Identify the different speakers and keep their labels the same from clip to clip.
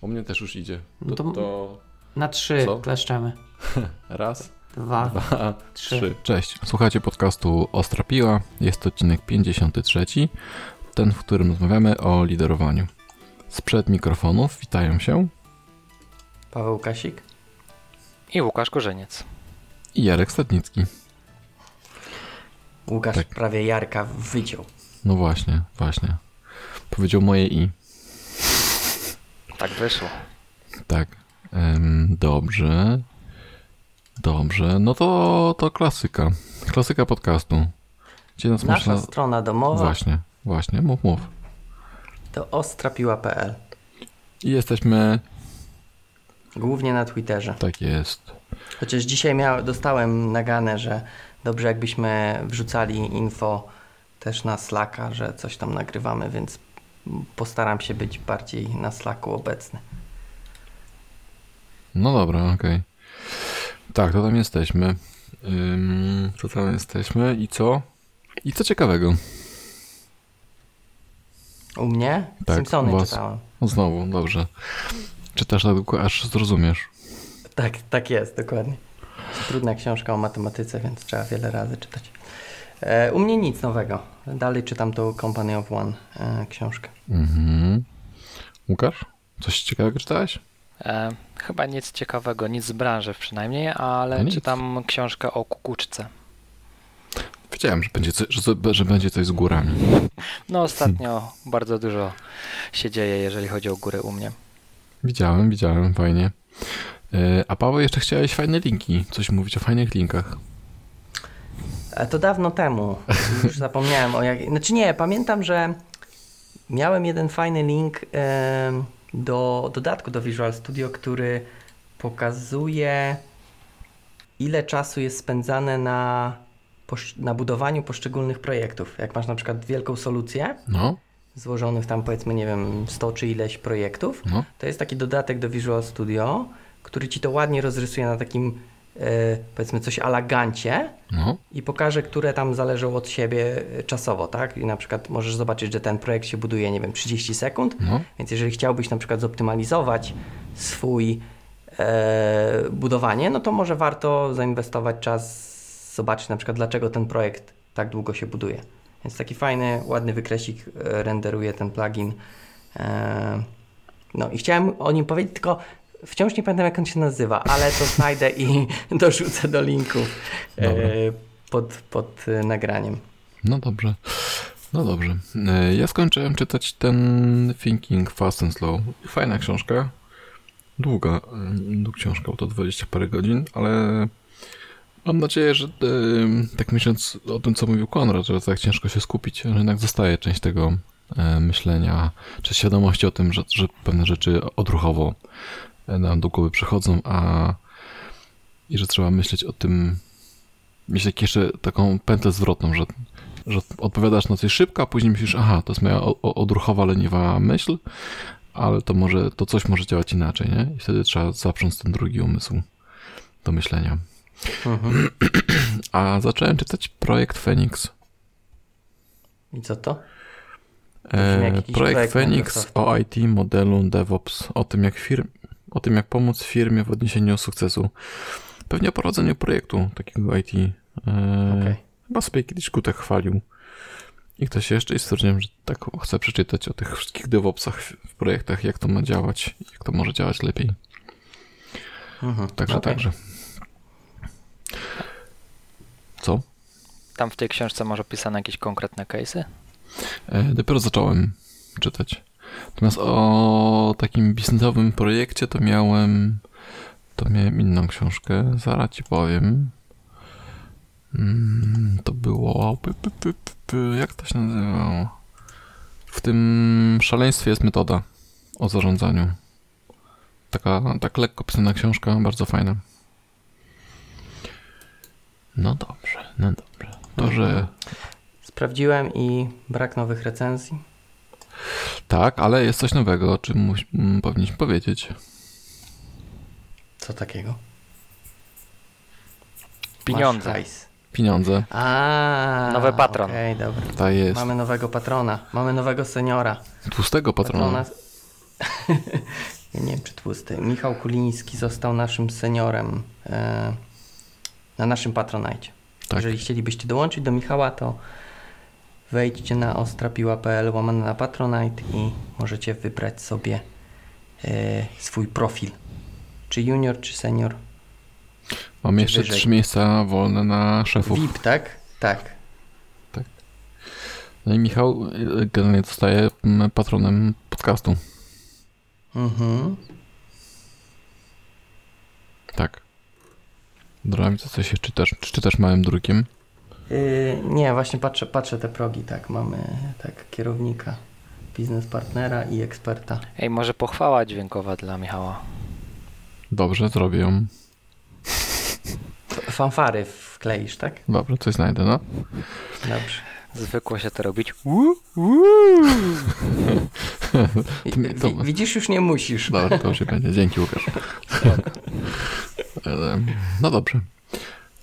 Speaker 1: U mnie też już idzie.
Speaker 2: No
Speaker 1: To,
Speaker 2: to-
Speaker 1: to
Speaker 2: Na trzy
Speaker 1: Co?
Speaker 2: kleszczemy.
Speaker 1: raz,
Speaker 2: Dwa,
Speaker 1: dwa,
Speaker 2: trzy.
Speaker 1: trzy. Cześć. Słuchajcie podcastu Ostra Piła. Jest to odcinek 53. Ten, w którym rozmawiamy o liderowaniu. Sprzed mikrofonów witają się
Speaker 2: Paweł Kasik.
Speaker 3: I Łukasz Korzeniec.
Speaker 1: i Jarek Stadnicki.
Speaker 2: Łukasz
Speaker 1: Tak.
Speaker 2: prawie Jarka wyciął.
Speaker 1: No właśnie, właśnie. Powiedział moje i.
Speaker 3: Tak wyszło.
Speaker 1: Tak. Dobrze. Dobrze. No to, to klasyka. Klasyka podcastu. Gdzie nas
Speaker 2: Nasza
Speaker 1: można...
Speaker 2: strona domowa
Speaker 1: Właśnie, właśnie. Mów, mów.
Speaker 2: to ostrapiła.pl.
Speaker 1: I jesteśmy...
Speaker 2: Głównie na Twitterze.
Speaker 1: Tak jest.
Speaker 2: Chociaż dzisiaj miał, dostałem nagane, że dobrze jakbyśmy wrzucali info też na Slacka, że coś tam nagrywamy, więc postaram się być bardziej na Slacku obecny.
Speaker 1: No dobra, okej. Tak, to tam jesteśmy. Ym, to tam jesteśmy i co? I co ciekawego?
Speaker 2: U mnie
Speaker 1: Tak,
Speaker 2: Simpsony
Speaker 1: was.
Speaker 2: czytałem.
Speaker 1: No znowu, dobrze. Czytasz tak długo, aż zrozumiesz.
Speaker 2: Tak, tak jest, dokładnie. Trudna książka o matematyce, więc trzeba wiele razy czytać. E, u mnie nic nowego. Dalej czytam tą Company of One e, książkę.
Speaker 1: Mhm. Łukasz? Coś ciekawego czytałeś?
Speaker 3: E, chyba nic ciekawego, nic z branży przynajmniej, ale
Speaker 1: No
Speaker 3: czytam książkę o kukuczce.
Speaker 1: Wiedziałem, że będzie, coś, że, że będzie coś z górami.
Speaker 3: No ostatnio bardzo dużo się dzieje, jeżeli chodzi o góry u mnie.
Speaker 1: Widziałem, widziałem, fajnie. Yy, A Paweł, jeszcze chciałeś fajne linki. Coś mówić o fajnych linkach.
Speaker 2: E, to dawno temu. Już zapomniałem o jak. Znaczy nie, pamiętam, że miałem jeden fajny link do dodatku do Visual Studio, który pokazuje, ile czasu jest spędzane na, na budowaniu poszczególnych projektów. Jak masz na przykład wielką solucję,
Speaker 1: No,
Speaker 2: złożonych tam powiedzmy, nie wiem, 100 czy ileś projektów,
Speaker 1: no.
Speaker 2: to jest taki dodatek do Visual Studio, który ci to ładnie rozrysuje na takim, powiedzmy, coś ala gancie
Speaker 1: No,
Speaker 2: i pokaże, które tam zależą od siebie e, czasowo, tak? I na przykład możesz zobaczyć, że ten projekt się buduje, nie wiem, 30 sekund,
Speaker 1: no.
Speaker 2: więc jeżeli chciałbyś na przykład zoptymalizować swój e, budowanie, no to może warto zainwestować czas, zobaczyć na przykład, dlaczego ten projekt tak długo się buduje. Więc taki fajny, ładny wykresik e, renderuje ten plugin. E, no i chciałem o nim powiedzieć, tylko wciąż nie pamiętam, jak on się nazywa, ale to znajdę i dorzucę do linku e, pod, pod e, nagraniem.
Speaker 1: No dobrze. No dobrze. E, Ja skończyłem czytać ten Thinking Fast and Slow. Fajna książka. Długa e, książka, bo to 20 parę godzin, ale mam nadzieję, że tak myśląc o tym, co mówił Konrad, że tak ciężko się skupić, że jednak zostaje część tego myślenia, czy świadomości o tym, że, że pewne rzeczy odruchowo nam do głowy przychodzą, a i że trzeba myśleć o tym, mieć jeszcze taką pętlę zwrotną, że że odpowiadasz na coś szybko, a później myślisz, aha, to jest moja odruchowa, leniwa myśl, ale to może, to coś może działać inaczej, nie? I wtedy trzeba zaprząc ten drugi umysł do myślenia.
Speaker 2: Mhm.
Speaker 1: A zacząłem czytać projekt Phoenix.
Speaker 2: I co to?
Speaker 1: E, projekt
Speaker 2: projekt
Speaker 1: Phoenix o IT, modelu DevOps, o tym jak firm, o tym jak pomóc firmie w odniesieniu sukcesu. Pewnie o prowadzeniu projektu takiego IT. E,
Speaker 2: Okej.
Speaker 1: Chyba sobie kiedyś Kutek chwalił. I ktoś jeszcze i stwierdziłem, że tak chcę przeczytać o tych wszystkich DevOpsach w projektach, jak to ma działać, jak to może działać lepiej.
Speaker 2: Mhm.
Speaker 1: Także,
Speaker 2: Okej.
Speaker 1: także. Co?
Speaker 3: Tam w tej książce może opisane jakieś konkretne case'y?
Speaker 1: E, dopiero zacząłem czytać. Natomiast o takim biznesowym projekcie to miałem to miałem inną książkę, zaraz ci powiem. Mm, to było jak to się nazywało? W tym szaleństwie jest metoda o zarządzaniu. Taka tak lekko pisana książka, bardzo fajna. No dobrze, no dobrze. To, że
Speaker 2: Sprawdziłem i brak nowych recenzji.
Speaker 1: Tak, ale jest coś nowego, o czym muś, m, powinniśmy powiedzieć.
Speaker 2: Co takiego?
Speaker 3: Pieniądze.
Speaker 1: Pieniądze.
Speaker 2: A,
Speaker 3: Nowy patron.
Speaker 2: Okej, dobra.
Speaker 1: Ta jest.
Speaker 2: Mamy nowego patrona. Mamy nowego seniora.
Speaker 1: Tłustego patrona.
Speaker 2: Patrona. ja nie wiem czy tłusty, Michał Kuliński został naszym seniorem e, na naszym Patronite.
Speaker 1: Tak.
Speaker 2: Jeżeli chcielibyście dołączyć do Michała, to wejdźcie na ostrapiła.pl łamane na Patronite i możecie wybrać sobie e, swój profil. Czy junior, czy senior.
Speaker 1: Mam jeszcze
Speaker 2: wyżej.
Speaker 1: trzy miejsca wolne na szefów.
Speaker 2: VIP, tak? Tak.
Speaker 1: No i Michał y, generalnie zostaje patronem podcastu.
Speaker 2: Mhm.
Speaker 1: Tak. Dobra, co coś jeszcze czytasz? Czy czytasz małym drukiem?
Speaker 2: Yy, nie, właśnie patrzę, patrzę te progi, tak, mamy tak kierownika, biznes partnera i eksperta.
Speaker 3: Ej, może pochwała dźwiękowa dla Michała.
Speaker 1: Dobrze, zrobię ją.
Speaker 2: Fanfary wkleisz, tak?
Speaker 1: Dobrze, coś znajdę, no.
Speaker 2: Dobrze.
Speaker 3: Zwykło się to robić.
Speaker 1: To to-
Speaker 2: widzisz, już nie musisz.
Speaker 1: Dobra, to już nie będzie. Dzięki, Łukasz. E, No dobrze.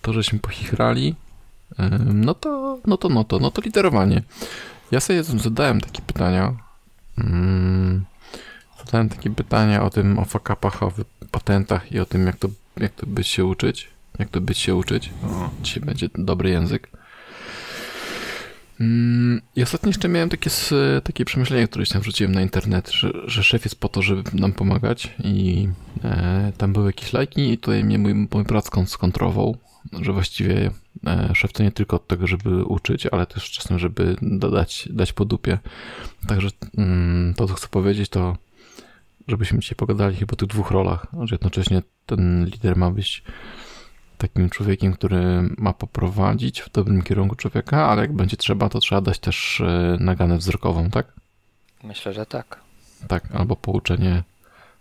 Speaker 1: To, żeśmy pochichrali, no to, no to, no to, no to liderowanie. Ja sobie zadałem takie pytania. Mm, Zadałem takie pytania o tym, o fakapach, o patentach i o tym, jak to, jak to być się uczyć. Jak to być się uczyć. O, dzisiaj będzie dobry język. Mm, I ostatnio jeszcze miałem takie, takie przemyślenie, które tam wrzuciłem na internet, że, że szef jest po to, żeby nam pomagać i e, tam były jakieś lajki i tutaj mnie mój, mój brat skon- skontrował, że właściwie szef to nie tylko od tego, żeby uczyć, ale też czasem, żeby dodać, dać po dupie. Także mm, to, co chcę powiedzieć, to żebyśmy dzisiaj pogadali chyba o tych dwóch rolach, że jednocześnie ten lider ma być takim człowiekiem, który ma poprowadzić w dobrym kierunku człowieka, ale jak będzie trzeba, to trzeba dać też e, naganę wzrokową, tak?
Speaker 3: Myślę, że tak.
Speaker 1: Tak, albo pouczenie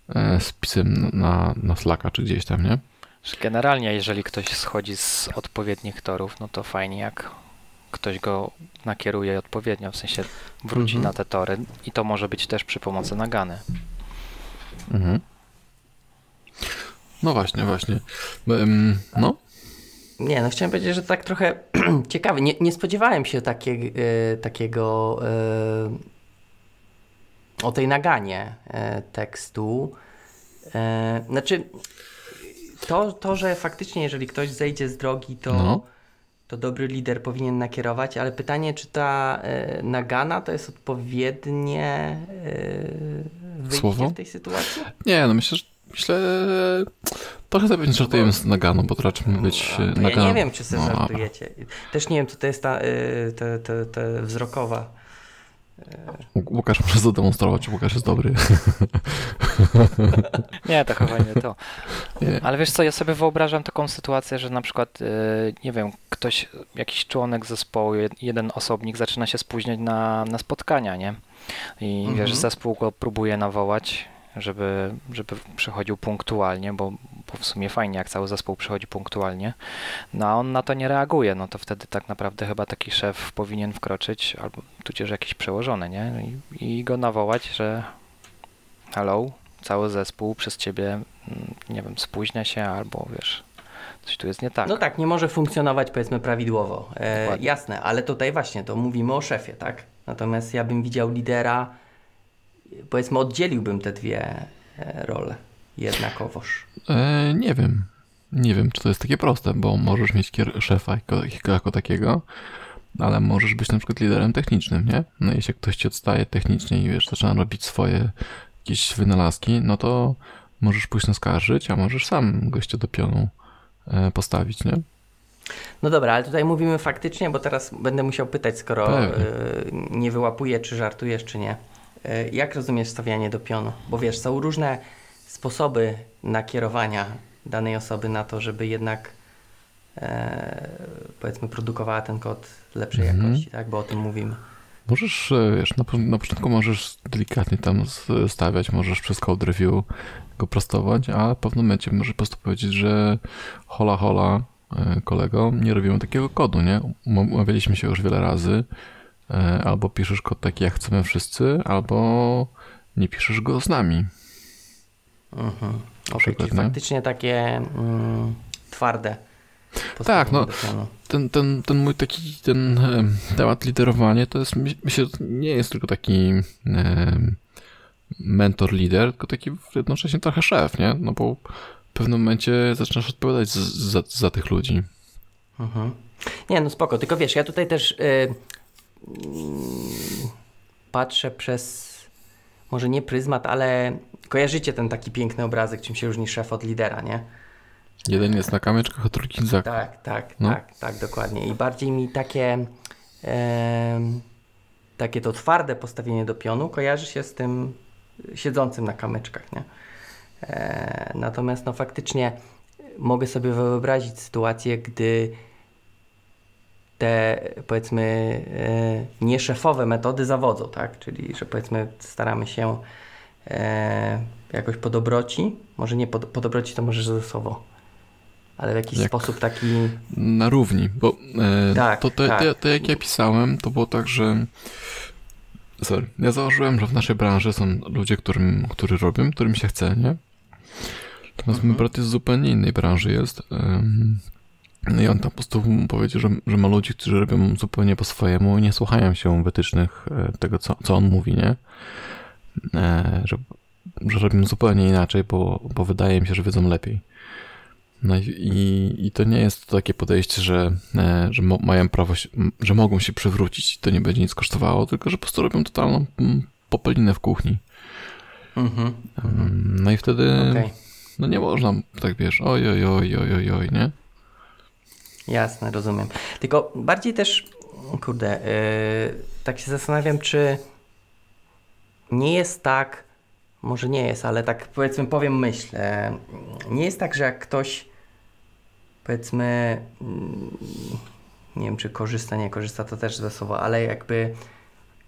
Speaker 1: e, z pisem na, na Slacka czy gdzieś tam, nie?
Speaker 3: Że generalnie, jeżeli ktoś schodzi z odpowiednich torów, no to fajnie, jak ktoś go nakieruje odpowiednio, w sensie wróci
Speaker 2: Mhm.
Speaker 3: na te tory i to może być też przy pomocy nagany.
Speaker 1: Mhm. No właśnie, właśnie. No,
Speaker 2: Nie, no chciałem powiedzieć, że tak trochę ciekawe. Nie, nie spodziewałem się takie, e, takiego e, o tej naganie e, tekstu. Znaczy, to, to, że faktycznie, jeżeli ktoś zejdzie z drogi, to,
Speaker 1: No.
Speaker 2: to dobry lider powinien nakierować, ale pytanie, czy ta e, nagana to jest odpowiednie e, wyjście
Speaker 1: Słowo?
Speaker 2: w tej sytuacji?
Speaker 1: nie, no myślę, że myślę, trochę sobie żartujemy z naganą, bo to raczej ma być
Speaker 2: No,
Speaker 1: e,
Speaker 2: to ja
Speaker 1: nagana.
Speaker 2: nie wiem, czy sobie
Speaker 1: No,
Speaker 2: żartujecie. Też nie wiem, co to jest ta, y, ta, ta, ta wzrokowa.
Speaker 1: Łu- Łukasz może zademonstrować, Łukasz jest dobry.
Speaker 3: Nie, to chyba nie to.
Speaker 1: Nie.
Speaker 3: Ale wiesz co, ja sobie wyobrażam taką sytuację, że na przykład, yy, nie wiem, ktoś, jakiś członek zespołu, jed- jeden osobnik zaczyna się spóźniać na, na spotkania, nie? I
Speaker 2: Mhm.
Speaker 3: wiesz, zespół go próbuje nawołać, żeby, żeby przychodził punktualnie, bo, bo w sumie fajnie, jak cały zespół przychodzi punktualnie. No a on na to nie reaguje, no to wtedy tak naprawdę chyba taki szef powinien wkroczyć, albo tudzież jakiś przełożony, nie? I, i go nawołać, że hello, cały zespół przez ciebie, mm, nie wiem, spóźnia się albo wiesz, coś tu jest nie tak.
Speaker 2: No tak, nie może funkcjonować powiedzmy prawidłowo. E, jasne, ale tutaj właśnie to mówimy o szefie, tak? Natomiast ja bym widział lidera, powiedzmy oddzieliłbym te dwie e, role jednakowoż.
Speaker 1: E, nie wiem. Nie wiem, czy to jest takie proste, bo możesz mieć szefa jako, jako takiego, ale możesz być na przykład liderem technicznym, nie? No jeśli ktoś ci odstaje technicznie i wiesz, zaczyna robić swoje jakieś wynalazki, no to możesz pójść naskarżyć, a możesz sam gościa do pionu e, postawić, nie?
Speaker 2: No dobra, ale tutaj mówimy faktycznie, bo teraz będę musiał pytać, skoro
Speaker 1: Pewnie.
Speaker 2: e, nie wyłapuję, czy żartujesz, czy nie. E, jak rozumiesz stawianie do pionu? Bo wiesz, są różne sposoby nakierowania danej osoby na to, żeby jednak e, powiedzmy produkowała ten kod lepszej
Speaker 1: Mhm.
Speaker 2: jakości, tak? Bo o tym mówimy.
Speaker 1: Możesz, e, wiesz, na, na początku możesz delikatnie tam stawiać, możesz przez code review go prostować, a w pewnym momencie możesz po prostu powiedzieć, że hola hola, e, kolego, nie robimy takiego kodu, nie? Um- Umawialiśmy się już wiele razy, albo piszesz kod taki, jak chcemy wszyscy, albo nie piszesz go z nami.
Speaker 2: Mhm. Okay, czyli
Speaker 1: nie?
Speaker 2: faktycznie takie mm, twarde.
Speaker 1: Tak, no.
Speaker 2: pionu.
Speaker 1: Ten, ten, ten mój taki, ten e, temat liderowanie to jest, my- myślę, że nie jest tylko taki e, mentor, lider, tylko taki jednocześnie trochę szef, nie? No bo w pewnym momencie zaczynasz odpowiadać z, za, za tych ludzi.
Speaker 2: Mhm. Nie, no spoko, tylko wiesz, ja tutaj też yy, patrzę przez, może nie pryzmat, ale kojarzycie ten taki piękny obrazek, czym się różni szef od lidera, nie?
Speaker 1: Jeden jest na kamyczkach, a drugi za.
Speaker 2: Tak, tak, no. tak, tak, dokładnie. I bardziej mi takie, e, takie to twarde postawienie do pionu kojarzy się z tym siedzącym na kamyczkach, nie? E, natomiast no faktycznie mogę sobie wyobrazić sytuację, gdy te powiedzmy e, nieszefowe metody zawodzą, tak? Czyli, że powiedzmy staramy się e, jakoś po dobroci, może nie po, po dobroci to może ze słowo, ale w jakiś jak sposób taki...
Speaker 1: Na równi, bo e, tak, to, to, tak. to, to, jak ja pisałem, to było tak, że sorry, ja założyłem, że w naszej branży są ludzie, którym, którzy robią, którym się chce, nie? Natomiast mhm. mój brat jest z zupełnie innej branży jest. I on tam po prostu powiedział, że, że ma ludzi, którzy robią zupełnie po swojemu i nie słuchają się wytycznych e, tego, co, co on mówi, nie? E, że, że robią zupełnie inaczej, bo, bo wydaje mi się, że wiedzą lepiej. No i, i to nie jest takie podejście, że, e, że mają prawo, się, że mogą się przywrócić i to nie będzie nic kosztowało, tylko że po prostu robią totalną popelinę w kuchni. Mhm. No i wtedy okay. no nie można tak wiesz, oj, oj, oj, oj, oj, oj, nie?
Speaker 2: Jasne, rozumiem. Tylko bardziej też, kurde, yy, tak się zastanawiam, czy nie jest tak, może nie jest, ale tak powiedzmy powiem myśl, nie jest tak, że jak ktoś powiedzmy, mm, nie wiem czy korzysta, nie korzysta, to też złe słowo, ale jakby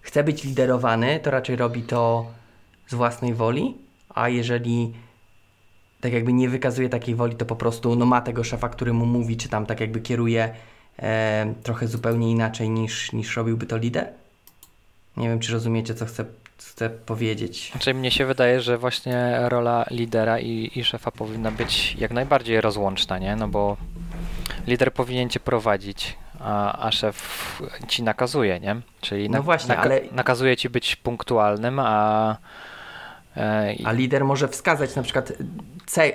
Speaker 2: chce być liderowany, to raczej robi to z własnej woli, a jeżeli tak jakby nie wykazuje takiej woli, to po prostu no, ma tego szefa, który mu mówi, czy tam tak jakby kieruje e, trochę zupełnie inaczej niż, niż robiłby to lider. Nie wiem, czy rozumiecie, co chcę, chcę powiedzieć.
Speaker 3: Znaczy, mnie się wydaje, że właśnie rola lidera i, i szefa powinna być jak najbardziej rozłączna, nie? No bo lider powinien cię prowadzić, a, a szef ci nakazuje, nie? Czyli
Speaker 2: no właśnie, naka ale...
Speaker 3: nakazuje ci być punktualnym, a
Speaker 2: a lider może wskazać na przykład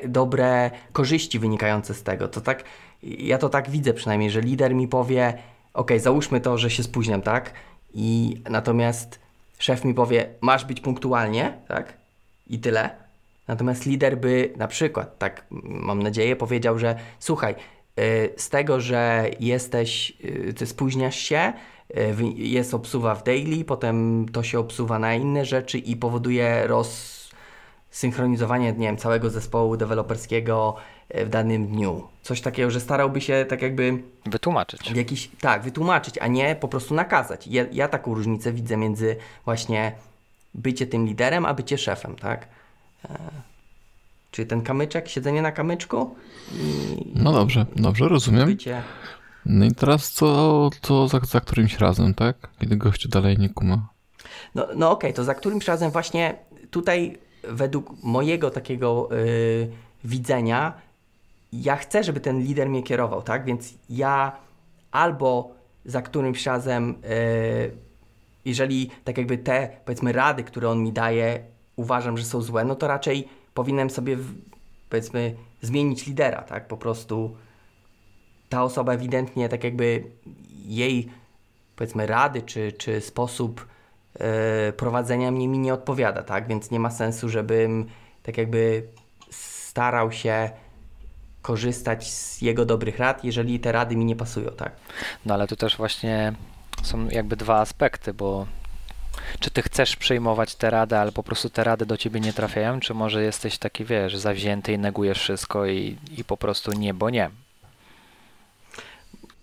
Speaker 2: dobre korzyści wynikające z tego. To tak, ja to tak widzę przynajmniej, że lider mi powie, ok, załóżmy to, że się spóźniam, tak? I natomiast szef mi powie, masz być punktualnie, tak? I tyle. Natomiast lider by na przykład, tak mam nadzieję, powiedział, że słuchaj, y, z tego, że jesteś, y, ty spóźniasz się, jest obsuwa w daily, potem to się obsuwa na inne rzeczy i powoduje roz synchronizowanie, nie wiem, całego zespołu deweloperskiego e, w danym dniu. Coś takiego, że starałby się tak jakby...
Speaker 3: Wytłumaczyć.
Speaker 2: Jakiś, tak, wytłumaczyć, a nie po prostu nakazać. Ja, ja taką różnicę widzę między właśnie bycie tym liderem, a bycie szefem, tak? E, czyli ten kamyczek, siedzenie na kamyczku i...
Speaker 1: No dobrze, dobrze, rozumiem. Bycie... No i teraz co, co za, za którymś razem, tak? Kiedy gościu dalej nie kuma.
Speaker 2: No, no okej, okay, to za którymś razem właśnie tutaj według mojego takiego y, widzenia, ja chcę, żeby ten lider mnie kierował, tak? Więc ja albo za którymś razem, y, jeżeli tak jakby te, powiedzmy, rady, które on mi daje, uważam, że są złe, no to raczej powinienem sobie, powiedzmy, zmienić lidera, tak? Po prostu ta osoba ewidentnie, tak jakby jej, powiedzmy, rady czy, czy sposób E, prowadzenia mnie mi nie odpowiada, tak? Więc nie ma sensu, żebym tak jakby starał się korzystać z jego dobrych rad, jeżeli te rady mi nie pasują, tak?
Speaker 3: No ale tu też właśnie są jakby dwa aspekty, bo czy ty chcesz przyjmować te rady, ale po prostu te rady do ciebie nie trafiają, czy może jesteś taki, wiesz, zawzięty i negujesz wszystko i, i po prostu nie, bo nie.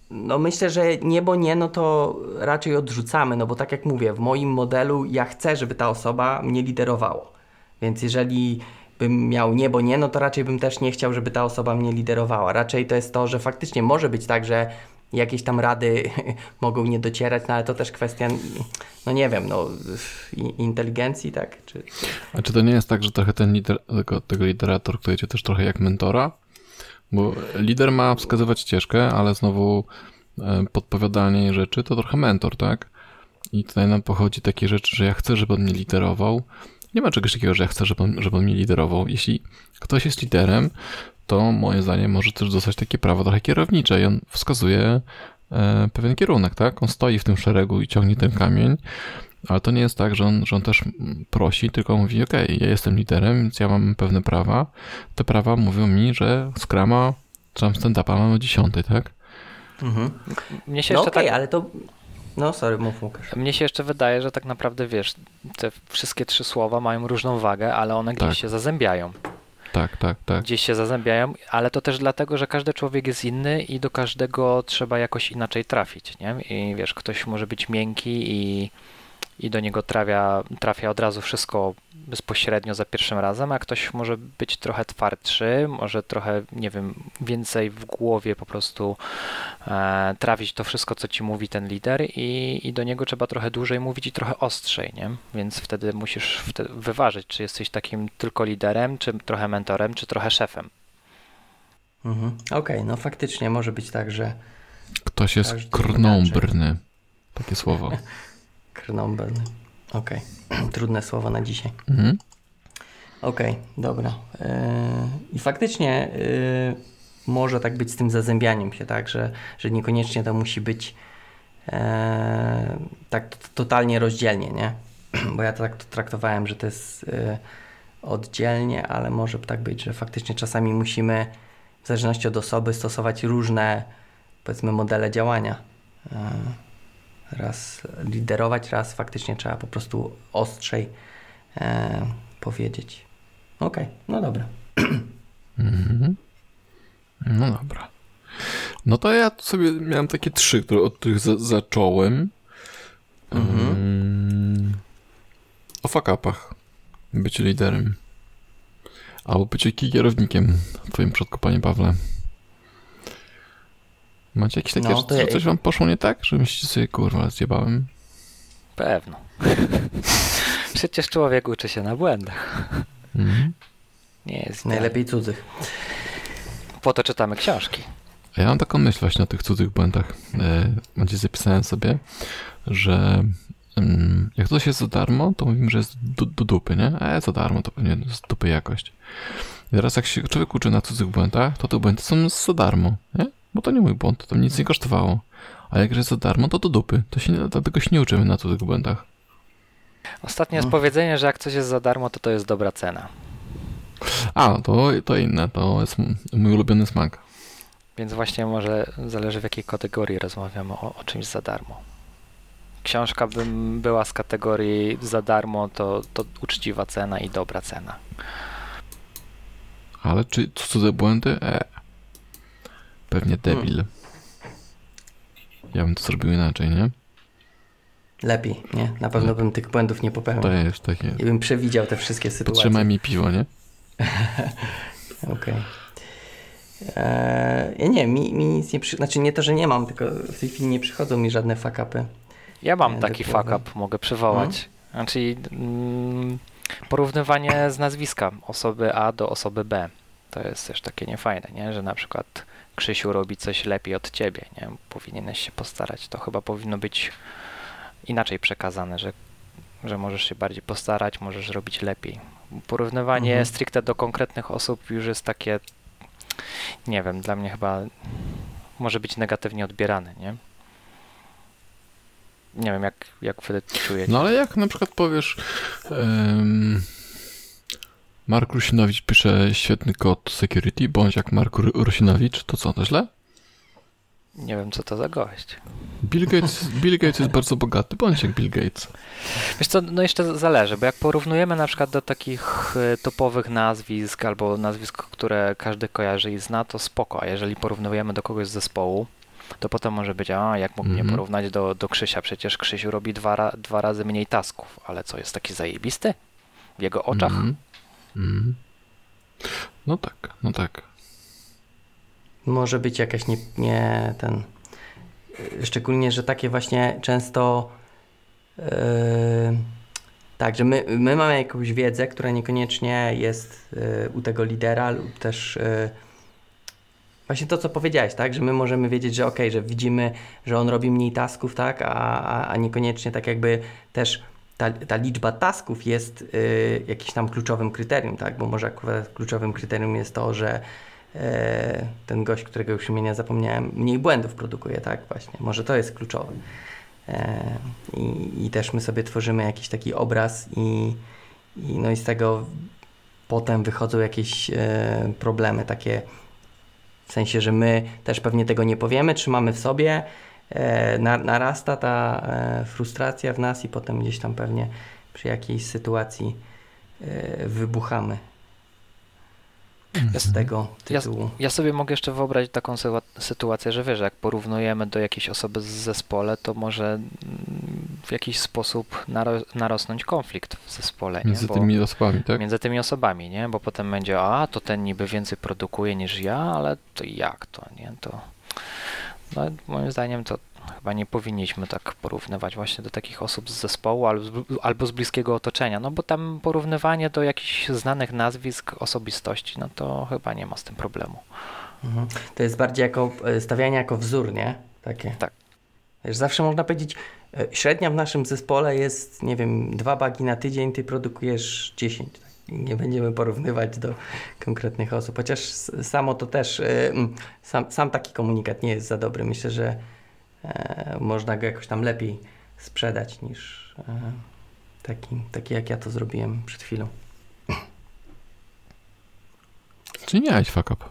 Speaker 2: No myślę, że nie, bo nie, no to raczej odrzucamy, no bo tak jak mówię, w moim modelu ja chcę, żeby ta osoba mnie liderowała. Więc jeżeli bym miał nie, bo nie, no to raczej bym też nie chciał, żeby ta osoba mnie liderowała. Raczej to jest to, że faktycznie może być tak, że jakieś tam rady mogą nie docierać, no ale to też kwestia, no nie wiem, no inteligencji, tak? Czy...
Speaker 1: A czy to nie jest tak, że trochę ten lider, tego, tego liderator, który też trochę jak mentora? Bo lider ma wskazywać ścieżkę, ale znowu e, podpowiadanie rzeczy to trochę mentor, tak? I tutaj nam pochodzi takie rzeczy, że ja chcę, żeby on mnie liderował, nie ma czegoś takiego, że ja chcę, żeby on, żeby on mnie liderował. Jeśli ktoś jest liderem, to moim zdaniem może też dostać takie prawo trochę kierownicze i on wskazuje e, pewien kierunek, tak? On stoi w tym szeregu i ciągnie ten kamień, ale to nie jest tak, że on, że on też prosi, tylko mówi, ok, ja jestem liderem, więc ja mam pewne prawa. Te prawa mówią mi, że Scrama czy tam stand-upa mamy dziesiąty, tak?
Speaker 2: Mhm.
Speaker 3: Mnie się
Speaker 2: No
Speaker 3: jeszcze
Speaker 2: okej,
Speaker 3: tak
Speaker 2: ale to... No sorry, mów Łukasz.
Speaker 3: Mnie się jeszcze wydaje, że tak naprawdę wiesz, te wszystkie trzy słowa mają różną wagę, ale one gdzieś
Speaker 1: Tak.
Speaker 3: się zazębiają.
Speaker 1: Tak, tak, tak.
Speaker 3: Gdzieś się zazębiają, ale to też dlatego, że każdy człowiek jest inny i do każdego trzeba jakoś inaczej trafić, nie? I wiesz, ktoś może być miękki i, i do niego trafia, trafia od razu wszystko bezpośrednio za pierwszym razem, a ktoś może być trochę twardszy, może trochę, nie wiem, więcej w głowie po prostu e, trafić to wszystko, co ci mówi ten lider i, i do niego trzeba trochę dłużej mówić i trochę ostrzej, nie? Więc wtedy musisz wtedy wyważyć, czy jesteś takim tylko liderem, czy trochę mentorem, czy trochę szefem.
Speaker 2: Mhm. Okej, no faktycznie może być tak, że
Speaker 1: Ktoś jest krnąbrny. Takie słowo.
Speaker 2: Krnąbel. Okej, trudne słowo na dzisiaj.
Speaker 1: Mhm.
Speaker 2: Okej, dobra. Yy, I faktycznie yy, może tak być z tym zazębianiem się, tak, że, że niekoniecznie to musi być yy, tak totalnie rozdzielnie, nie? Bo ja to tak to traktowałem, że to jest oddzielnie, ale może tak być, że faktycznie czasami musimy w zależności od osoby stosować różne, powiedzmy, modele działania. Raz liderować, raz faktycznie trzeba po prostu ostrzej yy, powiedzieć. Okej, no dobra.
Speaker 1: Mhm. No dobra. No to ja sobie miałem takie trzy, które, od których za, zacząłem.
Speaker 2: Mhm.
Speaker 1: Mm, o fakapach. Bycie liderem. Albo bycie kierownikiem w twoim przypadku, panie Pawle. Macie jakieś takie,
Speaker 2: No,
Speaker 1: że,
Speaker 2: to
Speaker 1: że
Speaker 2: ja-
Speaker 1: coś wam poszło nie tak? Że myślicie sobie, kurwa, zjebałem?
Speaker 3: Pewno. Przecież człowiek uczy się na błędach.
Speaker 1: Mhm.
Speaker 3: Nie jest
Speaker 2: Najlepiej cudzych.
Speaker 3: Po to czytamy książki.
Speaker 1: A ja mam taką myśl właśnie o tych cudzych błędach. E, Gdzie zapisałem sobie, że mm, jak coś jest za darmo, to mówimy, że jest do, do dupy, nie? A za darmo to pewnie z dupy jakość. I teraz jak się człowiek uczy na cudzych błędach, to te błędy są za darmo, nie? Bo to nie mój błąd, to nic nie kosztowało. A jak jest za darmo, to do dupy. To się, nie- dlatego się nie uczymy na cudzych błędach.
Speaker 3: Ostatnie jest
Speaker 2: No.
Speaker 3: powiedzenie, że jak coś jest za darmo, to to jest dobra cena.
Speaker 1: A, to, to inne, to jest mój ulubiony smak.
Speaker 3: Więc właśnie może zależy w jakiej kategorii rozmawiamy o, o czymś za darmo. Książka bym była z kategorii za darmo, to, to uczciwa cena i dobra cena.
Speaker 1: Ale czy cudze błędy? E. Pewnie debil. Ja bym to zrobił inaczej, nie?
Speaker 2: Lepiej, nie? Na pewno bym tych błędów nie popełnił.
Speaker 1: To jest takie.
Speaker 2: I bym przewidział te wszystkie sytuacje.
Speaker 1: Potrzymaj mi piwo, nie?
Speaker 2: Okej. Eee, ja nie, mi, mi nic nie przy... Znaczy nie to, że nie mam, tylko w tej chwili nie przychodzą mi żadne fakapy.
Speaker 3: Ja mam
Speaker 2: Nie,
Speaker 3: taki fuck up, mogę przywołać. Znaczy mm, porównywanie z nazwiska osoby A do osoby B. To jest też takie niefajne, nie? że na przykład Krzysiu robi coś lepiej od ciebie, nie? Powinieneś się postarać. To chyba powinno być inaczej przekazane, że, że możesz się bardziej postarać, możesz robić lepiej. Porównywanie
Speaker 2: Mhm.
Speaker 3: stricte do konkretnych osób już jest takie, nie wiem, dla mnie chyba może być negatywnie odbierane, nie? Nie wiem, jak, jak wy czujecie.
Speaker 1: No ale jak na przykład powiesz um, Mark Rusinowicz pisze świetny kod security, bądź jak Mark Ru- Rusinowicz, to co, to źle?
Speaker 3: Nie wiem, co to za gość.
Speaker 1: Bill Gates, Bill Gates jest bardzo bogaty, bądź jak Bill Gates.
Speaker 3: Wiesz co, no jeszcze zależy, bo jak porównujemy na przykład do takich e, topowych nazwisk albo nazwisk, które każdy kojarzy i zna, to spoko, a jeżeli porównujemy do kogoś z zespołu, to potem może być, a jak mógł mnie
Speaker 1: Mhm.
Speaker 3: porównać do, do Krzysia, przecież Krzysiu robi dwa, dwa razy mniej tasków, ale co, jest taki zajebisty? W jego oczach?
Speaker 1: Mhm. No tak, no tak.
Speaker 2: Może być jakaś nie, nie ten. Szczególnie, że takie właśnie często. Yy, tak, że my, my mamy jakąś wiedzę, która niekoniecznie jest yy, u tego lidera, lub też. Yy, Właśnie to, co powiedziałeś, tak? Że my możemy wiedzieć, że okej, że widzimy, że on robi mniej tasków, tak? A, a, a niekoniecznie tak jakby też ta, ta liczba tasków jest y, jakimś tam kluczowym kryterium, tak? Bo może akurat kluczowym kryterium jest to, że e, ten gość, którego już imienia zapomniałem, mniej błędów produkuje, tak? Właśnie, może to jest kluczowe. E, i, I też my sobie tworzymy jakiś taki obraz i, i, no i z tego potem wychodzą jakieś e, problemy takie w sensie, że my też pewnie tego nie powiemy, trzymamy w sobie, narasta ta e, frustracja w nas i potem gdzieś tam pewnie przy jakiejś sytuacji e, wybuchamy z tego tytułu.
Speaker 3: Ja sobie mogę jeszcze wyobrazić taką sytua- sytuację, że wiesz, jak porównujemy do jakiejś osoby z zespole, to może mm, w jakiś sposób naro- narosnąć konflikt w zespole.
Speaker 1: Między
Speaker 3: nie? Bo
Speaker 1: tymi osobami, tak?
Speaker 3: Między tymi osobami, nie? Bo potem będzie, a to ten niby więcej produkuje niż ja, ale to jak to, nie? To no, moim zdaniem to chyba nie powinniśmy tak porównywać właśnie do takich osób z zespołu albo z, bliskiego otoczenia, no bo tam porównywanie do jakichś znanych nazwisk, osobistości, no to chyba nie ma z tym problemu.
Speaker 2: Mhm. To jest bardziej jako e, stawianie jako wzór, nie? Takie.
Speaker 3: Tak.
Speaker 2: Wiesz, zawsze można powiedzieć, e, średnia w naszym zespole jest, nie wiem, dwa bagi na tydzień, ty produkujesz 10. Nie będziemy porównywać do konkretnych osób, chociaż samo to też, e, sam, sam taki komunikat nie jest za dobry. Myślę, że e, można go jakoś tam lepiej sprzedać niż e, taki, taki, jak ja to zrobiłem przed chwilą.
Speaker 1: Czy nie miałeś fuck up?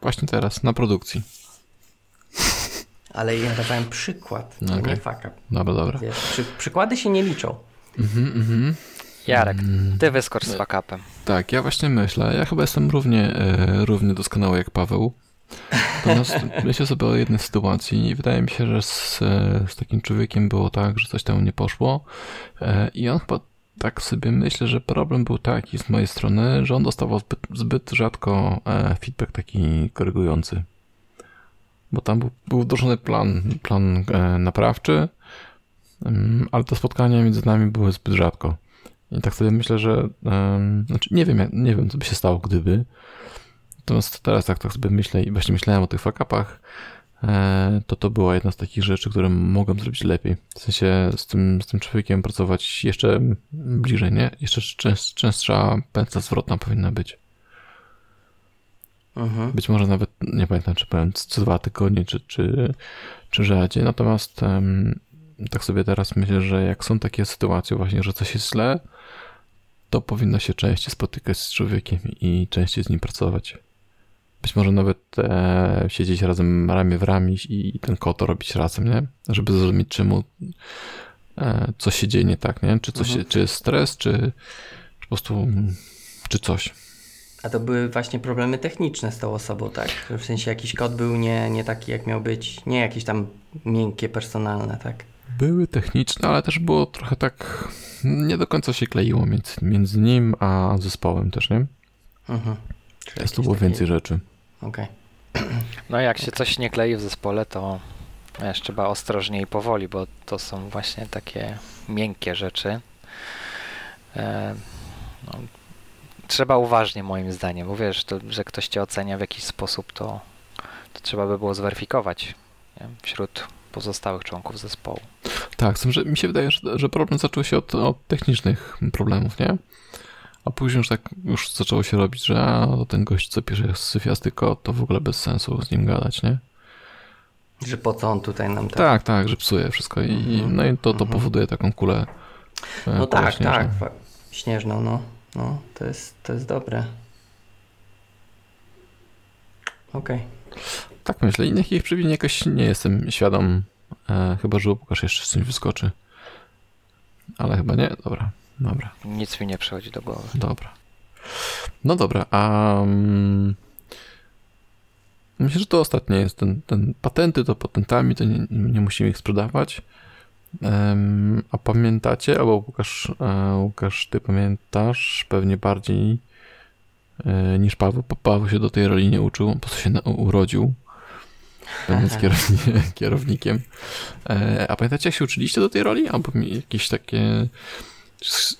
Speaker 1: Właśnie teraz, na produkcji.
Speaker 2: Ale ja dawałem przykład,
Speaker 1: No okej.
Speaker 2: nie fuck up.
Speaker 1: Dobra, dobra.
Speaker 2: Wiesz, przy, przykłady się nie liczą.
Speaker 1: Mhm, mhm.
Speaker 3: Jarek,
Speaker 1: Mm.
Speaker 3: ty wyskocz z fakapem.
Speaker 1: Tak, ja właśnie myślę. Ja chyba jestem równie, e, równie doskonały jak Paweł. Natomiast myślę sobie o jednej sytuacji i wydaje mi się, że z, e, z takim człowiekiem było tak, że coś tam nie poszło e, i on chyba tak sobie myślę, że problem był taki z mojej strony, że on dostawał zbyt, zbyt rzadko feedback taki korygujący. Bo tam był, był wdrożony plan, plan naprawczy, em, ale te spotkania między nami były zbyt rzadko. I tak sobie myślę, że em, znaczy nie wiem, nie wiem, co by się stało, gdyby. Natomiast teraz tak, tak sobie myślę i właśnie myślałem o tych fuck-upach, e, to to była jedna z takich rzeczy, które mogłem zrobić lepiej. W sensie z tym, z tym człowiekiem pracować jeszcze bliżej, nie? Jeszcze częst, częstsza pętla zwrotna powinna być.
Speaker 2: Mhm.
Speaker 1: Być może nawet, nie pamiętam, czy powiem co dwa tygodnie, czy, czy, czy rzadziej. Natomiast em, tak sobie teraz myślę, że jak są takie sytuacje właśnie, że coś jest źle, to powinno się częściej spotykać z człowiekiem i częściej z nim pracować. Być może nawet e, siedzieć razem ramię w ramię i, i ten kod robić razem, nie? Żeby zrozumieć, czemu e, coś się dzieje nie tak, nie? Czy, coś,
Speaker 2: Mhm.
Speaker 1: czy jest stres, czy, czy po prostu, mm, czy coś.
Speaker 2: A to były właśnie problemy techniczne z tą osobą, tak? W sensie jakiś kod był nie, nie taki, jak miał być, nie jakieś tam miękkie, personalne, tak?
Speaker 1: Były techniczne, ale też było trochę tak. Nie do końca się kleiło między, między nim a zespołem też, nie?
Speaker 2: Mhm.
Speaker 1: Jest tu było
Speaker 2: takie-
Speaker 1: więcej rzeczy.
Speaker 2: Okej.
Speaker 3: No jak się coś nie klei w zespole, to wiesz, trzeba ostrożnie i powoli, bo to są właśnie takie miękkie rzeczy. E, no, trzeba uważnie moim zdaniem, bo wiesz, to, że ktoś cię ocenia w jakiś sposób, to, to trzeba by było zweryfikować nie? wśród pozostałych członków zespołu.
Speaker 1: Tak, że mi się wydaje, że, że problem zaczął się od, od technicznych problemów, nie? A później już tak już zaczęło się robić, że a, to ten gość, co pisze syfiasty kod, to w ogóle bez sensu z nim gadać, nie?
Speaker 2: Że po co on tutaj nam tak...
Speaker 1: Tak, tak, że psuje wszystko i,
Speaker 2: Mhm.
Speaker 1: no i to, to
Speaker 2: Mhm.
Speaker 1: powoduje taką kulę. e,
Speaker 2: No
Speaker 1: kulę
Speaker 2: tak,
Speaker 1: śnieżną.
Speaker 2: tak. Śnieżną, no. No, to jest, to jest dobre. Okej.
Speaker 1: Tak myślę. Innych ich przewinień jakoś nie jestem świadom. E, chyba, że Łukasz jeszcze coś wyskoczy. Ale chyba nie. Dobra, dobra,
Speaker 3: Nic mi nie przychodzi do głowy.
Speaker 1: dobra. No dobra, a myślę, że to ostatnie jest. Ten, ten patenty to patentami, to nie, nie musimy ich sprzedawać. A pamiętacie, albo Łukasz, e, Łukasz, ty pamiętasz pewnie bardziej e, niż Paweł, Paweł się do tej roli nie uczył, po prostu się urodził, będąc kierowni, kierownikiem. E, a pamiętacie, jak się uczyliście do tej roli? Albo jakiś takie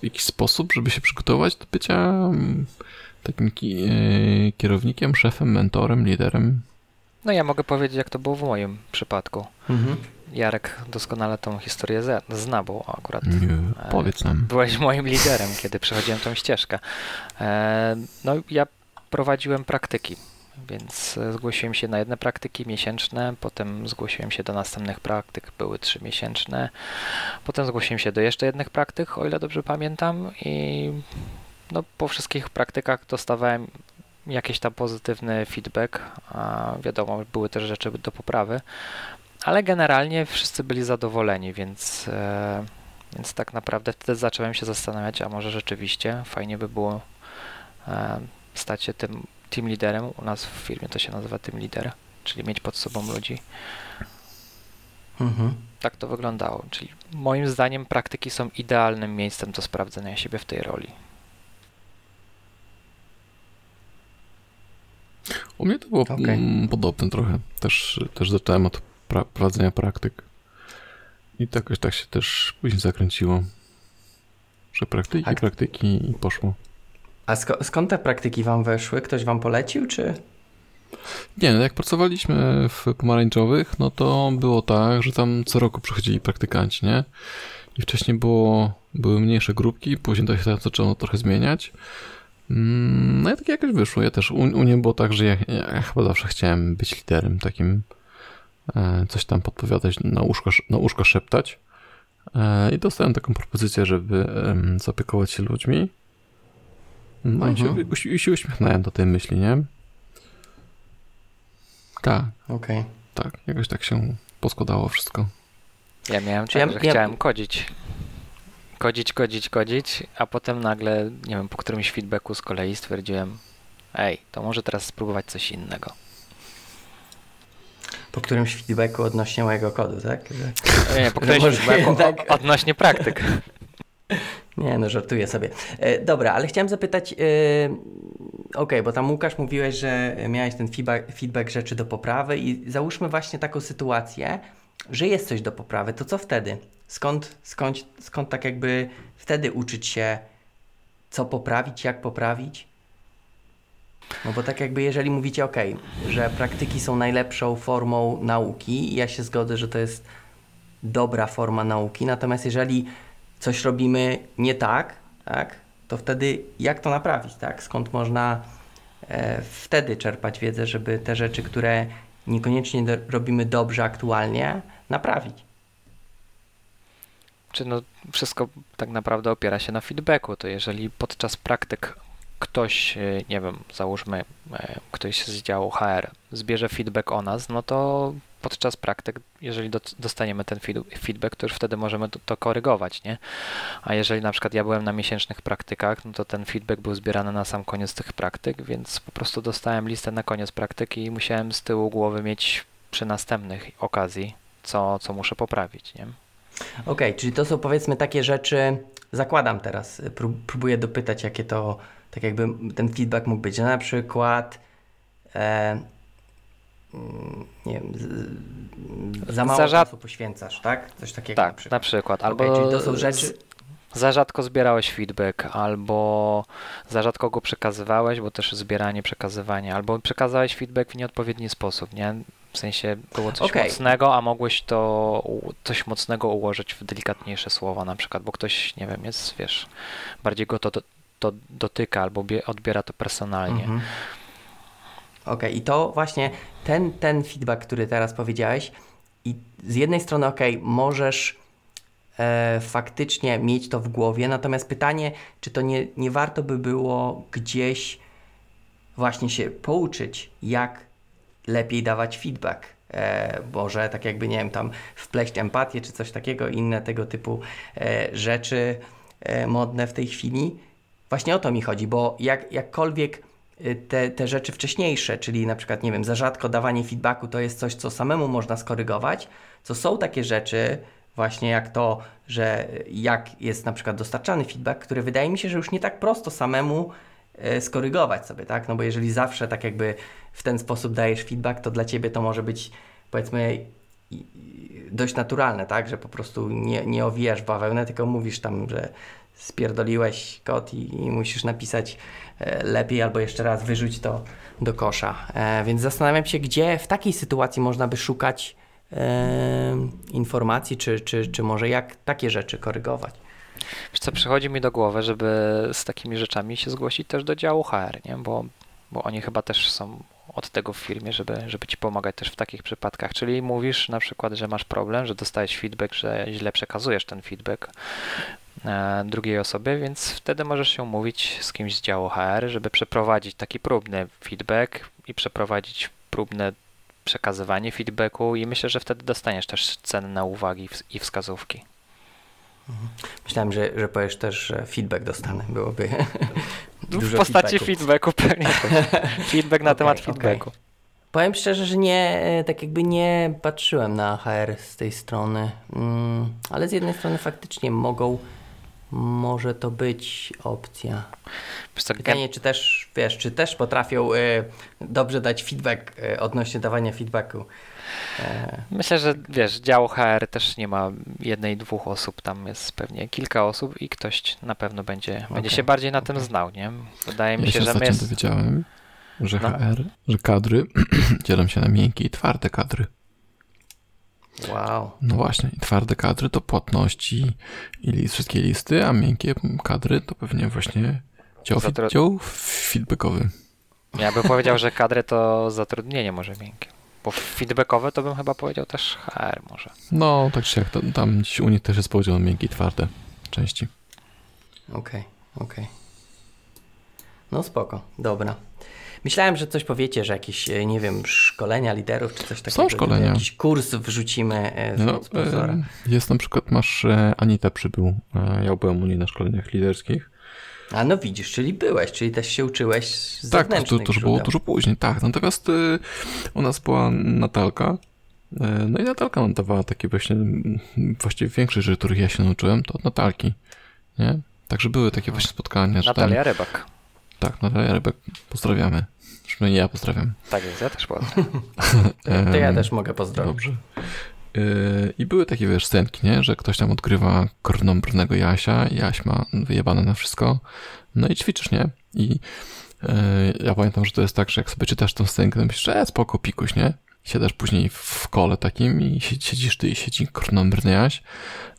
Speaker 1: jakiś sposób, żeby się przygotować do bycia mm, takim ki, e, kierownikiem, szefem, mentorem, liderem?
Speaker 3: No ja mogę powiedzieć, jak to było w moim przypadku.
Speaker 2: Mhm.
Speaker 3: Jarek doskonale tą historię zna, bo akurat
Speaker 1: Nie, powiedz nam.
Speaker 3: byłeś moim liderem, kiedy przechodziłem tą ścieżkę. No ja prowadziłem praktyki więc e, zgłosiłem się na jedne praktyki miesięczne, potem zgłosiłem się do następnych praktyk, były trzy miesięczne, potem zgłosiłem się do jeszcze jednych praktyk, o ile dobrze pamiętam i no, po wszystkich praktykach dostawałem jakiś tam pozytywny feedback, a wiadomo, były też rzeczy do poprawy, ale generalnie wszyscy byli zadowoleni, więc, e, więc tak naprawdę wtedy zacząłem się zastanawiać, a może rzeczywiście fajnie by było e, stać się tym team liderem. U nas w firmie to się nazywa team lider, czyli mieć pod sobą ludzi. Mhm. Tak to wyglądało. Czyli moim zdaniem praktyki są idealnym miejscem do sprawdzenia siebie w tej roli.
Speaker 1: U mnie to było okay. podobne trochę. Też, też zacząłem od pra prowadzenia praktyk. I tak tak się też później zakręciło. Że praktyki, tak. praktyki i poszło.
Speaker 2: A sk skąd te praktyki wam weszły? Ktoś wam polecił, czy?
Speaker 1: Nie, no jak pracowaliśmy w pomarańczowych, no to było tak, że tam co roku przychodzili praktykanci, nie? I wcześniej było, były mniejsze grupki, później to się zaczęło trochę zmieniać. Mm, no i tak jakoś wyszło. Ja też u, u mnie było tak, że ja, ja, chyba zawsze chciałem być liderem, takim e, coś tam podpowiadać, na łóżko, na łóżko szeptać. E, I dostałem taką propozycję, żeby zaopiekować się ludźmi. No mhm. i, się, i się uśmiechnąłem do tej myśli, nie? Tak.
Speaker 2: Okej. Okay.
Speaker 1: Tak, jakoś tak się poskładało wszystko.
Speaker 3: Ja miałem tak, ja, że ja... chciałem kodzić. Kodzić, kodzić, kodzić, a potem nagle, nie wiem, po którymś feedbacku z kolei stwierdziłem, ej, to może teraz spróbować coś innego.
Speaker 2: Po którymś feedbacku odnośnie mojego kodu, tak? Że...
Speaker 3: Nie, po którymś feedbacku tak... odnośnie praktyk.
Speaker 2: Nie, no żartuję sobie. E, dobra, ale chciałem zapytać, e, ok, bo tam Łukasz mówiłeś, że miałeś ten feedback, feedback rzeczy do poprawy i załóżmy właśnie taką sytuację, że jest coś do poprawy, to co wtedy? Skąd, skąd, skąd tak jakby wtedy uczyć się, co poprawić, jak poprawić? No bo tak jakby jeżeli mówicie, ok, że praktyki są najlepszą formą nauki, ja się zgodzę, że to jest dobra forma nauki, natomiast jeżeli coś robimy nie tak, tak, to wtedy jak to naprawić, tak? Skąd można e, wtedy czerpać wiedzę, żeby te rzeczy, które niekoniecznie do, robimy dobrze aktualnie, naprawić?
Speaker 3: Czy no wszystko tak naprawdę opiera się na feedbacku, to jeżeli podczas praktyk ktoś, e, nie wiem, załóżmy e, ktoś z działu HR zbierze feedback o nas, no to podczas praktyk, jeżeli dostaniemy ten feedback, to już wtedy możemy to, to, korygować, nie? A jeżeli na przykład ja byłem na miesięcznych praktykach, no to ten feedback był zbierany na sam koniec tych praktyk, więc po prostu dostałem listę na koniec praktyki i musiałem z tyłu głowy mieć przy następnych okazji, co, co muszę poprawić, nie?
Speaker 2: Okej, okay, czyli to są powiedzmy takie rzeczy, zakładam teraz, próbuję dopytać, jakie to, tak jakby ten feedback mógł być, na przykład e, nie wiem, za mało za czasu poświęcasz, tak? Coś takiego
Speaker 3: tak, na przykład. Na przykład. Albo okay, czyli to są rzeczy... Za rzadko zbierałeś feedback, albo za rzadko go przekazywałeś, bo też zbieranie, przekazywanie, albo przekazałeś feedback w nieodpowiedni sposób, nie? W sensie było coś okay. mocnego, a mogłeś to coś mocnego ułożyć w delikatniejsze słowa na przykład, bo ktoś, nie wiem, jest, wiesz, bardziej go to, to, to dotyka albo odbiera to personalnie. Mm -hmm.
Speaker 2: Ok, i to właśnie ten, ten feedback, który teraz powiedziałeś, i z jednej strony, ok, możesz e, faktycznie mieć to w głowie, natomiast pytanie, czy to nie, nie warto by było gdzieś właśnie się pouczyć, jak lepiej dawać feedback. E, może tak jakby, nie wiem, tam wpleść empatię czy coś takiego, inne tego typu e, rzeczy e, modne w tej chwili. Właśnie o to mi chodzi, bo jak, jakkolwiek te, te rzeczy wcześniejsze, czyli na przykład, nie wiem, za rzadko dawanie feedbacku to jest coś, co samemu można skorygować, co są takie rzeczy, właśnie jak to, że jak jest na przykład dostarczany feedback, które wydaje mi się, że już nie tak prosto samemu y, skorygować sobie, tak? No bo jeżeli zawsze tak jakby w ten sposób dajesz feedback, to dla ciebie to może być powiedzmy dość naturalne, tak? Że po prostu nie, nie owijasz bawełnę, tylko mówisz tam, że spierdoliłeś kod i, i musisz napisać lepiej albo jeszcze raz wyrzuć to do kosza. E, więc zastanawiam się, gdzie w takiej sytuacji można by szukać e, informacji, czy, czy, czy może jak takie rzeczy korygować?
Speaker 3: Wiesz co, przychodzi mi do głowy, żeby z takimi rzeczami się zgłosić też do działu HR, nie? Bo, bo oni chyba też są od tego w firmie, żeby, żeby ci pomagać też w takich przypadkach. Czyli mówisz na przykład, że masz problem, że dostajesz feedback, że źle przekazujesz ten feedback e, drugiej osobie, więc wtedy możesz się umówić z kimś z działu HR, żeby przeprowadzić taki próbny feedback i przeprowadzić próbne przekazywanie feedbacku i myślę, że wtedy dostaniesz też cenne uwagi i wskazówki.
Speaker 2: Myślałem, że, że powiesz też, że feedback dostanę. Byłoby
Speaker 3: w postaci feedbacku, feedbacku pewnie. Feedback na okay, temat feedbacku. Okay.
Speaker 2: Powiem szczerze, że nie, e, tak jakby nie patrzyłem na HR z tej strony, mm, ale z jednej strony faktycznie mogą, może to być opcja. Pytanie, czy też, wiesz, czy też potrafią y, dobrze dać feedback y, odnośnie dawania feedbacku.
Speaker 3: Myślę, że wiesz, dział HR też nie ma jednej, dwóch osób, tam jest pewnie kilka osób i ktoś na pewno będzie, okay. będzie się bardziej na okay. tym znał, nie?
Speaker 1: Wydaje mi się, ja się że my jest... dowiedziałem, że no. HR, że kadry dzielą się na miękkie i twarde kadry.
Speaker 2: Wow.
Speaker 1: No właśnie, i twarde kadry to płatności i list, wszystkie listy, a miękkie kadry to pewnie właśnie dział, Zatru... dział feedbackowy.
Speaker 3: Ja bym powiedział, że kadry to zatrudnienie może miękkie. Bo feedbackowe to bym chyba powiedział też HR może.
Speaker 1: No, tak czy jak, to, tam u nich też jest podział miękkie i twarde części.
Speaker 2: Okej, okay, okej. Okay. No spoko, dobra. Myślałem, że coś powiecie, że jakieś, e, nie wiem, szkolenia liderów czy coś takiego.
Speaker 1: Są szkolenia.
Speaker 2: Jakiś kurs wrzucimy e, z no,
Speaker 1: sponsora. Jest na przykład, masz, e, Anita przybył, ja byłem u niej na szkoleniach liderskich
Speaker 2: a no widzisz, czyli byłeś, czyli też się uczyłeś z Tak, to,
Speaker 1: to, to już było dużo później, tak. Natomiast y, u nas była Natalka, y, no i Natalka nam dawała takie właśnie, właściwie większość rzeczy, których ja się nauczyłem, to od Natalki, nie? Także były takie właśnie spotkania.
Speaker 3: Natalia tam... Rybak.
Speaker 1: Tak, Natalia Rybak, pozdrawiamy. Przynajmniej ja pozdrawiam.
Speaker 3: Tak jest, ja też pozdrawiam.
Speaker 2: to ja też mogę pozdrowić.
Speaker 1: Dobrze. Yy, I były takie, wiesz, scenki, nie? Że ktoś tam odgrywa korwną Jasia, Jaś ma wyjebane na wszystko, no i ćwiczysz, nie? I yy, ja pamiętam, że to jest tak, że jak sobie czytasz tą scenkę, to myślisz, że e, spoko, pikuś, nie? Siadasz później w kole takim i siedzisz ty i siedzi korwną Jaś,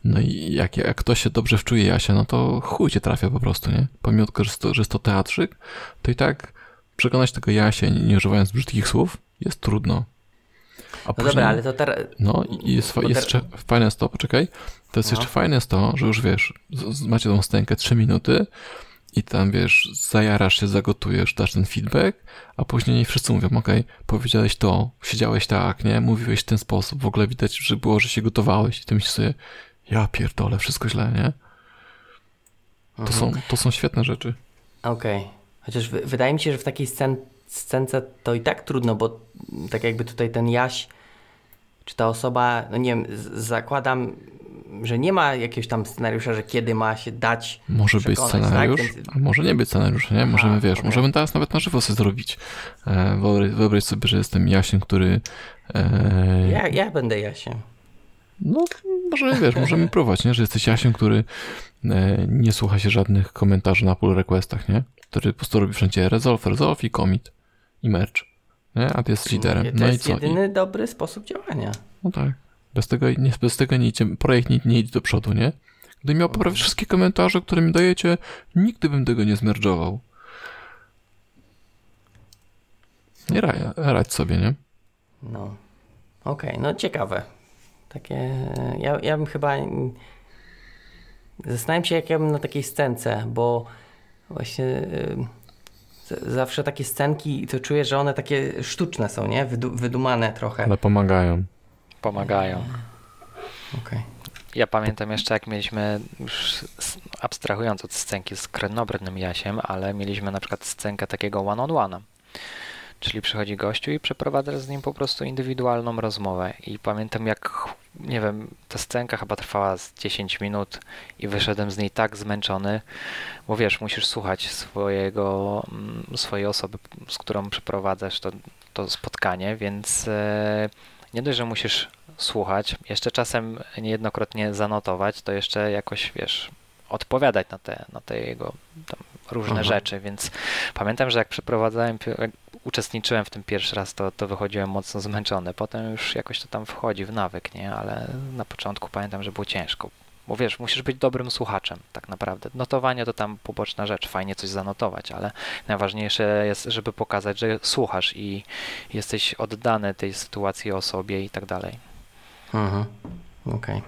Speaker 1: no i jak, jak ktoś się dobrze wczuje Jasia, no to chuj cię trafia po prostu, nie? Pomimo tego, że to, że jest to teatrzyk, to i tak przekonać tego Jasia, nie, nie używając brzydkich słów, jest trudno.
Speaker 2: A no później, dobra, ale to teraz...
Speaker 1: No i jest, jest jeszcze fajne jest to, poczekaj, to jest no. jeszcze fajne jest to, że już wiesz, macie tą stękę 3 minuty i tam wiesz, zajarasz się, zagotujesz, dasz ten feedback, a później wszyscy mówią, okej, okay, powiedziałeś to, siedziałeś tak, nie, mówiłeś w ten sposób, w ogóle widać, że było, że się gotowałeś i ty myślisz sobie, ja pierdolę, wszystko źle, nie? To, mhm. są, to są świetne rzeczy.
Speaker 2: Okej. Okay. Chociaż wydaje mi się, że w takiej scen scence to i tak trudno, bo tak jakby tutaj ten Jaś, czy ta osoba, no nie wiem, zakładam, że nie ma jakiegoś tam scenariusza, że kiedy ma się dać.
Speaker 1: Może być tak? scenariusz, tak? a może nie być scenariusz, nie? Możemy, Aha, wiesz, okay. możemy teraz nawet na żywo sobie zrobić. E, wyobraź, wyobraź sobie, że jestem Jasiem, który...
Speaker 2: E... Ja, ja będę Jasiem.
Speaker 1: No, może wiesz, możemy próbować, nie? Że jesteś Jasiem, który e, nie słucha się żadnych komentarzy na pull requestach, nie? Który po prostu robi wszędzie resolve, resolve i commit i merch. Nie? A ty jest liderem.
Speaker 2: To
Speaker 1: no
Speaker 2: jest i co? jedyny I... dobry sposób działania.
Speaker 1: No tak. Bez tego, nie, bez tego nie idzie, projekt nie, nie idzie do przodu, nie? Gdybym miał poprawić wszystkie komentarze, które mi dajecie, nigdy bym tego nie zmerdżował. Nie raj, radź sobie, nie?
Speaker 2: No. Okej, okay, no ciekawe. Takie. Ja, ja bym chyba. Zastanawiam się, jak ja bym na takiej scence, bo właśnie. Yy zawsze takie scenki, to czuję, że one takie sztuczne są, nie? Wydu wydumane trochę.
Speaker 1: Ale pomagają.
Speaker 3: Pomagają.
Speaker 2: Okej. Okay.
Speaker 3: Ja pamiętam jeszcze, jak mieliśmy, już abstrahując od scenki z Krenobrnym Jasiem, ale mieliśmy na przykład scenkę takiego one-on-one. Czyli przychodzi gościu i przeprowadza z nim po prostu indywidualną rozmowę. I pamiętam, jak, nie wiem, ta scenka chyba trwała z 10 minut i wyszedłem z niej tak zmęczony, bo wiesz, musisz słuchać swojego, mm, swojej osoby, z którą przeprowadzasz to, to spotkanie, więc e, nie dość, że musisz słuchać, jeszcze czasem niejednokrotnie zanotować, to jeszcze jakoś, wiesz, odpowiadać na te, na te jego różne
Speaker 2: Aha.
Speaker 3: rzeczy, więc pamiętam, że jak przeprowadzałem, jak uczestniczyłem w tym pierwszy raz, to, to wychodziłem mocno zmęczony. Potem już jakoś to tam wchodzi w nawyk, nie? Ale na początku pamiętam, że było ciężko. Bo wiesz, musisz być dobrym słuchaczem, tak naprawdę. Notowanie to tam poboczna rzecz, fajnie coś zanotować, ale najważniejsze jest, żeby pokazać, że słuchasz i jesteś oddany tej sytuacji, osobie i tak dalej.
Speaker 2: Mhm. Okej.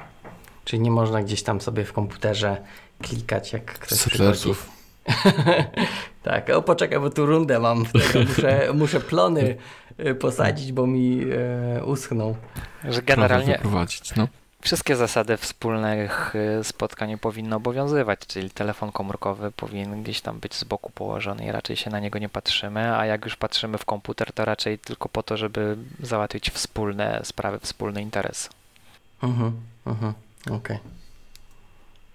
Speaker 2: Czyli nie można gdzieś tam sobie w komputerze klikać, jak ktoś przychodzi.
Speaker 1: Searchersów.
Speaker 2: tak, o poczekaj, bo tu rundę mam, muszę, muszę plony y, posadzić, bo mi e, uschną.
Speaker 3: Że generalnie
Speaker 1: no.
Speaker 3: Wszystkie zasady wspólnych y, spotkań powinny obowiązywać, czyli telefon komórkowy powinien gdzieś tam być z boku położony i raczej się na niego nie patrzymy, a jak już patrzymy w komputer, to raczej tylko po to, żeby załatwić wspólne sprawy, wspólny interes.
Speaker 2: Mhm, mhm, okej.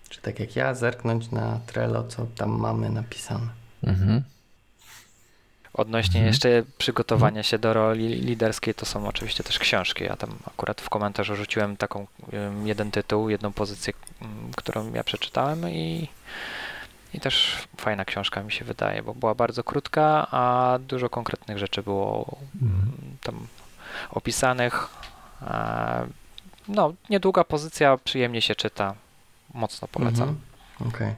Speaker 2: Czy tak jak ja, zerknąć na Trello, co tam mamy napisane.
Speaker 1: Mhm.
Speaker 3: Odnośnie
Speaker 1: Mhm.
Speaker 3: jeszcze przygotowania się do roli liderskiej, to są oczywiście też książki. Ja tam akurat w komentarzu rzuciłem taką jeden tytuł, jedną pozycję, którą ja przeczytałem i, i też fajna książka mi się wydaje, bo była bardzo krótka, a dużo konkretnych rzeczy było
Speaker 1: Mhm.
Speaker 3: tam opisanych. E, No, niedługa pozycja, przyjemnie się czyta. Mocno polecam.
Speaker 2: Mhm, Okej.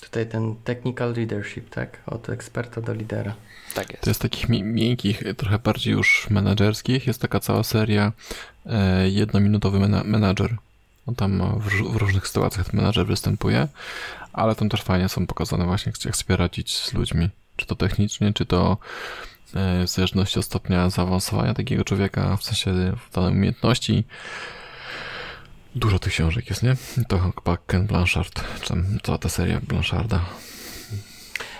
Speaker 2: Tutaj ten technical leadership, tak? Od eksperta do lidera.
Speaker 3: Tak jest.
Speaker 1: To jest takich mi- miękkich, trochę bardziej już menedżerskich. Jest taka cała seria e, jednominutowy mena- menadżer. On tam w, w różnych sytuacjach ten menadżer występuje, ale tam też fajnie są pokazane właśnie, jak chce radzić z ludźmi. Czy to technicznie, czy to e, w zależności od stopnia zaawansowania takiego człowieka, w sensie w danej umiejętności. Dużo tych książek jest, nie? To chyba Ken Blanchard, czy tam cała ta seria Blancharda.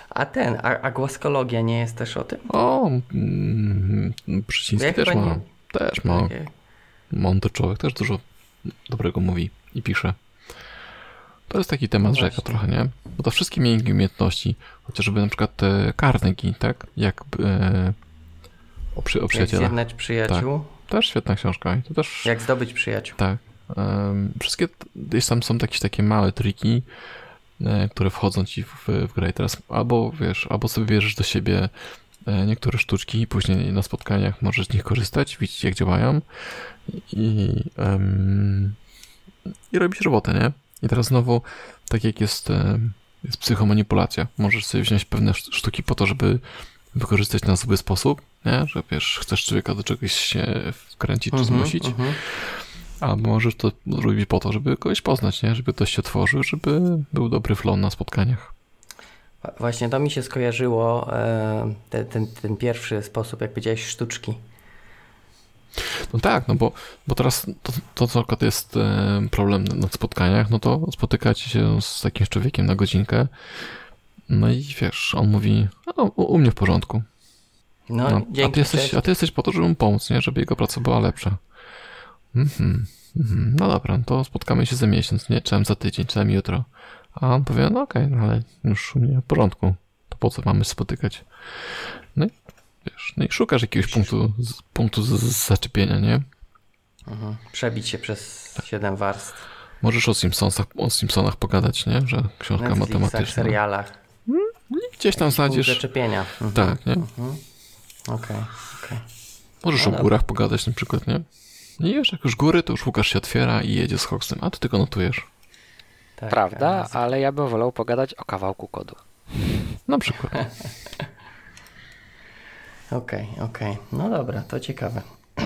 Speaker 2: A ten, a, a głaskologia nie jest też o tym?
Speaker 1: O, mm, też ma.
Speaker 2: nie-
Speaker 1: Też ma.
Speaker 2: Takie-
Speaker 1: Mądry człowiek też dużo dobrego mówi i pisze. To jest taki temat
Speaker 2: No
Speaker 1: rzeka
Speaker 2: właśnie.
Speaker 1: trochę, nie? Bo to wszystkie miękkie umiejętności, chociażby na przykład te Carnegie, tak? Jak e, o, przy, o
Speaker 2: Jak
Speaker 1: przyjacielach.
Speaker 2: zjednać przyjaciół,
Speaker 1: Też świetna książka. I to też
Speaker 2: jak zdobyć przyjaciół.
Speaker 1: tak. Wszystkie gdzieś tam są jakieś takie małe triki, e, które wchodzą ci w, w grę i teraz albo wiesz, albo sobie bierzesz do siebie e, niektóre sztuczki i później na spotkaniach możesz z nich korzystać, widzieć jak działają i, em, i robić robotę, nie? I teraz znowu, tak jak jest, em, jest psychomanipulacja, możesz sobie wziąć pewne szt- sztuki po to, żeby wykorzystać na zły sposób, nie? Że wiesz, chcesz człowieka do czegoś się wkręcić czy
Speaker 2: Mhm,
Speaker 1: zmusić,
Speaker 2: mhm.
Speaker 1: A możesz to zrobić po to, żeby kogoś poznać, nie? Żeby ktoś się otworzył, żeby był dobry flon na spotkaniach.
Speaker 2: Właśnie to mi się skojarzyło, e, te, ten, ten pierwszy sposób, jak powiedziałeś, sztuczki.
Speaker 1: No tak, no bo, bo teraz to, to co akurat jest e, problem na spotkaniach, no to spotykacie się z takim człowiekiem na godzinkę, no i wiesz, on mówi, o, u, u mnie w porządku.
Speaker 2: No,
Speaker 1: No, a,
Speaker 2: dzięki.
Speaker 1: ty jesteś, a ty jesteś po to, żeby mu pomóc, nie? Żeby jego praca była lepsza. Mhm, mhm, no dobra, to spotkamy się za miesiąc, nie? Czemu za tydzień, czemu jutro. A on powie, no okej, no ale już u mnie w porządku. To po co mamy spotykać? No i wiesz, no i szukasz jakiegoś punktu, z, punktu z, z zaczepienia, nie?
Speaker 2: Mhm. Przebić się przez siedem warstw.
Speaker 1: Możesz o Simpsonsach, o Simpsonach pogadać, nie? Że książka
Speaker 2: Netflixach,
Speaker 1: matematyczna.
Speaker 2: serialach.
Speaker 1: Gdzieś tam znajdziesz.
Speaker 2: zaczepienia. Mhm.
Speaker 1: Tak, nie?
Speaker 2: Mhm. Okej, okej.
Speaker 1: Możesz
Speaker 2: No
Speaker 1: o górach pogadać na przykład, nie? I wiesz, jak już góry, to już Łukasz się otwiera i jedzie z Hoxem, a ty tylko notujesz.
Speaker 2: Tak,
Speaker 3: Prawda, ale ja bym wolał pogadać o kawałku kodu.
Speaker 1: Na przykład.
Speaker 2: Okej, okej. No dobra, to ciekawe.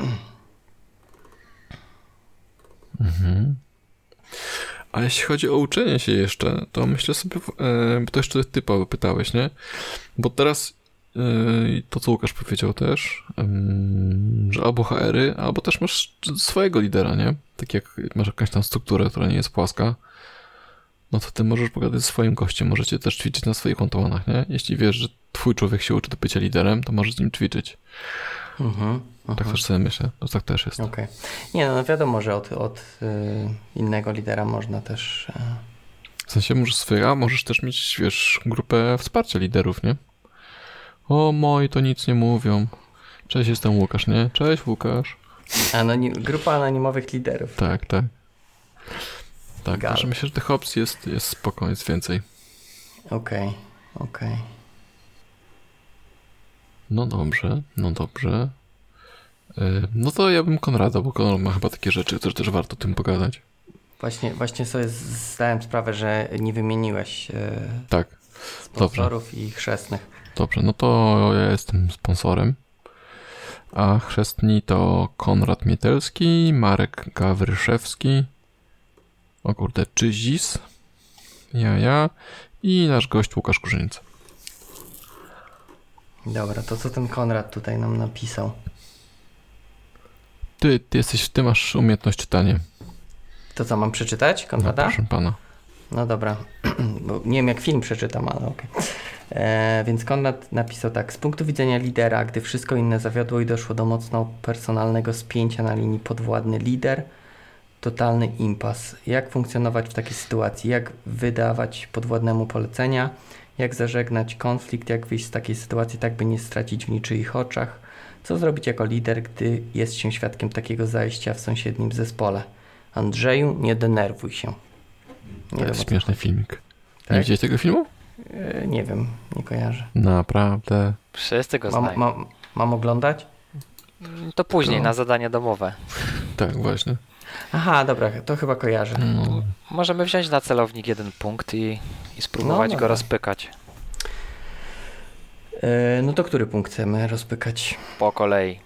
Speaker 1: Mhm. A jeśli chodzi o uczenie się jeszcze, to myślę sobie, e, bo to jeszcze ty Paweł pytałeś, nie? Bo teraz to, co Łukasz powiedział też, że albo HR-y, albo też masz swojego lidera, nie? Tak jak masz jakąś tam strukturę, która nie jest płaska, no to ty możesz pogadać ze swoim gościem, możecie też ćwiczyć na swoich kontomanach, nie? Jeśli wiesz, że twój człowiek się uczy do bycia liderem, to możesz z nim ćwiczyć.
Speaker 2: Mhm.
Speaker 1: Tak
Speaker 2: mhm.
Speaker 1: też sobie myślę, to tak też jest.
Speaker 2: Okej. Nie, no wiadomo, że od, od y, innego lidera można też. E,
Speaker 1: W sensie możesz swojego, a możesz też mieć, wiesz, grupę wsparcia liderów, nie? O, moi to nic nie mówią. Cześć, jestem Łukasz, nie? Cześć, Łukasz.
Speaker 2: anonim, grupa anonimowych liderów.
Speaker 1: Tak, tak. Tak,
Speaker 2: Gal.
Speaker 1: także myślę, że tych opcji jest, jest spoko, jest więcej.
Speaker 2: Okej. Okej.
Speaker 1: No dobrze, no dobrze. Y, No to ja bym Konrada, bo Konrad ma chyba takie rzeczy, które też warto o tym pogadać.
Speaker 2: Właśnie, właśnie sobie zdałem sprawę, że nie wymieniłeś e,
Speaker 1: Tak,
Speaker 2: sponsorów i chrzestnych.
Speaker 1: Dobrze, no to ja jestem sponsorem. A chrzestni to Konrad Mietelski, Marek Gawryszewski, o kurde, Czyzis, ja, ja i nasz gość Łukasz Kurzyńca.
Speaker 2: Dobra, to co ten Konrad tutaj nam napisał?
Speaker 1: Ty, ty jesteś, ty masz umiejętność czytania.
Speaker 2: To co, mam przeczytać
Speaker 1: No,
Speaker 2: Konrada?
Speaker 1: proszę pana.
Speaker 2: No dobra, nie wiem jak film przeczytam, ale okej. E, Więc Konrad napisał tak. Z punktu widzenia lidera, gdy wszystko inne zawiodło i doszło do mocno personalnego spięcia na linii podwładny lider, totalny impas. Jak funkcjonować w takiej sytuacji? Jak wydawać podwładnemu polecenia? Jak zażegnać konflikt? Jak wyjść z takiej sytuacji, tak by nie stracić w niczyich oczach? Co zrobić jako lider, gdy jest się świadkiem takiego zajścia w sąsiednim zespole? Andrzeju, nie denerwuj się.
Speaker 1: To
Speaker 2: wiem,
Speaker 1: jest
Speaker 2: o co
Speaker 1: śmieszny filmik. Nie
Speaker 2: Tak?
Speaker 1: widziałeś tego filmu?
Speaker 2: E, Nie wiem, nie kojarzę.
Speaker 1: Naprawdę.
Speaker 3: Wszyscy go
Speaker 2: Mam,
Speaker 3: znają.
Speaker 2: mam, mam oglądać?
Speaker 3: To później
Speaker 1: No.
Speaker 3: na zadanie domowe.
Speaker 1: Tak, właśnie.
Speaker 2: Aha, dobra, to chyba kojarzę.
Speaker 1: No,
Speaker 3: Możemy wziąć na celownik jeden punkt i, i spróbować
Speaker 2: No,
Speaker 3: go rozpykać
Speaker 2: E, No to który punkt chcemy rozpykać
Speaker 3: po kolei.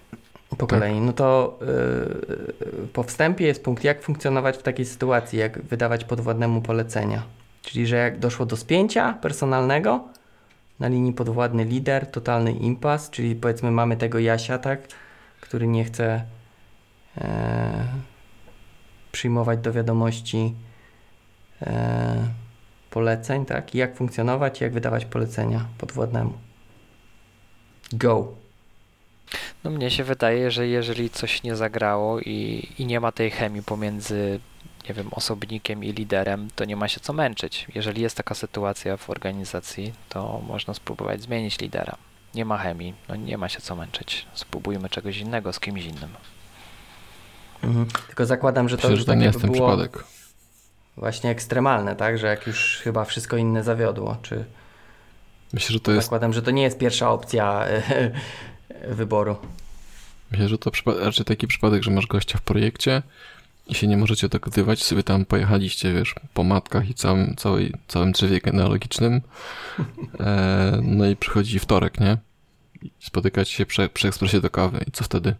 Speaker 2: po
Speaker 1: Tak.
Speaker 2: kolei? No to e, po wstępie jest punkt, jak funkcjonować w takiej sytuacji, jak wydawać podwładnemu polecenia. Czyli, że jak doszło do spięcia personalnego na linii podwładny lider, totalny impas, czyli powiedzmy mamy tego Jasia, tak, który nie chce e, przyjmować do wiadomości e, poleceń, tak? Jak funkcjonować, jak wydawać polecenia podwładnemu. Go.
Speaker 3: No mnie się wydaje, że jeżeli coś nie zagrało i, i nie ma tej chemii pomiędzy, nie wiem, osobnikiem i liderem, to nie ma się co męczyć. Jeżeli jest taka sytuacja w organizacji, to można spróbować zmienić lidera. Nie ma chemii, no nie ma się co męczyć. Spróbujmy czegoś innego z kimś innym.
Speaker 2: Mhm. Tylko zakładam, że to już
Speaker 1: to
Speaker 2: tak
Speaker 1: nie jest ten
Speaker 2: było
Speaker 1: przypadek.
Speaker 2: właśnie ekstremalne, tak? Że jak już chyba wszystko inne zawiodło, czy
Speaker 1: Myślę, że to jest,
Speaker 2: zakładam, że to nie jest pierwsza opcja wyboru.
Speaker 1: myślę, że to przypa- raczej taki przypadek, że masz gościa w projekcie i się nie możecie dogadywać, sobie tam pojechaliście, wiesz, po matkach i całym, całej, całym drzewie genealogicznym. E, no i przychodzi wtorek, nie? I spotykacie się przy, przy ekspresie do kawy i co wtedy?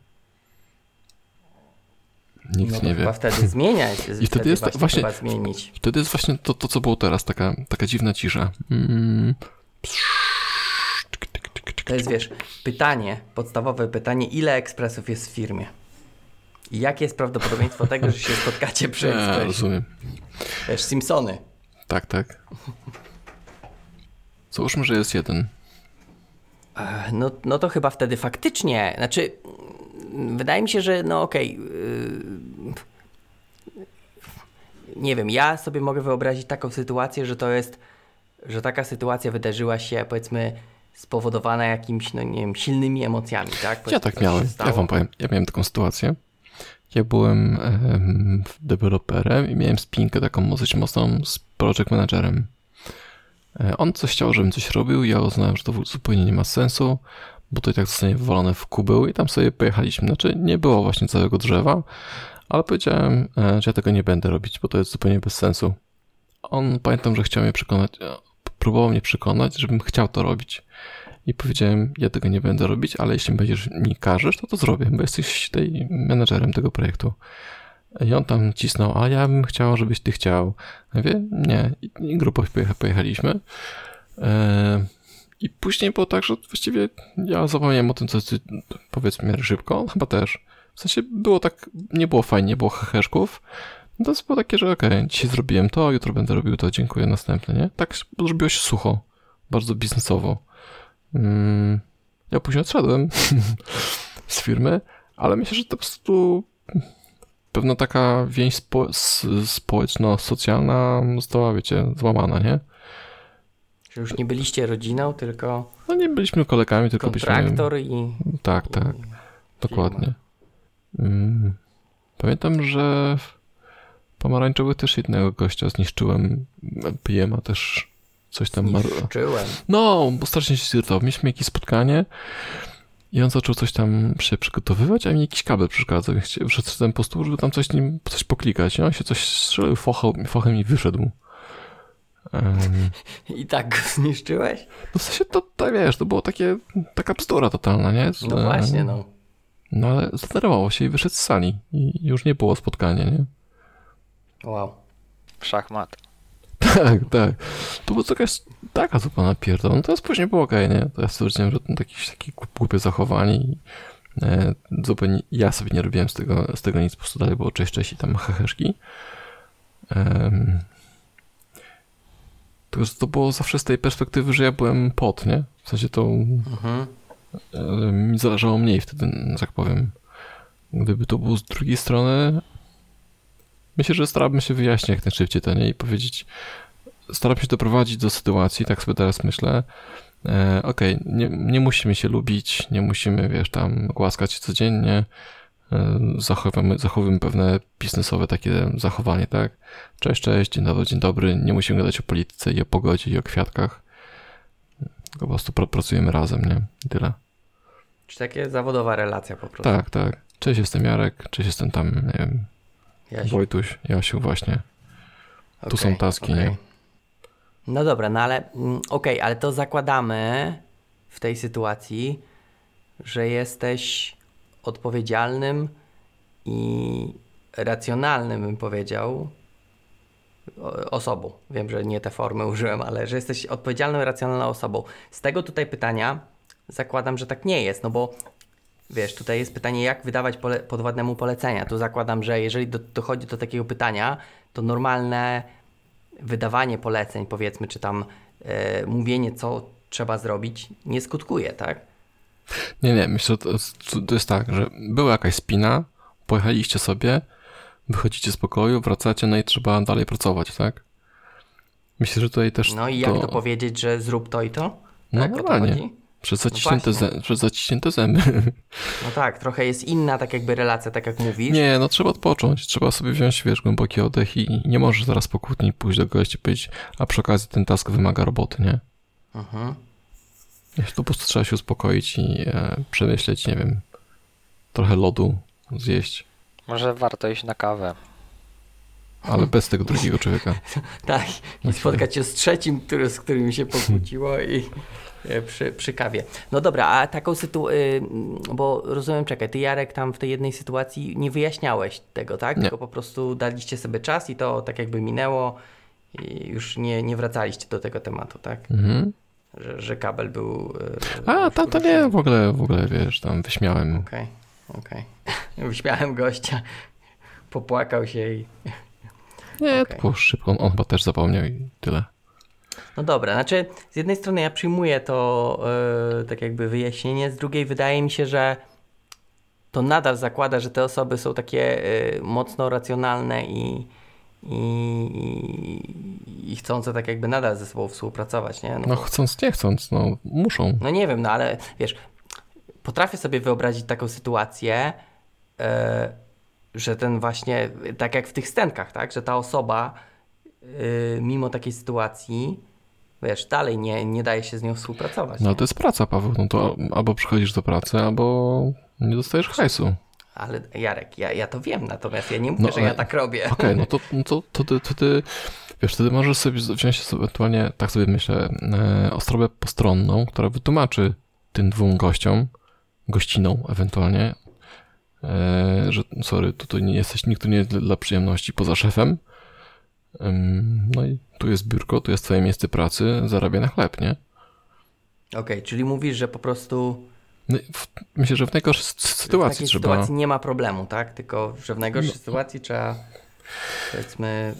Speaker 1: Nikt
Speaker 2: no
Speaker 1: nie wie.
Speaker 2: wtedy zmieniać.
Speaker 1: I wtedy jest
Speaker 2: właśnie,
Speaker 1: właśnie-
Speaker 2: trzeba zmienić.
Speaker 1: Wtedy jest właśnie to, to co było teraz, taka, taka dziwna cisza. Mm.
Speaker 2: To jest, wiesz, pytanie, podstawowe pytanie, ile ekspresów jest w firmie? I jakie jest prawdopodobieństwo tego, że się spotkacie przy
Speaker 1: Ja,
Speaker 2: ekspresie?
Speaker 1: rozumiem.
Speaker 2: Wiesz, Simpsony.
Speaker 1: Tak, tak. Załóżmy, że jest jeden.
Speaker 2: Ech, No, no to chyba wtedy faktycznie, znaczy, wydaje mi się, że no okej. yy, nie wiem, ja sobie mogę wyobrazić taką sytuację, że to jest, że taka sytuacja wydarzyła się, powiedzmy, spowodowana jakimiś, no nie wiem, silnymi emocjami, tak?
Speaker 1: Ja
Speaker 2: Powiedzmy,
Speaker 1: tak
Speaker 2: coś się
Speaker 1: miałem. Ja wam powiem. Ja miałem taką sytuację. Ja byłem em, deweloperem i miałem spinkę taką dosyć mocną z project managerem. E, On coś chciał, żebym coś robił. Ja uznałem, że to zupełnie nie ma sensu, bo to i tak zostanie wywalone w kubeł i tam sobie pojechaliśmy. Znaczy, nie było właśnie całego drzewa, ale powiedziałem, e, że ja tego nie będę robić, bo to jest zupełnie bez sensu. On pamiętam, że chciał mnie przekonać, e, próbował mnie przekonać, żebym chciał to robić. I powiedziałem, ja tego nie będę robić, ale jeśli będziesz mi każesz, to to zrobię, bo jesteś tej menedżerem tego projektu. I on tam cisnął, a ja bym chciał, żebyś ty chciał. Ja mówię, nie. I, grupą pojecha- pojechaliśmy. E, I później było tak, że właściwie ja zapomniałem o tym, co ty powiedz w miarę szybko, on chyba też. W sensie było tak, nie było fajnie, nie było heheszków. No to było takie, że okej, dzisiaj zrobiłem to, jutro będę robił to, dziękuję, następne, nie? Tak zrobiło się sucho, bardzo biznesowo. Mm, ja później odszedłem z firmy, ale myślę, że to po prostu pewna taka więź spo, społeczno-socjalna została, wiecie, złamana, nie?
Speaker 2: Że już nie byliście rodziną, tylko
Speaker 1: No nie byliśmy kolegami, tylko byliśmy...
Speaker 2: kontraktor i...
Speaker 1: Tak, tak, dokładnie. Mm, pamiętam, że w pomarańczowych też jednego gościa zniszczyłem, PM-a też coś tam...
Speaker 2: Czułem.
Speaker 1: No, bo strasznie się zirytował. Mieliśmy jakieś spotkanie i on zaczął coś tam się przygotowywać, a mi jakiś kabel przeszkadzał. Wszedłem po stół, żeby tam coś, nim, coś poklikać. I on się coś strzelił fochem, fochem i wyszedł. Um,
Speaker 2: I tak go zniszczyłeś?
Speaker 1: no w sensie to, to wiesz, to było takie, taka bzdura totalna, nie? Z-
Speaker 2: No właśnie, no.
Speaker 1: No ale zdenerwował się i wyszedł z sali. I już nie było spotkania, nie?
Speaker 2: Wow.
Speaker 3: Szachmat.
Speaker 1: Tak, tak. To była jakaś taka zupełna pierdol. No to jest później było okej, nie? To ja stwierdziłem, że to jakieś takie głup- głupie zachowanie i e, zupełnie ja sobie nie robiłem z tego, z tego nic, po prostu dalej było cześć, cześć i tam heheszki. Um, tylko, że to było zawsze z tej perspektywy, że ja byłem pod, nie? W sensie to
Speaker 2: Mhm.
Speaker 1: e, mi zależało mniej wtedy, tak powiem. Gdyby to było z drugiej strony, myślę, że starałbym się wyjaśnić jak najszybciej to, nie? I powiedzieć, staram się doprowadzić do sytuacji, tak sobie teraz myślę, e, okej, nie, nie musimy się lubić, nie musimy, wiesz, tam głaskać się codziennie, e, zachowujemy, zachowujemy pewne biznesowe takie zachowanie, tak? Cześć, cześć, dzień dobry, dzień dobry, nie musimy gadać o polityce i o pogodzie i o kwiatkach, po prostu pra- pracujemy razem, nie? I tyle.
Speaker 2: Czy takie zawodowa relacja po prostu.
Speaker 1: Tak, tak. Cześć, jestem Jarek, cześć, jestem tam, nie wiem,
Speaker 2: Jasiu.
Speaker 1: Wojtuś, Jasiu, właśnie. Tu
Speaker 2: Okej,
Speaker 1: są taski,
Speaker 2: okej.
Speaker 1: nie?
Speaker 2: No dobra, no ale mm, okej, ale to zakładamy w tej sytuacji, że jesteś odpowiedzialnym i racjonalnym, bym powiedział, osobą. Wiem, że nie te formy użyłem, ale że jesteś odpowiedzialną racjonalną osobą. Z tego tutaj pytania zakładam, że tak nie jest, no bo wiesz, tutaj jest pytanie, jak wydawać pole- podwładnemu polecenia. Tu zakładam, że jeżeli do, dochodzi do takiego pytania, to normalne wydawanie poleceń, powiedzmy, czy tam e, mówienie, co trzeba zrobić, nie skutkuje, tak?
Speaker 1: Nie, nie, myślę, że to jest, to jest tak, że była jakaś spina, pojechaliście sobie, wychodzicie z pokoju, wracacie, no i trzeba dalej pracować, tak? Myślę, że tutaj też
Speaker 2: No i jak to, powiedzieć, że zrób to i to?
Speaker 1: No
Speaker 2: tak, o to
Speaker 1: normalnie. Przez zaciśnięte,
Speaker 2: właśnie.
Speaker 1: zę, przez zaciśnięte zęby.
Speaker 2: No tak, trochę jest inna tak jakby relacja, tak jak mówisz.
Speaker 1: Nie, no trzeba odpocząć, trzeba sobie wziąć, wiesz, głęboki oddech i nie możesz zaraz po kłótni pójść do gości i powiedzieć, a przy okazji ten task wymaga roboty, nie?
Speaker 2: Mhm.
Speaker 1: To po prostu trzeba się uspokoić i e, przemyśleć, nie wiem, trochę lodu zjeść,
Speaker 3: Może warto iść na kawę.
Speaker 1: ale bez tego drugiego człowieka.
Speaker 2: Tak, i spotkać się z trzecim, który, z którym się pokłóciło i przy, przy kawie. No dobra, a taką sytuację, bo rozumiem, czekaj, ty Jarek tam w tej jednej sytuacji nie wyjaśniałeś tego, tak?
Speaker 1: Nie.
Speaker 2: Tylko po prostu daliście sobie czas i to tak jakby minęło i już nie, nie wracaliście do tego tematu, tak?
Speaker 1: Mhm.
Speaker 2: Że, że kabel był... e,
Speaker 1: A, tam to nie, w ogóle, w ogóle, wiesz, tam wyśmiałem.
Speaker 2: Okej, okej. Wyśmiałem gościa, popłakał się i...
Speaker 1: Nie, to było szybko, on, on chyba też zapomniał i tyle.
Speaker 2: No dobra, znaczy z jednej strony ja przyjmuję to e, tak jakby wyjaśnienie, z drugiej wydaje mi się, że to nadal zakłada, że te osoby są takie e, mocno racjonalne i, i, i chcące tak jakby nadal ze sobą współpracować, nie?
Speaker 1: No
Speaker 2: bo-
Speaker 1: chcąc, nie chcąc, no muszą.
Speaker 2: no nie wiem, no ale wiesz, potrafię sobie wyobrazić taką sytuację, e, że ten właśnie, tak jak w tych scenkach, tak, że ta osoba mimo takiej sytuacji, wiesz, dalej nie, nie daje się z nią współpracować.
Speaker 1: No
Speaker 2: nie?
Speaker 1: to jest praca, Paweł, no to albo przychodzisz do pracy, albo nie dostajesz hajsu.
Speaker 2: Ale Jarek, ja, ja to wiem, natomiast ja nie mówię,
Speaker 1: No,
Speaker 2: że ja tak robię.
Speaker 1: Okej, no to, no to, to, ty, to ty, wiesz, wtedy możesz sobie wziąć sobie ewentualnie, tak sobie myślę, e, osobę postronną, która wytłumaczy tym dwóm gościom, gościną ewentualnie, e, że sorry, tutaj nie jesteś, nikt tu nie jest dla przyjemności poza szefem. No i tu jest biurko, tu jest twoje miejsce pracy, zarabia na chleb, nie?
Speaker 2: Okej, czyli mówisz, że po prostu
Speaker 1: No, w, myślę, że w najgorszej sy-
Speaker 2: w
Speaker 1: sytuacji
Speaker 2: takiej
Speaker 1: trzeba...
Speaker 2: sytuacji nie ma problemu, tak? Tylko, że w najgorszej
Speaker 1: No.
Speaker 2: sytuacji trzeba, powiedzmy,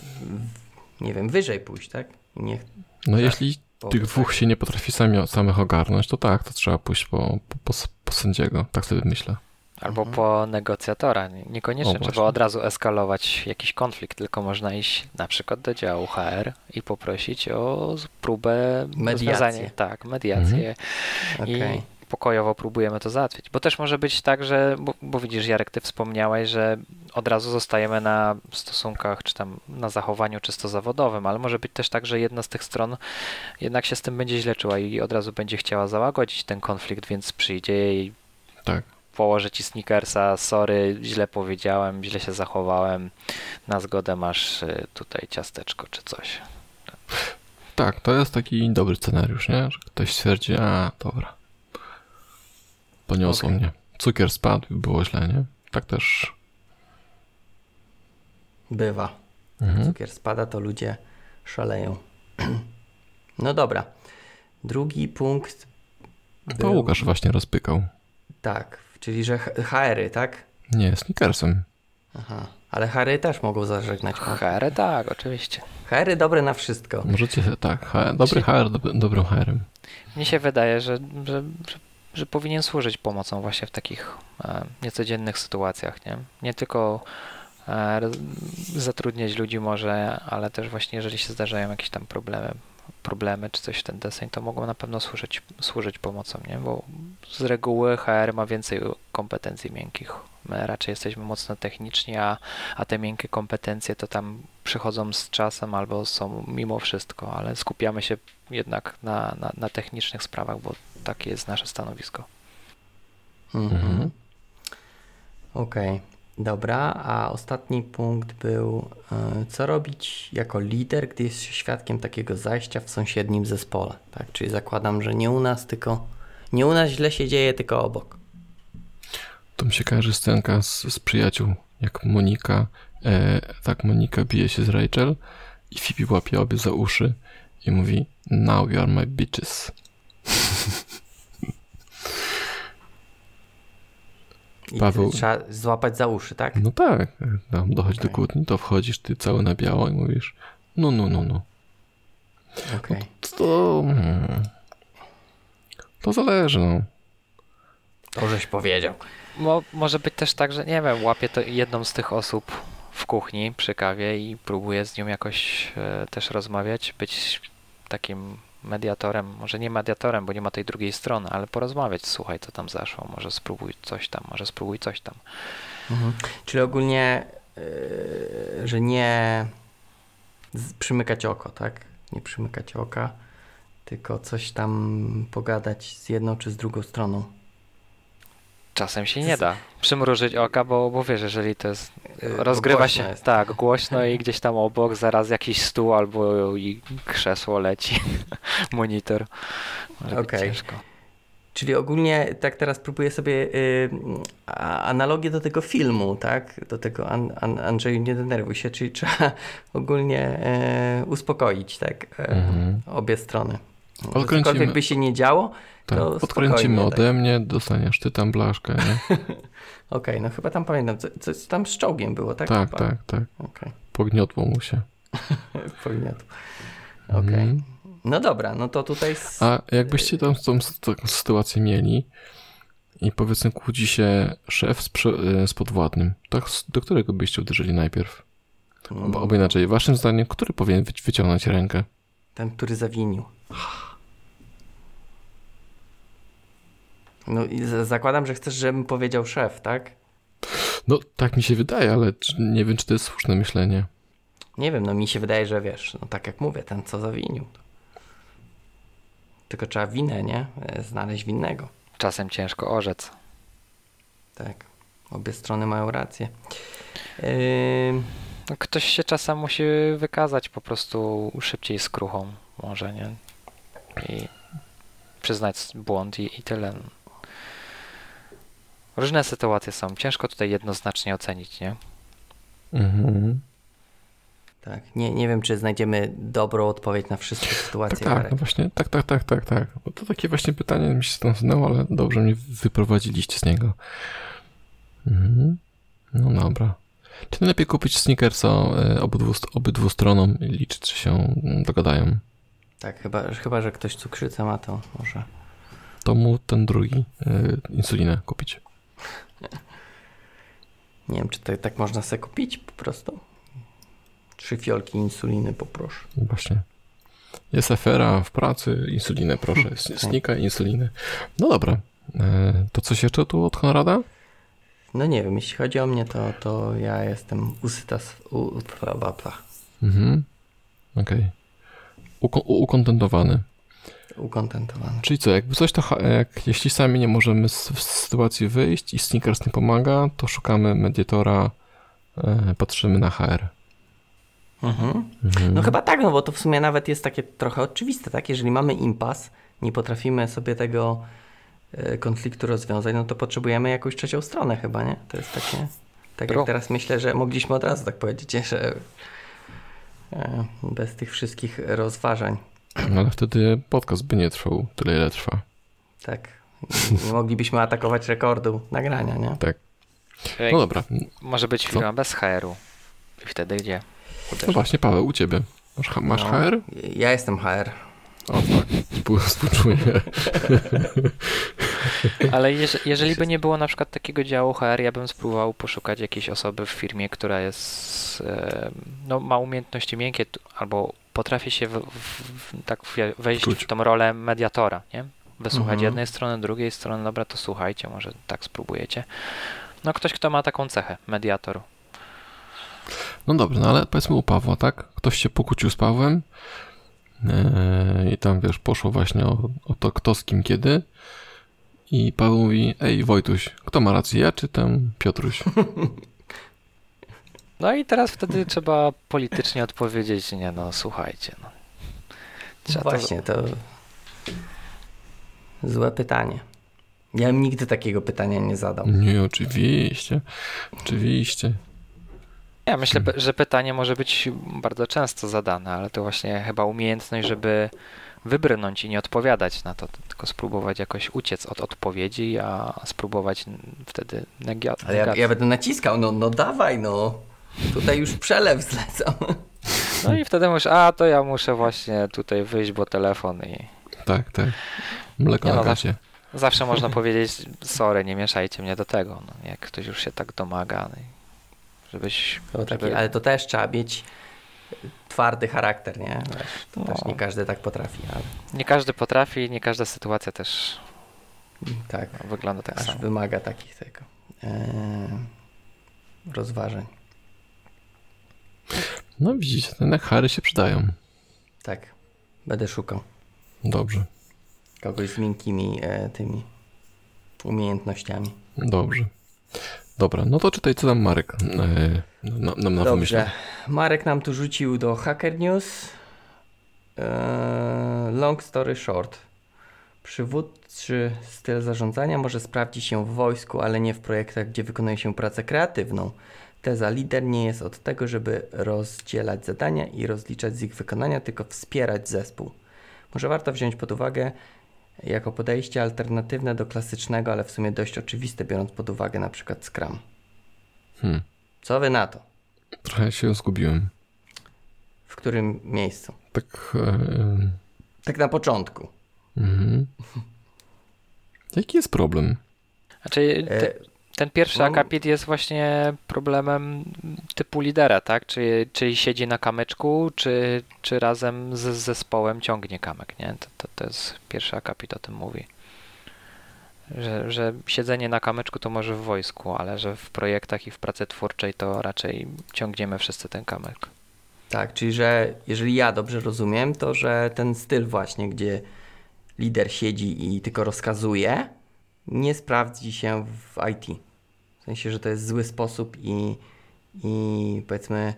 Speaker 2: nie wiem, wyżej pójść, tak? I niech
Speaker 1: No
Speaker 2: Tak.
Speaker 1: jeśli tych dwóch się nie potrafi sami, samych ogarnąć, to tak, to trzeba pójść po, po, po, po sędziego. Tak sobie myślę.
Speaker 3: Albo
Speaker 2: Mhm.
Speaker 3: po negocjatora. Nie- Niekoniecznie
Speaker 1: O,
Speaker 3: trzeba od razu eskalować jakiś konflikt, tylko można iść na przykład do działu HR i poprosić o próbę
Speaker 2: Mediację.
Speaker 3: rozwiązania. Tak, mediację.
Speaker 2: Okej.
Speaker 3: I pokojowo próbujemy to załatwić. Bo też może być tak, że, bo, bo widzisz, Jarek, ty wspomniałeś, że od razu zostajemy na stosunkach, czy tam na zachowaniu czysto zawodowym, ale może być też tak, że jedna z tych stron jednak się z tym będzie źle czuła i od razu będzie chciała załagodzić ten konflikt, więc przyjdzie i
Speaker 1: Tak.
Speaker 3: Położę ci sneakersa, sorry, źle powiedziałem, źle się zachowałem, na zgodę masz y, tutaj ciasteczko czy coś.
Speaker 1: Tak, to jest taki dobry scenariusz, nie? Że ktoś stwierdzi, a dobra. Poniosło
Speaker 2: Okej.
Speaker 1: mnie. Cukier spadł i było źle, nie? Tak też.
Speaker 2: Bywa.
Speaker 1: Mhm.
Speaker 2: Cukier spada, to ludzie szaleją. No dobra. Drugi punkt.
Speaker 1: To Łukasz właśnie rozpykał.
Speaker 2: Tak, czyli że HR-y, tak?
Speaker 1: Nie, sneakersem.
Speaker 2: Aha. Ale HR-y też mogą zażegnać. kontrakt.
Speaker 3: HR, tak, oczywiście.
Speaker 2: HR-y dobre na wszystko.
Speaker 1: Możecie, tak, HR, dobry HR, dob- dobrym HR-em.
Speaker 3: Mnie się wydaje, że, że, że, że powinien służyć pomocą właśnie w takich e, niecodziennych sytuacjach, nie? Nie tylko e, zatrudniać ludzi może, ale też właśnie jeżeli się zdarzają jakieś tam problemy, problemy czy coś w ten deseń, to mogą na pewno służyć, służyć pomocą, nie? Bo z reguły HR ma więcej kompetencji miękkich. My raczej jesteśmy mocno techniczni, a, a te miękkie kompetencje to tam przychodzą z czasem albo są mimo wszystko, ale skupiamy się jednak na, na, na technicznych sprawach, bo takie jest nasze stanowisko.
Speaker 2: Mhm. Okej, dobra. A ostatni punkt był, e, co robić jako lider, gdy jest świadkiem takiego zajścia w sąsiednim zespole. Tak? Czyli zakładam, że nie u nas, tylko nie u nas źle się dzieje, tylko obok.
Speaker 1: To mi się kojarzy scenka z, z przyjaciół, jak Monika, e, tak Monika bije się z Rachel i Phoebe łapie obie za uszy i mówi Now you are my bitches. Paweł-
Speaker 2: trzeba złapać za uszy, tak?
Speaker 1: No tak, tam dochodzi do
Speaker 2: Okej.
Speaker 1: kłótni, to wchodzisz ty cały na biało i mówisz no, no, no, no.
Speaker 2: Okej.
Speaker 1: To, hmm, to zależy, no.
Speaker 2: To żeś powiedział.
Speaker 3: Mo, może być też tak, że nie wiem, łapie to jedną z tych osób w kuchni przy kawie i próbuje z nią jakoś e, też rozmawiać, być takim mediatorem, może nie mediatorem, bo nie ma tej drugiej strony, ale porozmawiać, słuchaj, co tam zaszło, może spróbuj coś tam, może spróbuj coś tam.
Speaker 2: Mhm. Czyli ogólnie, yy, że nie przymykać oko, tak? Nie przymykać oka, tylko coś tam pogadać z jedną czy z drugą stroną.
Speaker 3: Czasem się nie da przymrużyć oka, bo, bo wiesz, jeżeli to jest,
Speaker 2: Yy,
Speaker 3: rozgrywa się
Speaker 2: jest.
Speaker 3: tak głośno i gdzieś tam obok zaraz jakiś stół albo i krzesło leci, monitor. Być
Speaker 2: Okej.
Speaker 3: ciężko.
Speaker 2: Czyli ogólnie tak teraz próbuję sobie yy, analogię do tego filmu, tak? Do tego An- An- Andrzeju nie denerwuj się, czyli trzeba ogólnie e, uspokoić, tak? E,
Speaker 1: Mhm.
Speaker 2: Obie strony.
Speaker 1: Odkręcimy.
Speaker 2: Cokolwiek by się nie działo,
Speaker 1: Tak,
Speaker 2: to spokojnie,
Speaker 1: ode mnie, dostaniesz ty tam blaszkę, nie?
Speaker 2: Okej, no chyba tam pamiętam, co, coś tam z czołgiem było, tak?
Speaker 1: Tak, tak, tak.
Speaker 2: Okej,
Speaker 1: Pogniotło mu się.
Speaker 2: powinno to. Okej.
Speaker 1: Mhm.
Speaker 2: No dobra, no to tutaj... S-
Speaker 1: A jakbyście tam tą, tą sytuację mieli i powiedzmy kłóci się szef z, prze- z podwładnym, to ch- do którego byście uderzyli najpierw?
Speaker 2: mm,
Speaker 1: Albo inaczej, waszym zdaniem, który powinien wyci- wyciągnąć rękę?
Speaker 2: Ten, który zawinił. No i zakładam, że chcesz, żebym powiedział szef, tak?
Speaker 1: No, tak mi się wydaje, ale nie wiem, czy to jest słuszne myślenie.
Speaker 2: Nie wiem, no mi się wydaje, że wiesz, no tak jak mówię, ten co zawinił. Tylko trzeba winę, nie? E, Znaleźć winnego.
Speaker 3: Czasem ciężko orzec.
Speaker 2: Tak. Obie strony mają rację.
Speaker 3: No, ktoś się czasem musi wykazać po prostu szybciej z kruchą, może, nie? I przyznać błąd i, i tyle. Różne sytuacje są. Ciężko tutaj jednoznacznie ocenić, nie?
Speaker 1: Mhm.
Speaker 2: tak. Nie, nie wiem, czy znajdziemy dobrą odpowiedź na wszystkie
Speaker 1: Tak,
Speaker 2: sytuacje.
Speaker 1: tak,
Speaker 2: Jarek.
Speaker 1: no właśnie, tak, tak, tak, tak, tak. Bo to takie właśnie pytanie mi się stanęło, ale dobrze mnie wyprowadziliście z niego. Mhm. No dobra. Czy najlepiej kupić sneakersa e, obydwu, obydwu stronom i liczyć, czy się dogadają?
Speaker 2: Tak, chyba, chyba, że ktoś cukrzycę ma, to może.
Speaker 1: To mu ten drugi e, insulinę kupić.
Speaker 2: Nie wiem, czy to, tak można sobie kupić po prostu? Trzy fiolki insuliny poproszę.
Speaker 1: Właśnie. Jest afera w pracy, insulinę proszę. Snika, insulinę. No dobra. E, to coś jeszcze tu od Konrada?
Speaker 2: No nie wiem, jeśli chodzi o mnie, to, to ja jestem usyta, bla,
Speaker 1: Mhm. Okej. U- Ukontentowany.
Speaker 2: Ukontentowany.
Speaker 1: Czyli co, jakby coś to, jak, jeśli sami nie możemy z, z sytuacji wyjść i Snickers nie pomaga, to szukamy mediatora, e, patrzymy na HR.
Speaker 2: Mhm.
Speaker 1: Mhm.
Speaker 2: No chyba tak, no bo to w sumie nawet jest takie trochę oczywiste, tak? Jeżeli mamy impas, nie potrafimy sobie tego e, konfliktu rozwiązać, no to potrzebujemy jakąś trzecią stronę chyba, nie? To jest takie, tak
Speaker 3: Bro.
Speaker 2: jak teraz myślę, że mogliśmy od razu tak powiedzieć, że e, bez tych wszystkich rozważań,
Speaker 1: ale wtedy podcast by nie trwał tyle, ile trwa.
Speaker 2: tak? Nie moglibyśmy atakować rekordu nagrania, nie?
Speaker 1: Tak. No dobra.
Speaker 3: Może być
Speaker 1: Co?
Speaker 3: firma bez HR-u. I wtedy gdzie?
Speaker 1: No właśnie, Paweł, u ciebie. Masz, masz
Speaker 2: No,
Speaker 1: HR?
Speaker 2: Ja jestem HR.
Speaker 1: O tak, Współ- współczuję.
Speaker 3: Ale jeż, jeżeli by nie było na przykład takiego działu HR, ja bym spróbował poszukać jakiejś osoby w firmie, która jest, no, ma umiejętności miękkie albo potrafi się w, w, w, tak wejść
Speaker 1: Czuć.
Speaker 3: w tą rolę mediatora, nie? Wysłuchać
Speaker 2: Mhm.
Speaker 3: jednej strony, drugiej strony, dobra, to słuchajcie, może tak spróbujecie. No ktoś, kto ma taką cechę, mediator.
Speaker 1: No dobrze, no ale powiedzmy u Pawła, tak? Ktoś się pokłócił z Pawłem e, i tam, wiesz, poszło właśnie o, o to, kto z kim kiedy i Paweł mówi, ej Wojtuś, kto ma rację, ja czy ten Piotruś?
Speaker 3: No i teraz wtedy trzeba politycznie odpowiedzieć, nie no, słuchajcie, no. Trzeba to-
Speaker 2: Właśnie, to złe pytanie. Ja bym nigdy takiego pytania nie zadał.
Speaker 1: Nie, oczywiście, oczywiście.
Speaker 3: Ja myślę, że pytanie może być bardzo często zadane, ale to właśnie chyba umiejętność, żeby wybrnąć i nie odpowiadać na to, tylko spróbować jakoś uciec od odpowiedzi, a spróbować wtedy negia-
Speaker 2: Ale ja, ja będę naciskał, no, no dawaj, no. Tutaj już przelew zlecam.
Speaker 3: No i wtedy mówisz, a to ja muszę właśnie tutaj wyjść, bo telefon i
Speaker 1: Tak, tak. Mleko
Speaker 3: Nie
Speaker 1: na
Speaker 3: no,
Speaker 1: gacie.
Speaker 3: zawsze można powiedzieć, sorry, nie mieszajcie mnie do tego, no, jak ktoś już się tak domaga, no, żebyś...
Speaker 2: To taki,
Speaker 3: żeby-
Speaker 2: ale to też trzeba mieć twardy charakter, nie? Wiesz, to
Speaker 3: No.
Speaker 2: też nie każdy tak potrafi, ale
Speaker 3: Nie każdy potrafi, nie każda sytuacja też
Speaker 2: tak,
Speaker 3: no, wygląda tak
Speaker 2: aż
Speaker 3: samo.
Speaker 2: wymaga takich tego eee, rozważań.
Speaker 1: No widzicie, te Hary się przydają.
Speaker 2: Tak, będę szukał
Speaker 1: Dobrze,
Speaker 2: kogoś z miękkimi e, tymi umiejętnościami.
Speaker 1: dobrze. Dobra, no to czytaj, co tam Marek e, nam na, na.
Speaker 2: Dobrze. Marek nam tu rzucił do Hacker News. Eee, long story short. Przywódczy styl zarządzania może sprawdzić się w wojsku, ale nie w projektach, gdzie wykonuje się pracę kreatywną. Teza lider nie jest od tego, żeby rozdzielać zadania i rozliczać z ich wykonania, tylko wspierać zespół. Może warto wziąć pod uwagę jako podejście alternatywne do klasycznego, ale w sumie dość oczywiste, biorąc pod uwagę na przykład Scrum.
Speaker 1: Hmm,
Speaker 2: Co wy na to?
Speaker 1: trochę się zgubiłem.
Speaker 2: W którym miejscu?
Speaker 1: Tak, e,
Speaker 2: Tak na początku.
Speaker 1: mhm. Jaki jest problem?
Speaker 3: Znaczy, te,
Speaker 2: E,
Speaker 3: ten pierwszy
Speaker 2: mam-
Speaker 3: akapit jest właśnie problemem typu lidera, tak? Czy, czy siedzi na kamyczku, czy, czy razem z z zespołem ciągnie kamyk, nie? To, to, to jest pierwszy akapit o tym mówi. Że, że siedzenie na kamyczku to może w wojsku, ale że w projektach i w pracy twórczej to raczej ciągniemy wszyscy ten kamyk.
Speaker 2: tak, czyli że jeżeli ja dobrze rozumiem, to że ten styl właśnie, gdzie lider siedzi i tylko rozkazuje, nie sprawdzi się w IT. Sensie, że to jest zły sposób i, i powiedzmy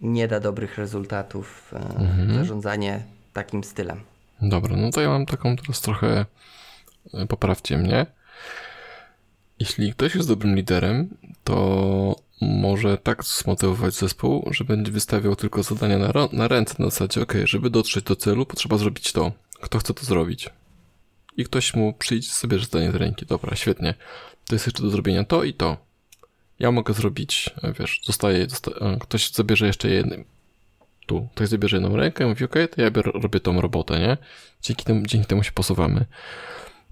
Speaker 2: nie da dobrych rezultatów e,
Speaker 1: Mhm.
Speaker 2: zarządzanie takim stylem.
Speaker 1: Dobra, no to ja mam taką teraz trochę. e, Poprawcie mnie. Jeśli ktoś jest dobrym liderem, to może tak zmotywować zespół, że będzie wystawiał tylko zadania na, na ręce na zasadzie, ok, żeby dotrzeć do celu, potrzeba zrobić to. Kto chce to zrobić? I ktoś mu przyjdzie, sobie zadanie z ręki. Dobra, świetnie. To jest jeszcze do zrobienia to i to. Ja mogę zrobić, e, wiesz, zostaje, zosta- e, ktoś zabierze jeszcze jednym. Tu, ktoś zabierze jedną rękę mówi, ok, to ja biorę, robię tą robotę, nie? Dzięki temu, dzięki temu się posuwamy.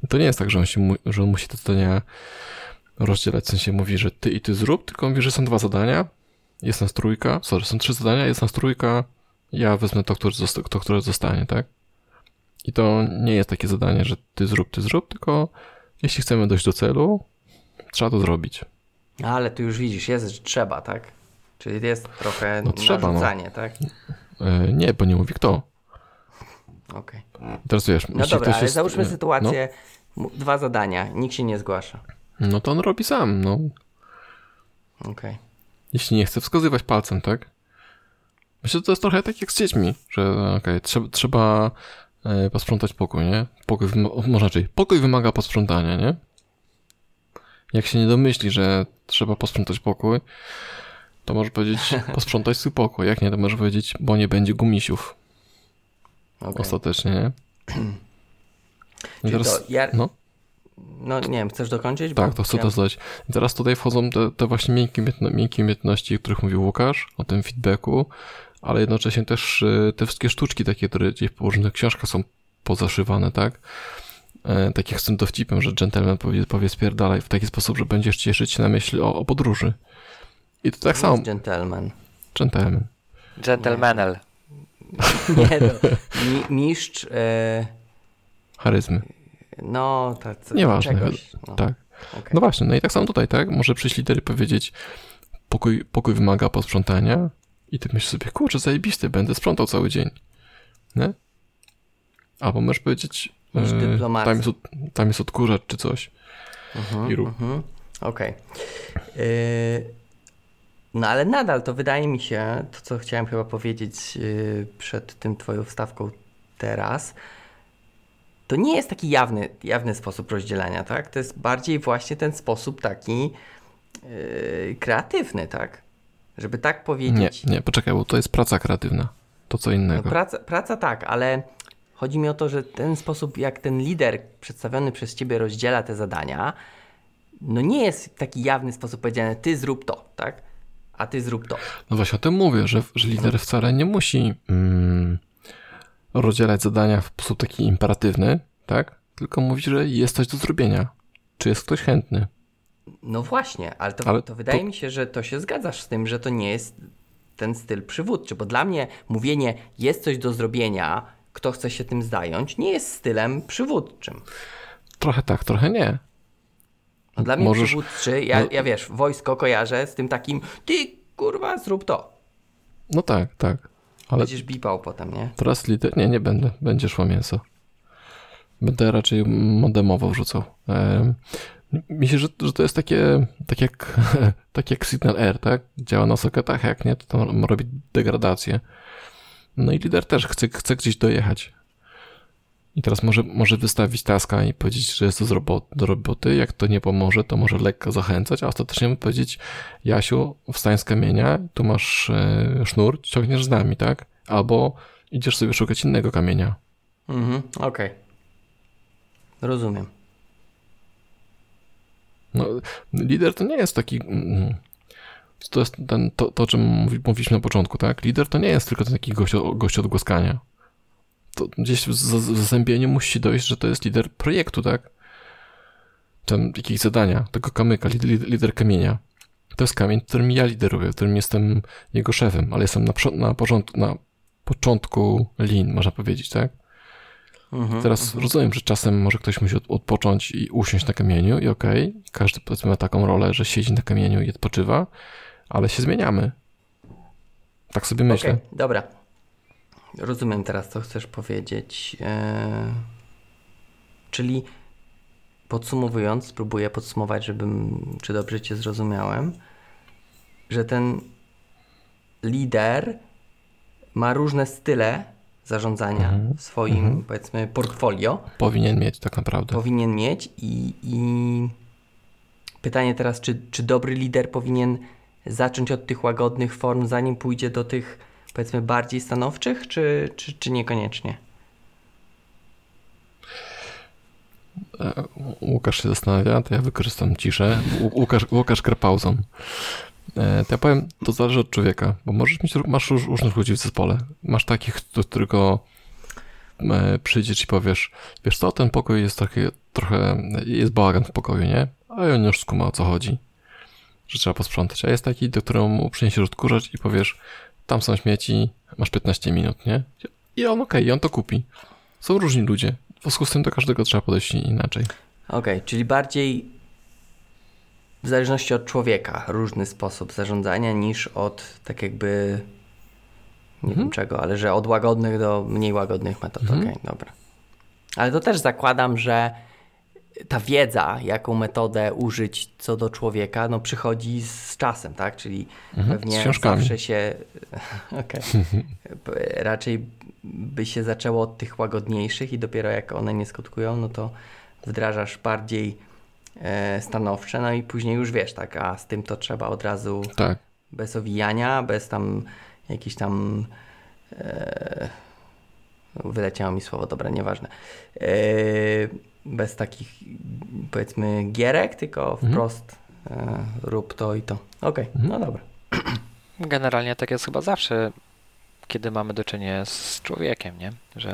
Speaker 1: To nie jest tak, że on, się, że on musi te zadania rozdzielać, w sensie mówi, że ty i ty zrób, tylko mówi, że są dwa zadania, jest nas trójka, sorry, są trzy zadania, jest nas trójka, ja wezmę to, które, zosta- to, które zostanie, tak? I to nie jest takie zadanie, że ty zrób, ty zrób, tylko jeśli chcemy dojść do celu, trzeba to zrobić.
Speaker 2: Ale tu już widzisz, jest, że trzeba, tak? Czyli jest trochę
Speaker 1: No trzeba, no.
Speaker 2: narzucanie, tak?
Speaker 1: E, nie, bo nie mówi kto.
Speaker 2: Okej.
Speaker 1: Teraz wiesz,
Speaker 2: No dobra, ale
Speaker 1: jest,
Speaker 2: załóżmy
Speaker 1: e,
Speaker 2: sytuację, mu- dwa zadania, nikt się nie zgłasza.
Speaker 1: No, no to on robi sam, no.
Speaker 2: Okej.
Speaker 1: Jeśli nie chce wskazywać palcem, tak? Myślę, że to jest trochę tak jak z dziećmi, że okej, trzeba, trzeba e, posprzątać pokój, nie? Pokój, może inaczej, pokój wymaga posprzątania, nie? Jak się nie domyśli, że trzeba posprzątać pokój, to może powiedzieć posprzątać swój pokój. Jak nie, to może powiedzieć, bo nie będzie gumisiów
Speaker 2: okej.
Speaker 1: ostatecznie, nie? I
Speaker 2: to ja,
Speaker 1: no.
Speaker 2: no nie wiem, chcesz dokończyć?
Speaker 1: Tak, to chcę
Speaker 2: ja-
Speaker 1: to zdać. I teraz tutaj wchodzą te, te właśnie miękkie, umiejętno- miękkie umiejętności, o których mówił Łukasz, o tym feedbacku, ale jednocześnie też y, te wszystkie sztuczki takie, które gdzieś w różnych książkach są pozaszywane, tak? E, tak jak z tym dowcipem, że gentleman powie, powie spierdalaj w taki sposób, że będziesz cieszyć się na myśl o, o podróży. I to tak
Speaker 2: To
Speaker 1: samo,
Speaker 2: jest Gentleman.
Speaker 1: gentleman.
Speaker 3: Gentlemanel.
Speaker 2: Nie, no, mi, mistrz, e,
Speaker 1: Charyzmy.
Speaker 2: no, tak,
Speaker 1: Nieważne.
Speaker 2: czegoś. No,
Speaker 1: Tak.
Speaker 2: okej.
Speaker 1: No właśnie, no i tak samo tutaj, tak? Może przyjść lider i powiedzieć, pokój, pokój wymaga posprzątania i ty myślisz sobie, kurczę, zajebisty, będę sprzątał cały dzień. Nie? Albo możesz powiedzieć,
Speaker 2: Mistrz
Speaker 1: e,
Speaker 2: dyplomacji.
Speaker 1: tam, jest, od- tam jest odkurzacz czy coś.
Speaker 2: Mhm,
Speaker 1: i rób.
Speaker 2: mhm. Okej. Y, No ale nadal to wydaje mi się, to co chciałem chyba powiedzieć y, przed tym twoją wstawką teraz, to nie jest taki jawny, jawny sposób rozdzielania, tak? To jest bardziej właśnie ten sposób taki kreatywny, tak? Żeby tak
Speaker 1: Nie,
Speaker 2: powiedzieć.
Speaker 1: nie, poczekaj, bo to jest praca kreatywna. To co
Speaker 2: No,
Speaker 1: innego.
Speaker 2: praca, praca tak, ale chodzi mi o to, że ten sposób, jak ten lider przedstawiony przez ciebie rozdziela te zadania, no nie jest taki jawny sposób powiedziane, ty zrób to, tak? A ty zrób to.
Speaker 1: No właśnie o tym mówię, że, że lider wcale nie musi mm, rozdzielać zadania w sposób taki imperatywny, tak? Tylko mówi, że jest coś do zrobienia. Czy jest ktoś chętny?
Speaker 2: No właśnie, ale to,
Speaker 1: Ale
Speaker 2: to wydaje
Speaker 1: to-
Speaker 2: mi się, że to się zgadzasz z tym, że to nie jest ten styl przywódczy, bo dla mnie mówienie jest coś do zrobienia, kto chce się tym zająć, nie jest stylem przywódczym.
Speaker 1: Trochę tak, trochę nie.
Speaker 2: No dla mnie
Speaker 1: Możesz-
Speaker 2: przywódczy, ja,
Speaker 1: no-
Speaker 2: ja wiesz, wojsko kojarzę z tym takim, ty kurwa zrób to.
Speaker 1: No tak, tak. Ale
Speaker 2: Będziesz bipał potem, nie?
Speaker 1: teraz lider... Nie, nie będę. Będzie szło mięso. Będę raczej modemowo wrzucał. Em, Myślę, że, że to jest takie, tak jak, tak jak Signal Air, tak? Działa na soketach, jak nie, to tam robi degradację. No i lider też chce, chce gdzieś dojechać. I teraz może, może wystawić taska i powiedzieć, że jest to z do roboty. Jak to nie pomoże, to może lekko zachęcać, a ostatecznie powiedzieć, Jasiu, wstań z kamienia, tu masz e, sznur, ciągniesz z nami, tak? Albo idziesz sobie szukać innego kamienia.
Speaker 2: Mhm, okej. Rozumiem.
Speaker 1: No, lider to nie jest taki. mm, To jest ten, to, to, o czym mówi- mówiliśmy na początku, tak? Lider to nie jest tylko ten taki gość, gość od głaskania. To gdzieś w w zazębieniu musi dojść, że to jest lider projektu, tak? Ten jakieś zadania, tego kamyka, li- li- lider kamienia. To jest kamień, którym ja lideruję, którym jestem jego szefem, ale jestem na, na, porząd- na początku lin, można powiedzieć, tak?
Speaker 2: Mhm,
Speaker 1: Teraz rozumiem, że czasem może ktoś musi od- odpocząć i usiąść na kamieniu i okej, każdy powiedzmy ma taką rolę, że siedzi na kamieniu i odpoczywa, ale się zmieniamy. Tak sobie myślę.
Speaker 2: Okej, dobra. Rozumiem teraz, co chcesz powiedzieć. Eee, czyli podsumowując, spróbuję podsumować, żebym, czy dobrze Cię zrozumiałem, że ten lider ma różne style zarządzania
Speaker 1: Mhm,
Speaker 2: w swoim,
Speaker 1: mhm.
Speaker 2: powiedzmy, portfolio.
Speaker 1: Powinien mieć tak naprawdę.
Speaker 2: powinien mieć i, i pytanie teraz, czy, czy dobry lider powinien zacząć od tych łagodnych form, zanim pójdzie do tych powiedzmy bardziej stanowczych, czy, czy, czy niekoniecznie?
Speaker 1: E, Łukasz się zastanawia, to ja wykorzystam ciszę. Łu- Łukasz, Łukasz. E, To ja powiem, to zależy od człowieka, bo możesz mieć, masz róż- różnych ludzi w zespole. Masz takich, do którego e, przyjdziesz i powiesz, wiesz co, ten pokój jest trochę, trochę jest bałagan w pokoju, nie? A on już skuma o co chodzi, że trzeba posprzątać. A jest taki, do którego przyniesiesz odkurzacz i powiesz, tam są śmieci, masz 15 minut, nie? I on okej, i on to kupi. Są różni ludzie. W związku z tym do każdego trzeba podejść inaczej.
Speaker 2: Okej, czyli bardziej w zależności od człowieka różny sposób zarządzania niż od tak jakby nie
Speaker 1: Mhm.
Speaker 2: wiem czego, ale że od łagodnych do mniej łagodnych metod.
Speaker 1: Mhm.
Speaker 2: Okej, dobra. Ale to też zakładam, że ta wiedza, jaką metodę użyć co do człowieka, no przychodzi z czasem, tak? Czyli
Speaker 1: Mhm,
Speaker 2: pewnie zawsze się. P- Raczej by się zaczęło od tych łagodniejszych i dopiero jak one nie skutkują, no to wdrażasz bardziej e, stanowcze, no i później już wiesz, tak, a z tym to trzeba od razu
Speaker 1: Tak.
Speaker 2: bez owijania, bez tam jakiś tam. E, wyleciało mi słowo, dobra, nieważne. E, bez takich, powiedzmy, gierek, tylko
Speaker 1: Mhm.
Speaker 2: wprost e, rób to i to. Okej,
Speaker 1: Mhm.
Speaker 2: no dobra.
Speaker 3: Generalnie tak jest chyba zawsze, kiedy mamy do czynienia z człowiekiem, nie? Że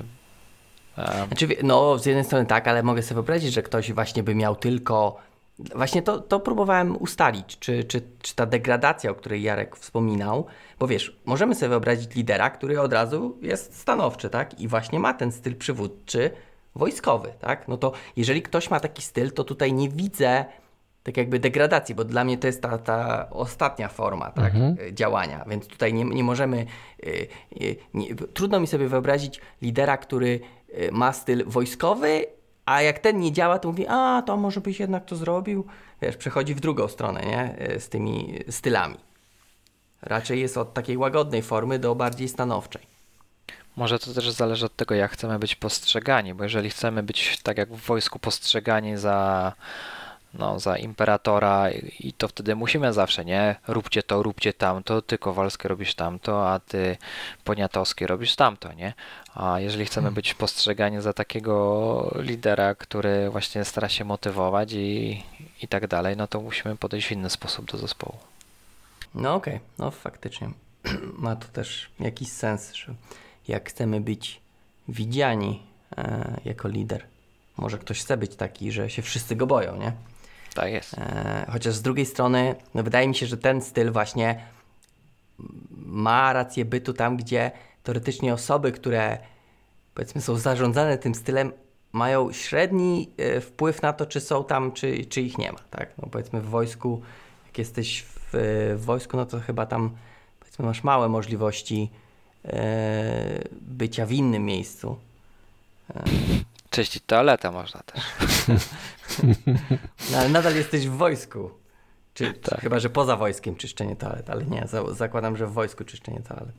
Speaker 3: em,
Speaker 2: Znaczy, no, z jednej strony tak, ale mogę sobie wyobrazić, że ktoś właśnie by miał tylko. Właśnie to, to próbowałem ustalić, czy, czy, czy ta degradacja, o której Jarek wspominał, bo wiesz, możemy sobie wyobrazić lidera, który od razu jest stanowczy, tak? I właśnie ma ten styl przywódczy wojskowy, tak? No to jeżeli ktoś ma taki styl, to tutaj nie widzę tak jakby degradacji, bo dla mnie to jest ta, ta ostatnia forma tak, y, działania, więc tutaj nie, nie możemy, y, y, nie, trudno mi sobie wyobrazić lidera, który ma styl wojskowy, a jak ten nie działa, to mówi, a to może byś jednak to zrobił, wiesz, przechodzi w drugą stronę, nie, z tymi stylami. Raczej jest od takiej łagodnej formy do bardziej stanowczej.
Speaker 3: Może to też zależy od tego, jak chcemy być postrzegani, bo jeżeli chcemy być tak jak w wojsku postrzegani za, no, za imperatora i to wtedy musimy zawsze, nie? Róbcie to, róbcie tamto, ty Kowalski robisz tamto, a ty Poniatowski robisz tamto, nie? A jeżeli chcemy być postrzegani za takiego lidera, który właśnie stara się motywować i, i tak dalej, no to musimy podejść w inny sposób do zespołu.
Speaker 2: No okej, no faktycznie ma to też jakiś sens, że jak chcemy być widziani e, jako lider, może ktoś chce być taki, że się wszyscy go boją, nie?
Speaker 3: Tak jest.
Speaker 2: E, chociaż z drugiej strony, no wydaje mi się, że ten styl właśnie ma rację bytu tam, gdzie teoretycznie osoby, które powiedzmy są zarządzane tym stylem, mają średni e, wpływ na to, czy są tam, czy, czy ich nie ma, tak? No powiedzmy w wojsku, jak jesteś w, w wojsku, no to chyba tam powiedzmy masz małe możliwości bycia w innym miejscu.
Speaker 3: Czyścić toaletę można też.
Speaker 2: No, ale nadal jesteś w wojsku. Czy, czy
Speaker 3: Tak.
Speaker 2: Chyba, że poza wojskiem czyszczenie toalet, ale nie, za, zakładam, że w wojsku czyszczenie toalet.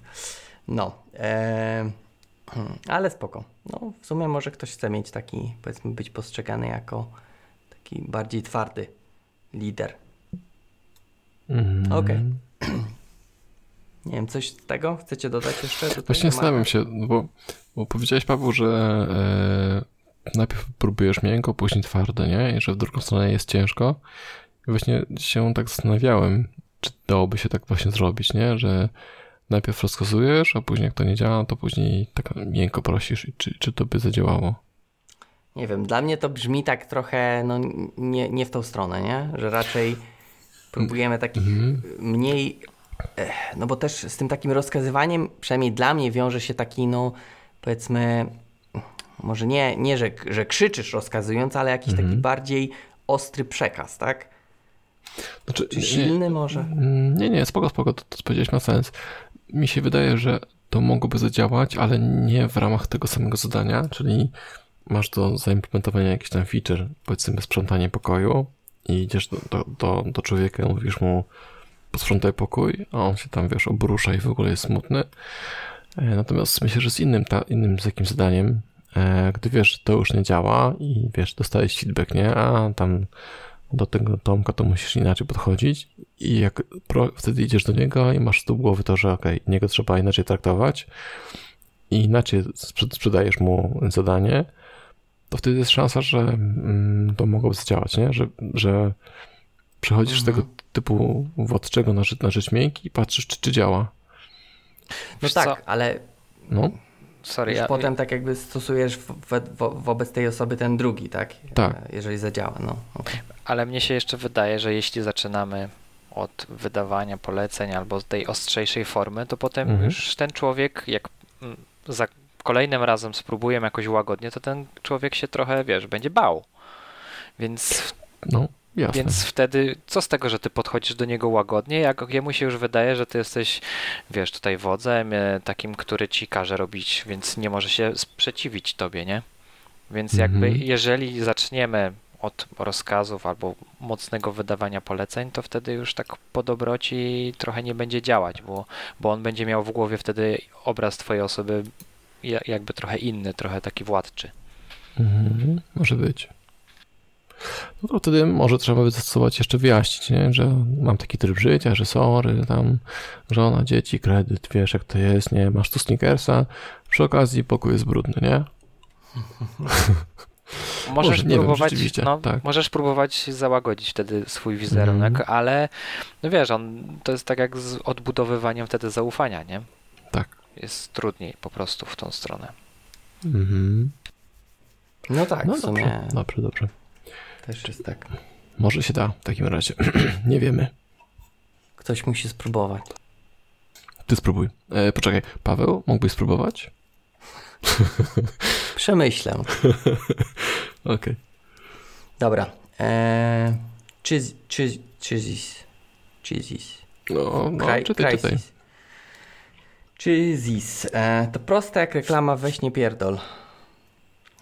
Speaker 2: No, e, hmm, ale spoko. No, w sumie może ktoś chce mieć taki, powiedzmy, być postrzegany jako taki bardziej twardy lider.
Speaker 1: Mhm.
Speaker 2: Okej. Nie wiem, coś z tego chcecie dodać jeszcze? do
Speaker 1: Właśnie zastanawiam się, no bo, bo powiedziałeś Paweł, że e, najpierw próbujesz miękko, później twarde, nie? I że w drugą stronę jest ciężko. I właśnie się tak zastanawiałem, czy dałoby się tak właśnie zrobić, nie? Że najpierw rozkazujesz, a później jak to nie działa, to później tak miękko prosisz. I czy, czy to by zadziałało?
Speaker 2: Nie wiem, dla mnie to brzmi tak trochę, no nie, nie w tą stronę, nie? Że raczej próbujemy takich mniej, eh, no bo też z tym takim rozkazywaniem, przynajmniej dla mnie wiąże się taki, no powiedzmy, może nie, nie że, że krzyczysz rozkazując, ale jakiś taki bardziej ostry przekaz, tak?
Speaker 1: Znaczy,
Speaker 2: Czy silny może?
Speaker 1: Mm, Nie, nie, spoko, spoko, to, to powiedziałeś ma sens. Mi się wydaje, że to mogłoby zadziałać, ale nie w ramach tego samego zadania, czyli masz do zaimplementowania jakiś tam feature, powiedzmy sprzątanie pokoju i idziesz do, do, do, do człowieka i mówisz mu posprzątaj pokój, a on się tam, wiesz, obrusza i w ogóle jest smutny. E, Natomiast myślę, że z innym, ta, innym z jakimś zadaniem, e, gdy wiesz, że to już nie działa i wiesz, dostajesz feedback, nie? A tam do tego Tomka to musisz inaczej podchodzić i jak pro, wtedy idziesz do niego i masz z tyłu głowy to, że okej, niego trzeba inaczej traktować i inaczej sprzed- sprzedajesz mu zadanie, to wtedy jest szansa, że mm, to mogłoby zadziałać, nie? Że, że przechodzisz z tego typu władczego na rzecz, na rzecz miękki i patrzysz, czy, czy działa.
Speaker 2: No
Speaker 3: Wiesz
Speaker 2: tak,
Speaker 3: co?
Speaker 2: ale
Speaker 1: No,
Speaker 3: Sorry,
Speaker 2: już
Speaker 3: ja,
Speaker 2: potem tak jakby stosujesz wo, wo, wobec tej osoby ten drugi, tak?
Speaker 1: Tak.
Speaker 2: Jeżeli zadziała, no. okej.
Speaker 3: ale mnie się jeszcze wydaje, że jeśli zaczynamy od wydawania poleceń albo z tej ostrzejszej formy, to potem
Speaker 1: Mhm.
Speaker 3: już ten człowiek, jak mm, za kolejnym razem spróbujemy jakoś łagodnie, to ten człowiek się trochę, wiesz, będzie bał. Więc
Speaker 1: no. Jasne.
Speaker 3: Więc wtedy co z tego, że ty podchodzisz do niego łagodnie, jak jemu się już wydaje, że ty jesteś, wiesz, tutaj wodzem, e, takim, który ci każe robić, więc nie może się sprzeciwić tobie, nie? Więc jakby
Speaker 1: Mhm.
Speaker 3: jeżeli zaczniemy od rozkazów albo mocnego wydawania poleceń, to wtedy już tak po dobroci trochę nie będzie działać, bo, bo on będzie miał w głowie wtedy obraz twojej osoby ja- jakby trochę inny, trochę taki władczy.
Speaker 1: Mhm, może być. No to wtedy może trzeba by zastosować jeszcze wyjaśnić, nie? że mam taki tryb życia, że sorry, tam żona, dzieci, kredyt, wiesz jak to jest, nie? Masz tu sneakersa, przy okazji pokój jest brudny, nie?
Speaker 3: Możesz
Speaker 1: Może, wiem,
Speaker 3: próbować,
Speaker 1: rzeczywiście,
Speaker 3: no,
Speaker 1: tak.
Speaker 3: możesz próbować załagodzić wtedy swój wizerunek,
Speaker 1: Mhm.
Speaker 3: ale no wiesz, on to jest tak jak z odbudowywaniem wtedy zaufania, nie?
Speaker 1: Tak.
Speaker 3: Jest trudniej po prostu w tą stronę.
Speaker 1: Mhm.
Speaker 2: No tak,
Speaker 1: No
Speaker 2: w sumie
Speaker 1: dobrze, dobrze, dobrze.
Speaker 2: Też jest tak.
Speaker 1: Może się da w takim razie. nie wiemy.
Speaker 2: Ktoś musi spróbować.
Speaker 1: Ty spróbuj. E, poczekaj, Paweł, mógłbyś spróbować?
Speaker 2: Przemyślę.
Speaker 1: Okej.
Speaker 2: Dobra. Eee, czyz, czyz, czyzis. Czyzis.
Speaker 1: No, no
Speaker 2: Kraj,
Speaker 1: czytaj, czytaj.
Speaker 2: Czyzis. E, to proste jak reklama weź nie pierdol.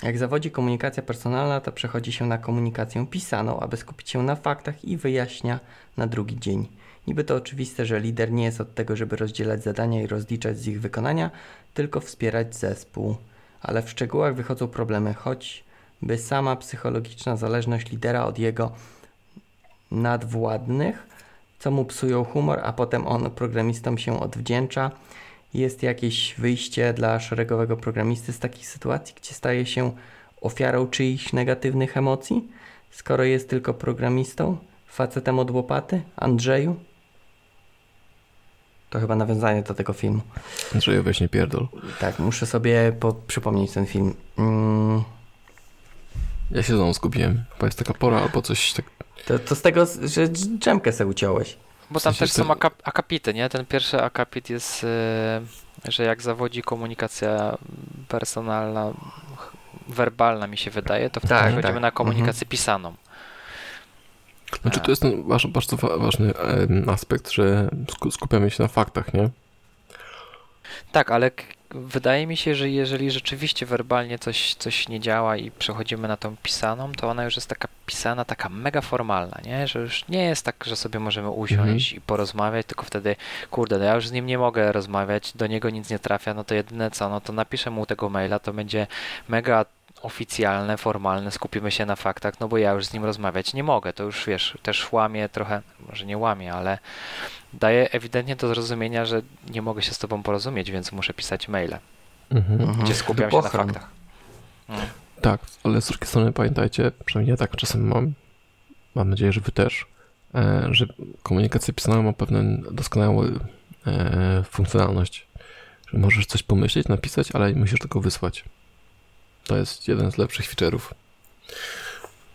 Speaker 2: Jak zawodzi komunikacja personalna, to przechodzi się na komunikację pisaną, aby skupić się na faktach i wyjaśnia na drugi dzień. Niby to oczywiste, że lider nie jest od tego, żeby rozdzielać zadania i rozliczać z ich wykonania, tylko wspierać zespół. Ale w szczegółach wychodzą problemy, choćby sama psychologiczna zależność lidera od jego nadwładnych, co mu psują humor, a potem on programistom się odwdzięcza. Jest jakieś wyjście dla szeregowego programisty z takiej sytuacji, gdzie staje się ofiarą czyichś negatywnych emocji, skoro jest tylko programistą, facetem od łopaty, Andrzeju? To chyba nawiązanie do tego filmu.
Speaker 1: Andrzeju, weź nie pierdol.
Speaker 2: Tak, muszę sobie po- przypomnieć ten film. Mm,
Speaker 1: Ja się znowu zgubiłem. Chyba jest taka pora albo coś tak...
Speaker 2: to, to z tego, że dżemkę se uciąłeś.
Speaker 3: Bo
Speaker 1: W
Speaker 3: tam
Speaker 1: sensie
Speaker 3: też są akap- akapity, nie? Ten pierwszy akapit jest, e, że jak zawodzi komunikacja personalna, werbalna mi się wydaje, to wtedy
Speaker 2: Tak,
Speaker 3: przechodzimy
Speaker 2: tak.
Speaker 3: na komunikację pisaną.
Speaker 1: Znaczy to jest ten bardzo wa- ważny aspekt, że sku- skupiamy się na faktach, nie?
Speaker 3: Tak, ale wydaje mi się, że jeżeli rzeczywiście werbalnie coś, coś nie działa i przechodzimy na tą pisaną, to ona już jest taka pisana, taka mega formalna, nie? Że już nie jest tak, że sobie możemy usiąść i porozmawiać, tylko wtedy, kurde, no ja już z nim nie mogę rozmawiać, do niego nic nie trafia, no to jedyne co, no to napiszę mu tego maila, to będzie mega oficjalne, formalne, skupimy się na faktach, no bo ja już z nim rozmawiać nie mogę, to już wiesz, też łamie trochę, może nie łamie, ale daje ewidentnie do zrozumienia, że nie mogę się z tobą porozumieć, więc muszę pisać maile,
Speaker 1: Mhm.
Speaker 2: Mhm.
Speaker 3: gdzie skupiam się na faktach. Mm.
Speaker 1: Tak, ale z drugiej strony pamiętajcie, przynajmniej ja tak czasem mam, mam nadzieję, że wy też, e, że komunikacja pisana ma pewną doskonałą e, funkcjonalność. Że możesz coś pomyśleć, napisać, ale musisz tylko wysłać. To jest jeden z lepszych feature'ów.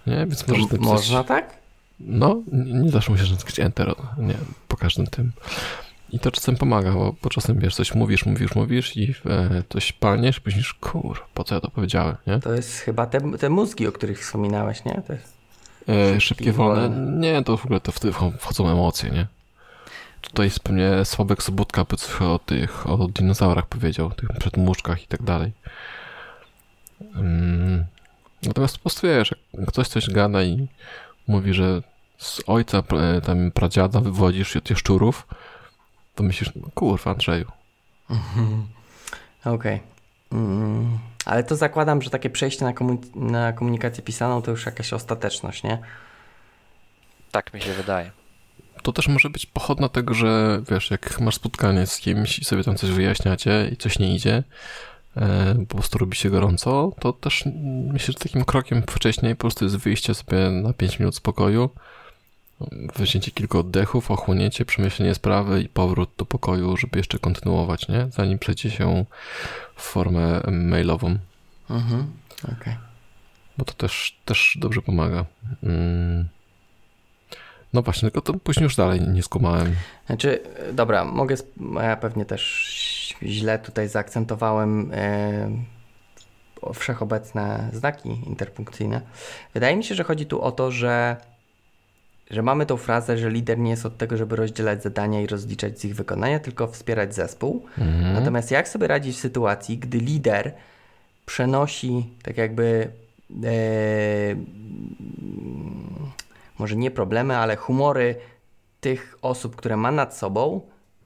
Speaker 1: Nie, więc
Speaker 2: To
Speaker 1: możesz napisać...
Speaker 2: można tak?
Speaker 1: No, nie, zawsze musisz nacisnąć Enter, nie, po każdym tym. I to czasem pomaga, bo, bo czasem wiesz, coś mówisz, mówisz, mówisz i e, coś palniesz, później kur, po co ja to powiedziałem, nie?
Speaker 2: To jest chyba te, te mózgi, o których wspominałeś, nie? To jest...
Speaker 1: E, szybkie wolne.
Speaker 2: wolne.
Speaker 1: Nie, to w ogóle to wtedy wcho- wchodzą emocje, nie? Tutaj jest pewnie Sławek Sobotka by coś o tych, o dinozaurach powiedział, tych przedmuszkach i tak dalej. Mm, natomiast po prostu wiesz, jak ktoś coś gada i mówi, że z ojca, e, tam pradziada wywodzisz się od tych szczurów, to myślisz, no kurwa Andrzeju.
Speaker 2: Okej. Mm, ale to zakładam, że takie przejście na, komu- na komunikację pisaną to już jakaś ostateczność, nie?
Speaker 3: Tak mi się wydaje.
Speaker 1: To też może być pochodna tego, że wiesz, jak masz spotkanie z kimś i sobie tam coś wyjaśniacie i coś nie idzie, po prostu robi się gorąco, to też myślę, że takim krokiem wcześniej po prostu jest wyjście sobie na 5 minut spokoju, weźmiecie kilka oddechów, ochłonięcie, przemyślenie sprawy i powrót do pokoju, żeby jeszcze kontynuować, nie? Zanim przejdzie się w formę mailową,
Speaker 2: Mhm. Okej.
Speaker 1: bo to też, też dobrze pomaga. Mm. No właśnie, tylko to później już dalej nie skumałem.
Speaker 2: Znaczy, e, dobra, mogę, ja pewnie też źle tutaj zaakcentowałem e, wszechobecne znaki interpunkcyjne. Wydaje mi się, że chodzi tu o to, że że mamy tą frazę, że lider nie jest od tego, żeby rozdzielać zadania i rozliczać z ich wykonania, tylko wspierać zespół.
Speaker 1: Mhm.
Speaker 2: Natomiast jak sobie radzić w sytuacji, gdy lider przenosi tak jakby e, może nie problemy, ale humory tych osób, które ma nad sobą,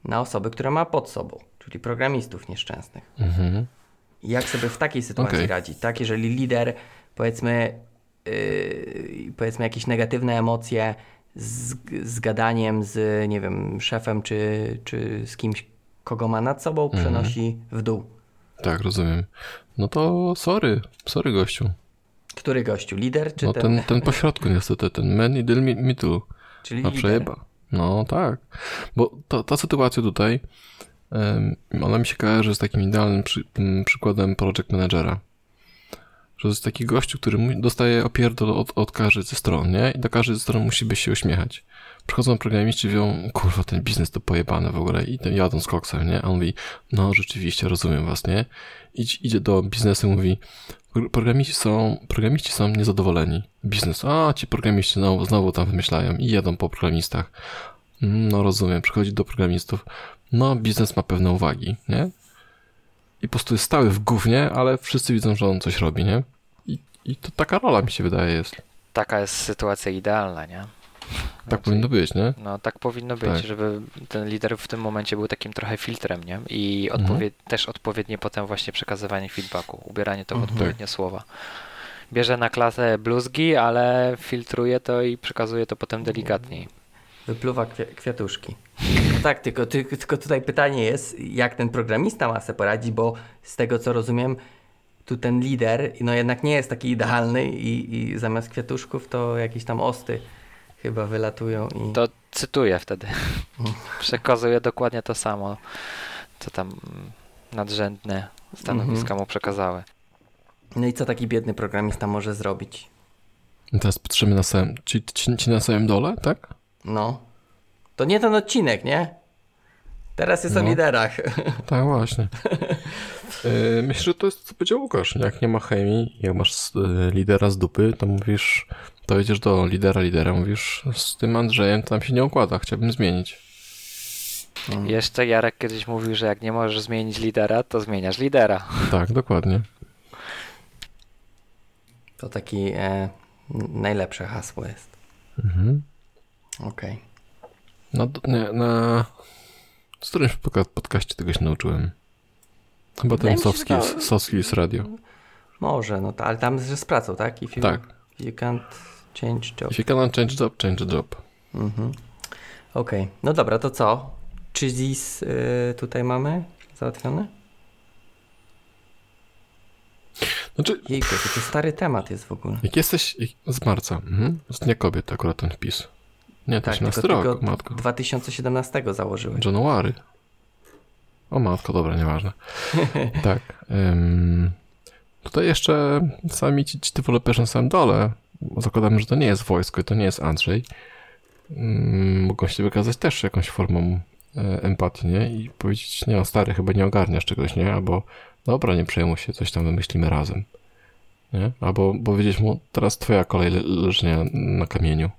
Speaker 2: na osoby, które ma pod sobą, czyli programistów nieszczęsnych.
Speaker 1: Mhm.
Speaker 2: Jak sobie w takiej sytuacji radzić, tak? Jeżeli lider, powiedzmy, yy, powiedzmy jakieś negatywne emocje z, z gadaniem z, nie wiem, szefem czy, czy z kimś, kogo ma nad sobą,
Speaker 1: Mhm.
Speaker 2: przenosi w dół.
Speaker 1: Tak, rozumiem. No to sorry, sorry gościu.
Speaker 2: Który gościu? Lider czy
Speaker 1: No
Speaker 2: ten?
Speaker 1: ten, ten pośrodku niestety, ten man i del middle.
Speaker 2: Czyli lider.
Speaker 1: przejeba. No tak. Bo ta, ta sytuacja tutaj, ona mi się kojarzy z takim idealnym przy, przykładem project managera. Że to jest taki gościu, który dostaje opierdol od, od każdej ze stron, nie? I do każdej ze stron musi być się uśmiechać. Przychodzą programiści i mówią, kurwa, ten biznes to pojebane w ogóle. I jadą z koksem, nie? A on mówi, no rzeczywiście, rozumiem was, nie? Idź, idzie do biznesu i mówi, "Pro- programiści są, programiści są niezadowoleni. Biznes, a ci programiści znowu, znowu tam wymyślają i jadą po programistach. "Mm, No rozumiem, przychodzi do programistów. No, biznes ma pewne uwagi, nie? I po prostu jest stały w gównie, ale wszyscy widzą, że on coś robi, nie? I, i to taka rola mi się wydaje jest.
Speaker 3: Taka jest sytuacja idealna, nie?
Speaker 1: Tak
Speaker 3: Znaczy,
Speaker 1: powinno być, nie?
Speaker 3: No tak powinno być,
Speaker 1: Tak.
Speaker 3: żeby ten lider w tym momencie był takim trochę filtrem, nie? I
Speaker 1: Mhm.
Speaker 3: odpowie- też odpowiednie potem właśnie przekazywanie feedbacku, ubieranie to w
Speaker 2: Mhm.
Speaker 3: odpowiednie słowa. Bierze na klasę bluzgi, ale filtruje to i przekazuje to potem delikatniej.
Speaker 2: Wypluwa kwi- kwiatuszki. No tak, tylko, ty, tylko tutaj pytanie jest, jak ten programista ma sobie poradzić, bo z tego co rozumiem, tu ten lider no jednak nie jest taki idealny i, i zamiast kwiatuszków to jakieś tam osty chyba wylatują i...
Speaker 3: To cytuję wtedy. Przekazuje dokładnie to samo, co tam nadrzędne stanowiska
Speaker 1: Mhm.
Speaker 3: mu przekazały.
Speaker 2: No i co taki biedny programista może zrobić?
Speaker 1: Teraz patrzymy na samym, ci, ci, ci na samym dole, tak?
Speaker 2: No. To nie ten odcinek, nie? Teraz jest o
Speaker 1: No.
Speaker 2: liderach.
Speaker 1: Tak, właśnie. Yy, Myślę, że to jest to, co powiedział Łukasz. Jak nie ma chemii, jak masz y, lidera z dupy, to mówisz, to idziesz do lidera, lidera, mówisz, z tym Andrzejem tam się nie układa, chciałbym zmienić.
Speaker 2: Mm.
Speaker 3: Jeszcze Jarek kiedyś mówił, że jak nie możesz zmienić lidera, to zmieniasz lidera.
Speaker 1: Tak, dokładnie.
Speaker 2: To taki e, najlepsze hasło jest.
Speaker 1: Mhm.
Speaker 2: Okej.
Speaker 1: No, d- nie, na... Z którymś podca- podcaście tego się nauczyłem. Chyba
Speaker 2: Wydaje
Speaker 1: ten skills,
Speaker 2: to-
Speaker 1: radio.
Speaker 2: Może, no to, ale tam że z pracą, tak? If you,
Speaker 1: Tak.
Speaker 2: You can't change job.
Speaker 1: If you cannot change job, change job.
Speaker 2: Mhm. Okej, no dobra, to co? Czy ZIS y, tutaj mamy załatwione?
Speaker 1: Znaczy,
Speaker 2: Jejku, to, to stary temat jest w ogóle.
Speaker 1: jak jesteś z marca, mhm. z Dnia Kobiet akurat ten wpis. Nie,
Speaker 2: Tak,
Speaker 1: 18
Speaker 2: tylko
Speaker 1: rok,
Speaker 2: tego
Speaker 1: matko.
Speaker 2: 2017 założyłeś.
Speaker 1: January. O matko, dobra, nieważne. tak. ym, tutaj jeszcze sami ci, ci deweloperzy na samym dole, zakładamy, że to nie jest wojsko i to nie jest Andrzej, ym, mogą się wykazać też jakąś formą e, empatii, nie? I powiedzieć, nie, o stary, chyba nie ogarniasz czegoś, nie? Albo, dobra, nie przejmuj się, coś tam wymyślimy razem. Nie? Albo powiedzieć mu, teraz twoja kolej le- leżenia na kamieniu.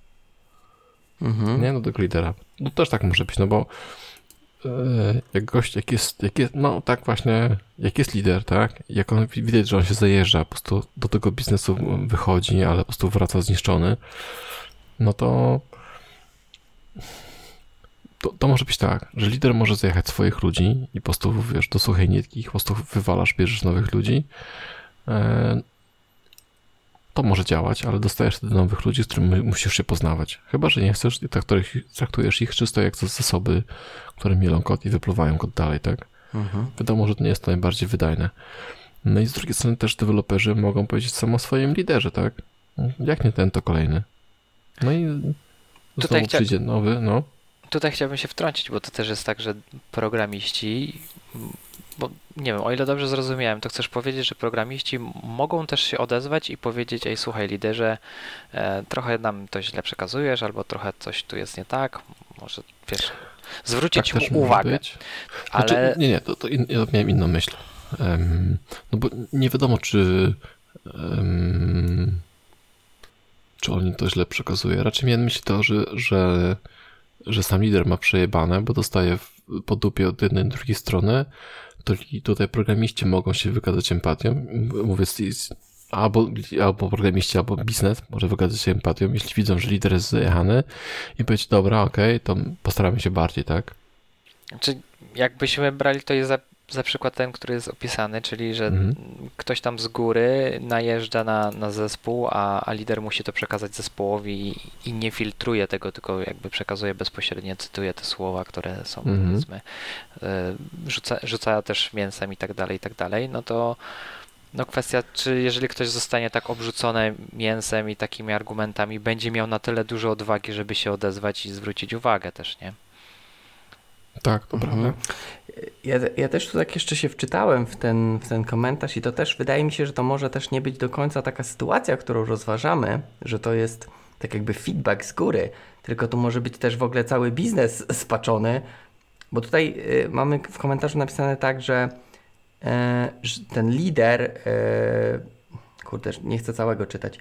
Speaker 2: Mhm.
Speaker 1: Nie, no do lidera. No też tak może być, no bo e, jak gość, jak jest, jak jest, no tak właśnie, jak jest lider, tak, jak on widać, że on się zajeżdża, po prostu do tego biznesu wychodzi, ale po prostu wraca zniszczony, no to to, to może być tak, że lider może zajechać swoich ludzi i po prostu, wiesz, do suchej nitki po prostu wywalasz, bierzesz nowych ludzi. To może działać, ale dostajesz wtedy nowych ludzi, z którymi musisz się poznawać. Chyba, że nie chcesz i traktujesz, traktujesz ich czysto jak zasoby, które mielą kod i wypluwają kod dalej, tak?
Speaker 2: Mhm.
Speaker 1: Wiadomo, że to nie jest to najbardziej wydajne. No i z drugiej strony też deweloperzy mogą powiedzieć samo o swoim liderze, tak? Jak nie ten, to kolejny. No i
Speaker 3: Tutaj chcia-
Speaker 1: przyjdzie nowy, no.
Speaker 3: Tutaj chciałbym się wtrącić, bo to też jest tak, że programiści, bo nie wiem, o ile dobrze zrozumiałem, to chcesz powiedzieć, że programiści mogą też się odezwać i powiedzieć, ej słuchaj liderze, e, trochę nam to źle przekazujesz, albo trochę coś tu jest nie tak, może wiesz, zwrócić
Speaker 1: tak
Speaker 3: mu uwagę.
Speaker 1: Znaczy,
Speaker 3: ale
Speaker 1: Nie, nie, to, to in, ja miałem inną myśl. Em, no bo nie wiadomo, czy em, czy oni to źle przekazuje. Raczej miałem myśli to, że, że, że sam lider ma przejebane, bo dostaje w, po dupie od jednej drugiej strony, to tutaj programiści mogą się wykazać empatią. Mówię, albo, albo programiści, albo biznes może wykazać się empatią, jeśli widzą, że lider jest zajechany i powiedzieć, dobra, okej, okay, to postaramy się bardziej, tak?
Speaker 3: Czy jakbyśmy brali to za, za przykład ten, który jest opisany, czyli że mhm. ktoś tam z góry najeżdża na, na zespół, a, a lider musi to przekazać zespołowi i, i nie filtruje tego, tylko jakby przekazuje bezpośrednio, cytuje te słowa, które są mhm. powiedzmy, e, rzuca, rzuca też mięsem i tak dalej, i tak dalej, no to no kwestia, czy jeżeli ktoś zostanie tak obrzucony mięsem i takimi argumentami, będzie miał na tyle dużo odwagi, żeby się odezwać i zwrócić uwagę też, nie?
Speaker 1: Tak, to mhm. prawda.
Speaker 2: Ja, ja też tu tak jeszcze się wczytałem w ten, w ten komentarz i to też wydaje mi się, że to może też nie być do końca taka sytuacja, którą rozważamy, że to jest tak jakby feedback z góry, tylko to może być też w ogóle cały biznes spaczony, bo tutaj y, mamy w komentarzu napisane tak, że y, ten lider, y, kurde, nie chcę całego czytać,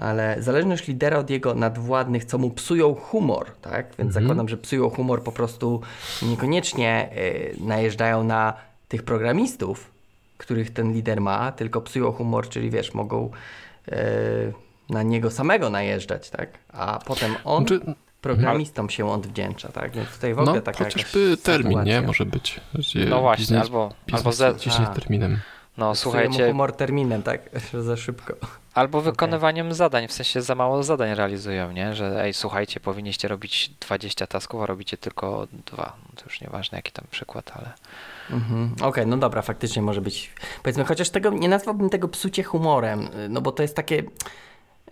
Speaker 2: ale zależność lidera od jego nadwładnych, co mu psują humor, tak? Więc mhm. zakładam, że psują humor po prostu niekoniecznie y, najeżdżają na tych programistów, których ten lider ma, tylko psują humor, czyli wiesz, mogą y, na niego samego najeżdżać, tak? A potem on znaczy, programistom się odwdzięcza, tak? Więc tutaj w ogóle no, taka
Speaker 1: chociażby termin, sytuacja. nie? Może być.
Speaker 3: No właśnie, biznes, albo, biznes albo ze...
Speaker 1: terminem.
Speaker 3: No słuchajcie.
Speaker 2: humor terminem, tak? Za szybko.
Speaker 3: Albo wykonywaniem okay. zadań, w sensie za mało zadań realizują, nie? Że ej, słuchajcie, powinniście robić 20 tasków, a robicie tylko dwa. No to już nieważne jaki tam przykład, ale...
Speaker 2: Mhm. Okej, okay, no dobra, faktycznie może być. Powiedzmy, chociaż tego nie nazwałbym tego psucie humorem, no bo to jest takie.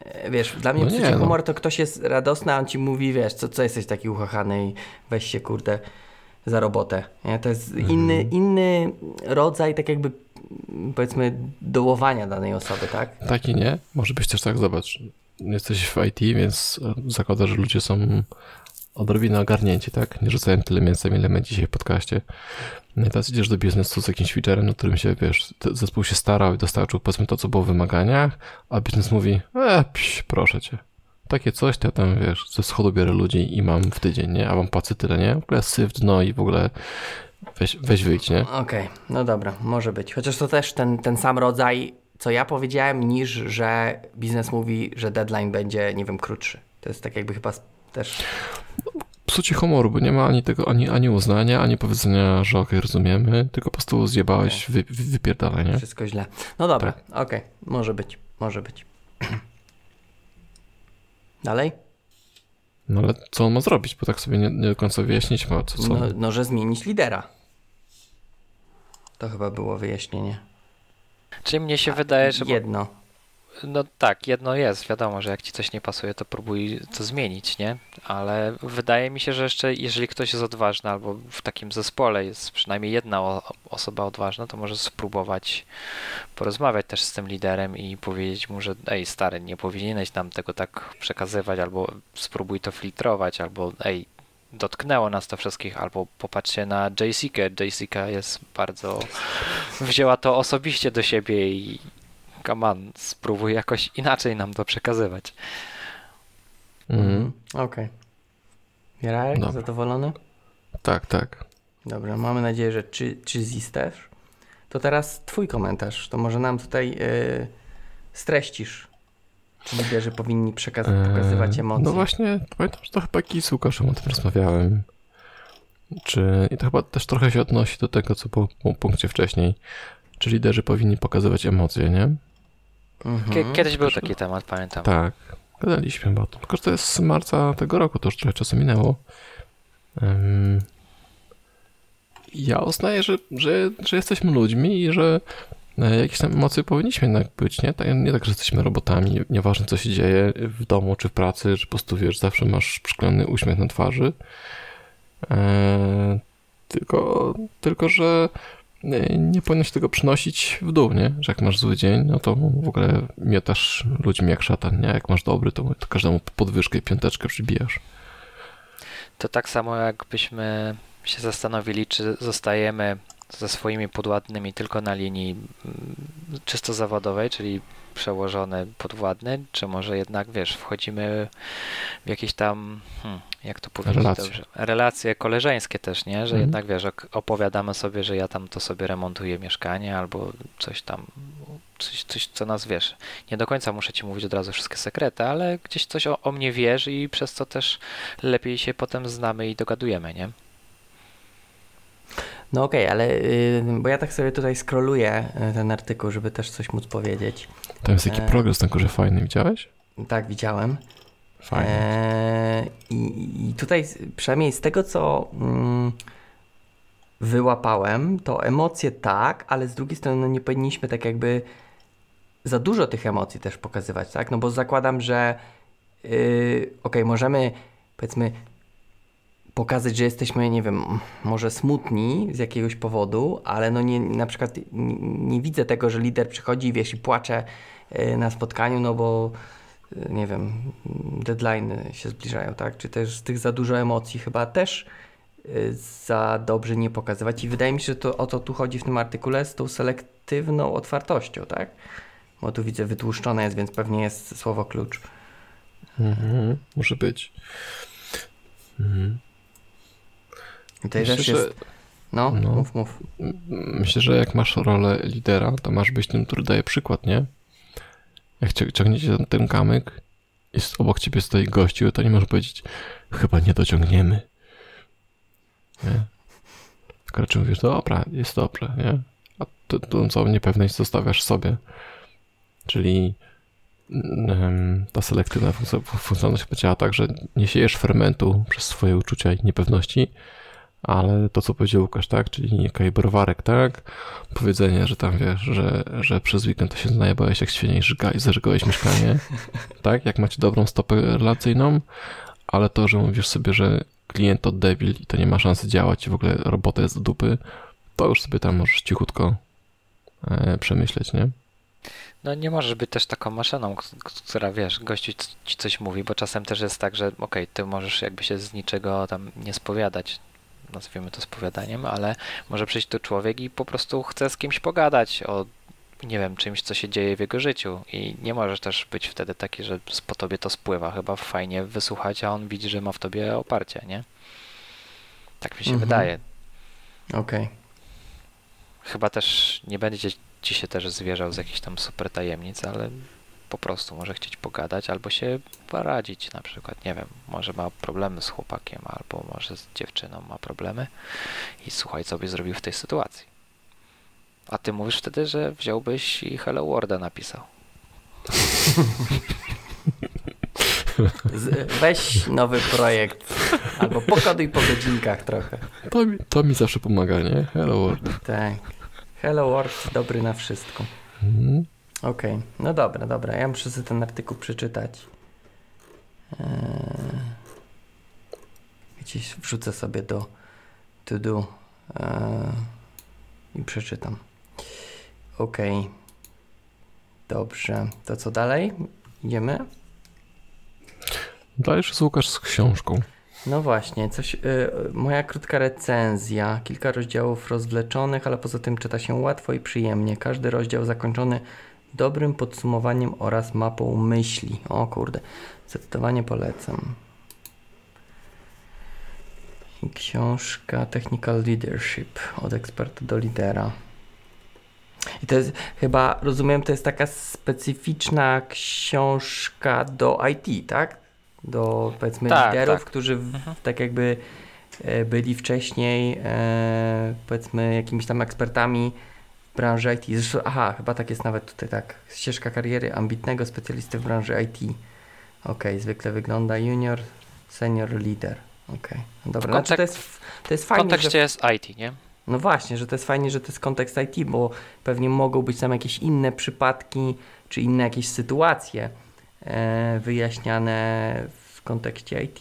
Speaker 2: E, wiesz, dla mnie no psucie nie, no. humor to ktoś jest radosny, a on ci mówi, wiesz, co, co jesteś taki uchachany i weź się, kurde, za robotę. Nie? To jest mhm. inny, inny rodzaj, tak jakby powiedzmy dołowania danej osoby, tak?
Speaker 1: Tak i nie. Może być też tak, zobacz, jesteś w IT, więc zakłada, że ludzie są odrobinę ogarnięci, tak? Nie rzucają tyle mięsem, ile my dzisiaj w podcaście. No i teraz idziesz do biznesu z jakimś featurem, na którym się, wiesz, zespół się starał i dostarczył, powiedzmy, to, co było w wymaganiach, a biznes mówi, e, pś, proszę cię. Takie coś, to ja tam, wiesz, ze schodu biorę ludzi i mam w tydzień, nie? A mam płacę tyle, nie? W ogóle syf, dno i w ogóle Weź, weź wyjdź, nie?
Speaker 2: Okej, okay, no dobra, może być. Chociaż to też ten, ten sam rodzaj, co ja powiedziałem, niż że biznes mówi, że deadline będzie, nie wiem, krótszy. To jest tak jakby chyba też...
Speaker 1: Psucie humoru, bo nie ma ani tego, ani, ani uznania, ani powiedzenia, że okej, okay, rozumiemy, tylko po prostu zjebałeś okay. wy, wypierdalaj, nie?
Speaker 2: Wszystko źle. No dobra, tak. okej, okay. może być, może być. Dalej?
Speaker 1: No ale co on ma zrobić, bo tak sobie nie, nie do końca wyjaśnić ma, co, co?
Speaker 2: No, no, że zmienić lidera. To chyba było wyjaśnienie.
Speaker 3: Czyli mnie się A, wydaje, że...
Speaker 2: Jedno.
Speaker 3: No tak, jedno jest. Wiadomo, że jak ci coś nie pasuje, to próbuj to zmienić, nie? Ale wydaje mi się, że jeszcze jeżeli ktoś jest odważny, albo w takim zespole jest przynajmniej jedna osoba odważna, to może spróbować porozmawiać też z tym liderem i powiedzieć mu, że ej stary, nie powinieneś nam tego tak przekazywać, albo spróbuj to filtrować, albo ej, dotknęło nas to wszystkich, albo popatrzcie na Jessica. Jessica jest bardzo. wzięła to osobiście do siebie i come on, spróbuj jakoś inaczej nam to przekazywać.
Speaker 2: Mhm. Okej. Okay. Jarek, zadowolony?
Speaker 1: Tak, tak.
Speaker 2: Dobra, mamy nadzieję, że czy, czy Zis też. To teraz twój komentarz. To może nam tutaj yy, streścisz. Czy liderzy powinni przekaz- eee, pokazywać emocje?
Speaker 1: No właśnie, pamiętam, że to chyba z Łukaszem o tym rozmawiałem. Czy, I to chyba też trochę się odnosi do tego, co po, po punkcie wcześniej. Czy liderzy powinni pokazywać emocje, nie?
Speaker 3: Mhm. Kiedyś był taki temat, pamiętam.
Speaker 1: Tak, gadaliśmy o tym. Tylko, że to jest z marca tego roku, to już trochę czasu minęło. Um, ja uznaję, że, że, że jesteśmy ludźmi i że jakieś tam emocje powinniśmy jednak być, nie? Tak, nie tak, że jesteśmy robotami, nieważne co się dzieje w domu czy w pracy, że po prostu wiesz, zawsze masz przyklejony uśmiech na twarzy. E, tylko, tylko, że nie powinieneś tego przynosić w dół, nie? Że jak masz zły dzień, no to w ogóle mietasz ludźmi jak szatan, nie? Jak masz dobry, to, to każdemu podwyżkę i piąteczkę przybijasz.
Speaker 3: To tak samo jakbyśmy się zastanowili, czy zostajemy ze swoimi podładnymi tylko na linii mm, czysto zawodowej, czyli przełożony podwładny, czy może jednak, wiesz, wchodzimy w jakieś tam, hmm, jak to powiedzieć
Speaker 1: Relacje.
Speaker 3: dobrze, relacje koleżeńskie też, nie? Że
Speaker 1: Mhm.
Speaker 3: jednak, wiesz, opowiadamy sobie, że ja tam to sobie remontuję mieszkanie albo coś tam, coś, coś co nas, wiesz, nie do końca muszę ci mówić od razu wszystkie sekrety, ale gdzieś coś o, o mnie wiesz i przez to też lepiej się potem znamy i dogadujemy, nie?
Speaker 2: No okej, ale y, bo ja tak sobie tutaj scrolluję y, ten artykuł, żeby też coś móc powiedzieć.
Speaker 1: Tam jest taki
Speaker 2: E.
Speaker 1: progres na górze fajny, widziałeś?
Speaker 2: Tak, widziałem.
Speaker 1: Fajnie.
Speaker 2: Eee, i, tutaj, przynajmniej z tego, co mm, wyłapałem, to emocje tak, ale z drugiej strony no, nie powinniśmy tak jakby za dużo tych emocji też pokazywać, tak? No bo zakładam, że yy, okej, możemy powiedzmy pokazać, że jesteśmy, nie wiem, może smutni z jakiegoś powodu, ale no nie, na przykład nie, nie widzę tego, że lider przychodzi i wiesz i płacze yy, na spotkaniu, no bo yy, nie wiem, deadline się zbliżają, tak? Czy też z tych za dużo emocji chyba też yy, za dobrze nie pokazywać i wydaje mi się, że to o to tu chodzi w tym artykule z tą selektywną otwartością, tak? Bo tu widzę wytłuszczone jest, więc pewnie jest słowo klucz.
Speaker 1: Mhm, może być. Mhm.
Speaker 2: Tutaj
Speaker 1: Myślę,
Speaker 2: też
Speaker 1: że,
Speaker 2: jest... No,
Speaker 1: no.
Speaker 2: mów, mów.
Speaker 1: myślę, że jak masz rolę lidera, to masz być tym, który daje przykład, nie? Jak ciągniecie ten, ten kamyk i obok ciebie stoi gościu, to nie możesz powiedzieć, chyba nie dociągniemy. Nie? Tylko raczej mówisz, dobra, jest dobrze, nie? A tu całą niepewność zostawiasz sobie. Czyli em, ta selektywna funkcjo- funkcjonalność działa tak, że nie siejesz fermentu przez swoje uczucia i niepewności, ale to, co powiedział Łukasz, tak? Czyli nie kaj browarek, tak? Powiedzenie, że tam wiesz, że, że przez weekend to się najebałeś jak świnie i żyga- i zażygałeś mieszkanie, tak? Jak macie dobrą stopę relacyjną, ale to, że mówisz sobie, że klient to debil i to nie ma szansy działać i w ogóle robota jest do dupy, to już sobie tam możesz cichutko e, przemyśleć, nie?
Speaker 3: No nie możesz być też taką maszyną, która wiesz, gościu ci coś mówi, bo czasem też jest tak, że okej, ty możesz jakby się z niczego tam nie spowiadać, nazwijmy to spowiadaniem, ale może przyjść tu człowiek i po prostu chce z kimś pogadać o, nie wiem, czymś, co się dzieje w jego życiu i nie możesz też być wtedy taki, że po tobie to spływa, chyba fajnie wysłuchać, a on widzi, że ma w tobie oparcie, nie? Tak mi się
Speaker 2: Mhm.
Speaker 3: wydaje.
Speaker 2: Okej.
Speaker 3: Chyba też nie będzie ci się też zwierzał z jakichś tam super tajemnic, ale po prostu może chcieć pogadać albo się poradzić na przykład, nie wiem, może ma problemy z chłopakiem albo może z dziewczyną ma problemy i słuchaj, co byś zrobił w tej sytuacji. A ty mówisz wtedy, że wziąłbyś i Hello Worlda napisał.
Speaker 2: Weź nowy projekt albo pokoduj po godzinkach trochę.
Speaker 1: To mi, to mi zawsze pomaga, nie? Hello world.
Speaker 2: Tak. Hello World, dobry na wszystko.
Speaker 1: Mhm.
Speaker 2: Okej, no dobra, dobra. Ja muszę sobie ten artykuł przeczytać. Eee, gdzieś wrzucę sobie do to do eee, i przeczytam. Okej. Dobrze. To co dalej? Idziemy?
Speaker 1: Dajesz z Łukasz z książką.
Speaker 2: No właśnie, coś, y, moja krótka recenzja, kilka rozdziałów rozwleczonych, ale poza tym czyta się łatwo i przyjemnie. Każdy rozdział zakończony dobrym podsumowaniem oraz mapą myśli. O kurde, zdecydowanie polecam. Książka Technical Leadership od eksperta do lidera. I to jest chyba, rozumiem, to jest taka specyficzna książka do IT, tak? Do powiedzmy
Speaker 3: Tak,
Speaker 2: liderów,
Speaker 3: tak.
Speaker 2: którzy
Speaker 3: Mhm.
Speaker 2: tak jakby e, byli wcześniej e, powiedzmy jakimiś tam ekspertami branży IT. Zresztą, aha, chyba tak jest nawet tutaj tak. Ścieżka kariery ambitnego specjalisty w branży IT. Okej, zwykle wygląda junior, senior, leader. Okej, no dobra. Znaczy, to,
Speaker 3: kontek-
Speaker 2: jest, to jest
Speaker 3: W
Speaker 2: fajnie,
Speaker 3: kontekście
Speaker 2: że,
Speaker 3: jest IT, nie?
Speaker 2: no właśnie, że to jest fajnie, że to jest kontekst IT, bo pewnie mogą być tam jakieś inne przypadki, czy inne jakieś sytuacje e, wyjaśniane w kontekście IT.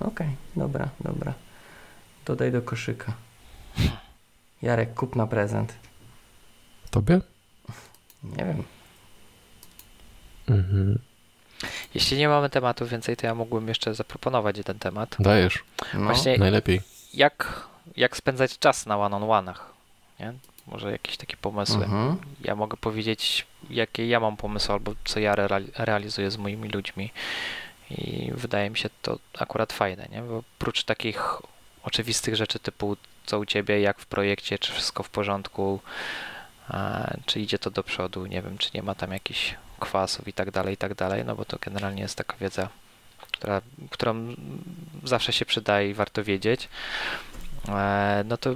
Speaker 2: Okej, dobra, dobra. Dodaj do koszyka. Jarek, kup na prezent.
Speaker 1: Tobie?
Speaker 2: Nie wiem.
Speaker 1: Mhm.
Speaker 3: Jeśli nie mamy tematu więcej, to ja mógłbym jeszcze zaproponować jeden temat.
Speaker 1: Dajesz.
Speaker 2: No,
Speaker 3: Właśnie
Speaker 1: Najlepiej.
Speaker 3: jak, jak spędzać czas na one-on-one'ach, nie? może jakieś takie pomysły.
Speaker 2: Mhm.
Speaker 3: Ja mogę powiedzieć, jakie ja mam pomysły, albo co ja reali- realizuję z moimi ludźmi. I wydaje mi się to akurat fajne, nie? Bo oprócz takich oczywistych rzeczy typu co u ciebie, jak w projekcie, czy wszystko w porządku, czy idzie to do przodu, nie wiem, czy nie ma tam jakichś kwasów i tak dalej, i tak dalej, no bo to generalnie jest taka wiedza, która, którą zawsze się przydaje i warto wiedzieć. E, No to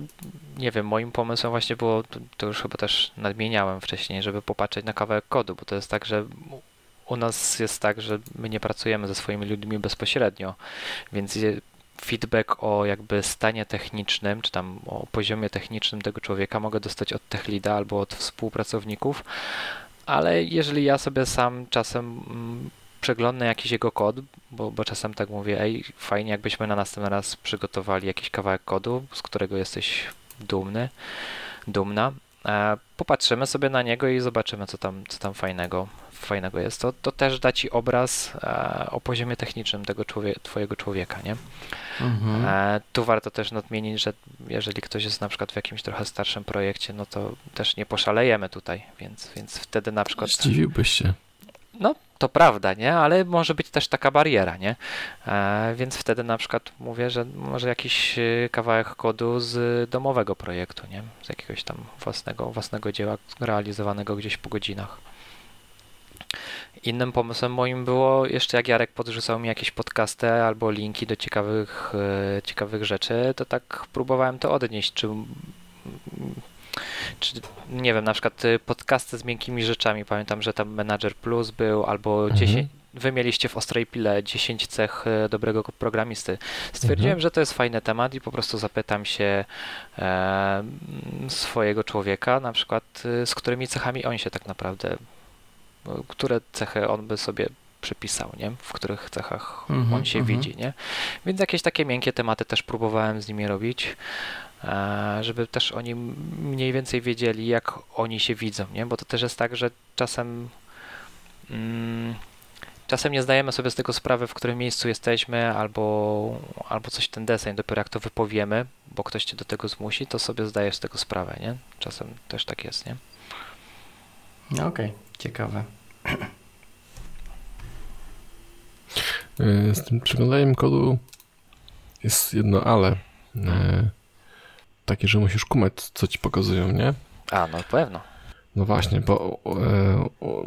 Speaker 3: nie wiem, moim pomysłem właśnie było, to, już chyba też nadmieniałem wcześniej, żeby popatrzeć na kawałek kodu, bo to jest tak, że u nas jest tak, że my nie pracujemy ze swoimi ludźmi bezpośrednio, więc feedback o jakby stanie technicznym, czy tam o poziomie technicznym tego człowieka. Mogę dostać od techlida albo od współpracowników, ale jeżeli ja sobie sam czasem mm, przeglądnę jakiś jego kod, bo, bo czasem tak mówię, ej, fajnie jakbyśmy na następny raz przygotowali jakiś kawałek kodu, z którego jesteś dumny, dumna, e, popatrzymy sobie na niego i zobaczymy, co tam, co tam fajnego, fajnego jest. To, to też da ci obraz e, o poziomie technicznym tego człowie, twojego człowieka, nie?
Speaker 2: Mhm.
Speaker 3: E, tu warto też nadmienić, że jeżeli ktoś jest na przykład w jakimś trochę starszym projekcie, no to też nie poszalejemy tutaj, więc, więc wtedy na przykład...
Speaker 1: Zdziwiłbyś się.
Speaker 3: No, to prawda, nie? Ale może być też taka bariera, nie? E, więc wtedy na przykład mówię, że może jakiś e, kawałek kodu z domowego projektu, nie? Z jakiegoś tam własnego, własnego dzieła realizowanego gdzieś po godzinach. Innym pomysłem moim było jeszcze jak Jarek podrzucał mi jakieś podcasty albo linki do ciekawych, e, ciekawych rzeczy, to tak próbowałem to odnieść, czy czy nie wiem, na przykład y, podcasty z miękkimi rzeczami. Pamiętam, że tam Manager Plus był, albo
Speaker 1: Mhm.
Speaker 3: 10. Wy mieliście w Ostrej Pile 10 cech y, dobrego programisty. Stwierdziłem,
Speaker 1: Mhm.
Speaker 3: że to jest fajny temat i po prostu zapytam się e, swojego człowieka, na przykład y, z którymi cechami on się tak naprawdę, które cechy on by sobie przypisał, nie? W których cechach
Speaker 2: Mhm,
Speaker 3: on się
Speaker 2: mhm.
Speaker 3: widzi, nie? Więc jakieś takie miękkie tematy też próbowałem z nimi robić, e, żeby też oni mniej więcej wiedzieli, jak oni się widzą, nie? Bo to też jest tak, że czasem mm, czasem nie zdajemy sobie z tego sprawy, w którym miejscu jesteśmy, albo, albo coś ten deseń, dopiero jak to wypowiemy, bo ktoś cię do tego zmusi, to sobie zdajesz z tego sprawę, nie? Czasem też tak jest, nie?
Speaker 2: No Okej, ciekawe.
Speaker 1: E, Z tym przeglądaniem kodu jest jedno ale. E, Takie, że musisz kumać, co ci pokazują, nie?
Speaker 3: A, no pewno.
Speaker 1: No właśnie, bo e, o,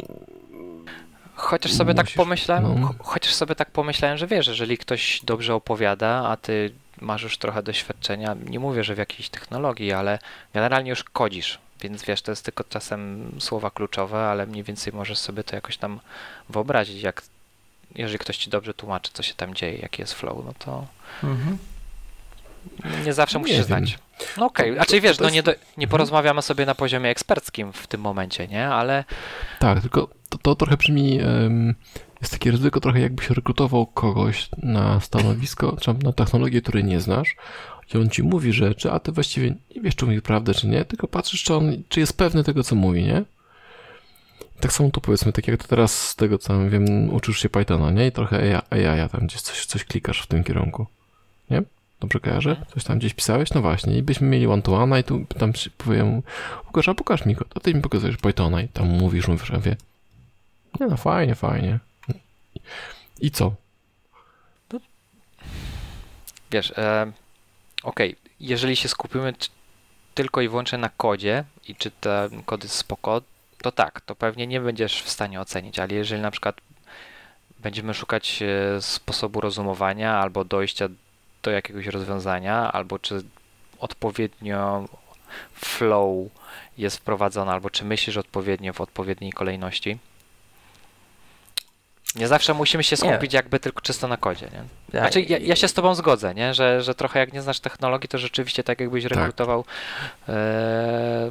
Speaker 3: Chociaż sobie tak
Speaker 1: Musisz-
Speaker 3: pomyślałem,
Speaker 1: no.
Speaker 3: cho- chociaż sobie tak pomyślałem, że wiesz, jeżeli ktoś dobrze opowiada, a ty masz już trochę doświadczenia, nie mówię, że w jakiejś technologii, ale generalnie już kodzisz, więc wiesz, to jest tylko czasem słowa kluczowe, ale mniej więcej możesz sobie to jakoś tam wyobrazić, jak jeżeli ktoś ci dobrze tłumaczy, co się tam dzieje, jaki jest flow, no to
Speaker 2: Mhm.
Speaker 3: nie zawsze
Speaker 1: Nie
Speaker 3: musisz
Speaker 1: wiem.
Speaker 3: znać. No okej, czyli
Speaker 1: to-
Speaker 3: wiesz, no nie, do, nie
Speaker 1: Mhm.
Speaker 3: porozmawiamy sobie na poziomie eksperckim w tym momencie, nie? Ale
Speaker 1: tak, tylko to, to trochę brzmi, jest takie ryzyko trochę jakbyś rekrutował kogoś na stanowisko, czy na technologię, której nie znasz i on ci mówi rzeczy, a ty właściwie nie wiesz, czy mówi prawdę, czy nie, tylko patrzysz, czy on, czy jest pewny tego, co mówi, nie? Tak samo tu powiedzmy, tak jak ty teraz z tego, co wiem, uczysz się Pythona, nie? I trochę AI, AI tam gdzieś coś, coś klikasz w tym kierunku, nie? Dobrze kojarzę? Coś tam gdzieś pisałeś? No właśnie. I byśmy mieli one-to-one i tu tam się powiem, Łukasz, a pokaż mi go. To ty mi pokazujesz Pythona i tam mówisz, mówisz, a wie. Nie no, fajnie, fajnie. I co?
Speaker 3: Wiesz, e, okej, jeżeli się skupimy tylko i wyłącznie na kodzie i czy ten kod jest spoko, to tak, to pewnie nie będziesz w stanie ocenić, ale jeżeli na przykład będziemy szukać e, sposobu rozumowania albo dojścia do jakiegoś rozwiązania, albo czy odpowiednio flow jest wprowadzony, albo czy myślisz odpowiednio w odpowiedniej kolejności. Nie zawsze musimy się
Speaker 2: Nie.
Speaker 3: skupić jakby tylko czysto na kodzie, nie?
Speaker 2: Ja,
Speaker 3: Znaczy, ja, ja się z tobą zgodzę, nie? Że, że trochę jak nie znasz technologii, to rzeczywiście tak jakbyś rekrutował e,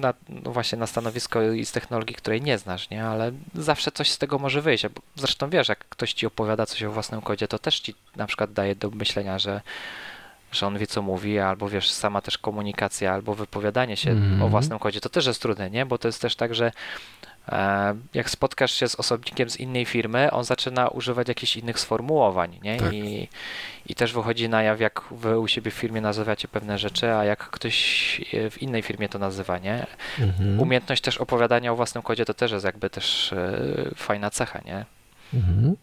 Speaker 3: na, no właśnie na stanowisko i z technologii, której nie znasz, nie? Ale zawsze coś z tego może wyjść. Bo Zresztą wiesz, jak ktoś ci opowiada coś o własnym kodzie, to też ci na przykład daje do myślenia, że, że on wie, co mówi, albo wiesz, sama też komunikacja, albo wypowiadanie się
Speaker 1: Mhm.
Speaker 3: o własnym kodzie, to też jest trudne, nie? Bo to jest też tak, że jak spotkasz się z osobnikiem z innej firmy, on zaczyna używać jakichś innych sformułowań, nie?
Speaker 1: Tak.
Speaker 3: I, I też wychodzi na jaw, jak wy u siebie w firmie nazywacie pewne rzeczy, a jak ktoś e, w innej firmie to nazywa, nie?
Speaker 1: Mhm.
Speaker 3: Umiejętność też opowiadania o własnym kodzie to też jest jakby też e, fajna cecha, nie?
Speaker 1: Mhm.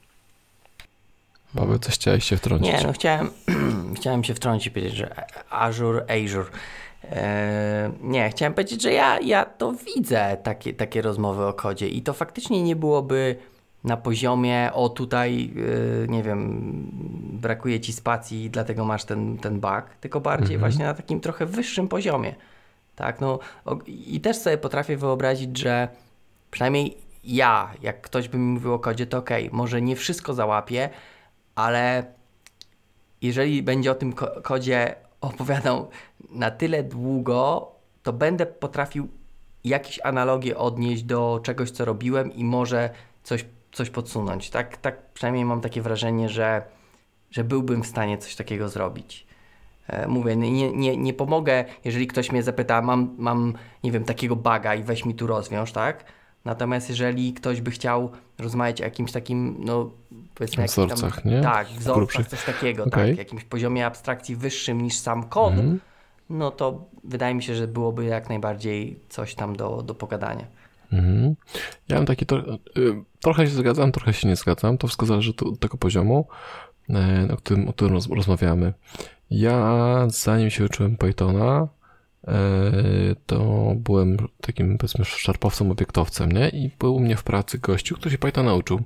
Speaker 1: Paweł, coś chciałeś się wtrącić?
Speaker 2: Nie, no chciałem, chciałem się wtrącić i powiedzieć, że Azure, Azure. Eee, nie, chciałem powiedzieć, że ja, ja to widzę, takie, takie rozmowy o kodzie i to faktycznie nie byłoby na poziomie, o tutaj, yy, nie wiem, brakuje ci spacji, dlatego masz ten, ten bug, tylko bardziej
Speaker 1: Mhm.
Speaker 2: właśnie na takim trochę wyższym poziomie. Tak, no i też sobie potrafię wyobrazić, że przynajmniej ja, jak ktoś by mi mówił o kodzie, to okej, może nie wszystko załapię, ale jeżeli będzie o tym ko- kodzie opowiadał na tyle długo, to będę potrafił jakieś analogie odnieść do czegoś, co robiłem i może coś, coś podsunąć. Tak, tak przynajmniej mam takie wrażenie, że, że byłbym w stanie coś takiego zrobić. E, Mówię, nie, nie, nie pomogę, jeżeli ktoś mnie zapyta, mam, mam, nie wiem, takiego baga i weź mi tu rozwiąż, tak? Natomiast jeżeli ktoś by chciał rozmawiać o jakimś takim, no powiedzmy, jakimś
Speaker 1: Wzorcach, nie?
Speaker 2: Tak, wzorcach,
Speaker 1: Grubszych.
Speaker 2: coś takiego,
Speaker 1: Okej.
Speaker 2: tak, jakimś poziomie abstrakcji wyższym niż sam kod,
Speaker 1: Mhm.
Speaker 2: no to wydaje mi się, że byłoby jak najbardziej coś tam do, do pogadania.
Speaker 1: Mhm. Ja mam taki, to, y, trochę się zgadzam, trochę się nie zgadzam, to wszystko zależy od tego poziomu, e, o którym, o którym roz, rozmawiamy. Ja zanim się uczyłem Pythona, to byłem takim powiedzmy szarpowcem, obiektowcem, nie? I był u mnie w pracy gościu, który się Pythona nauczył.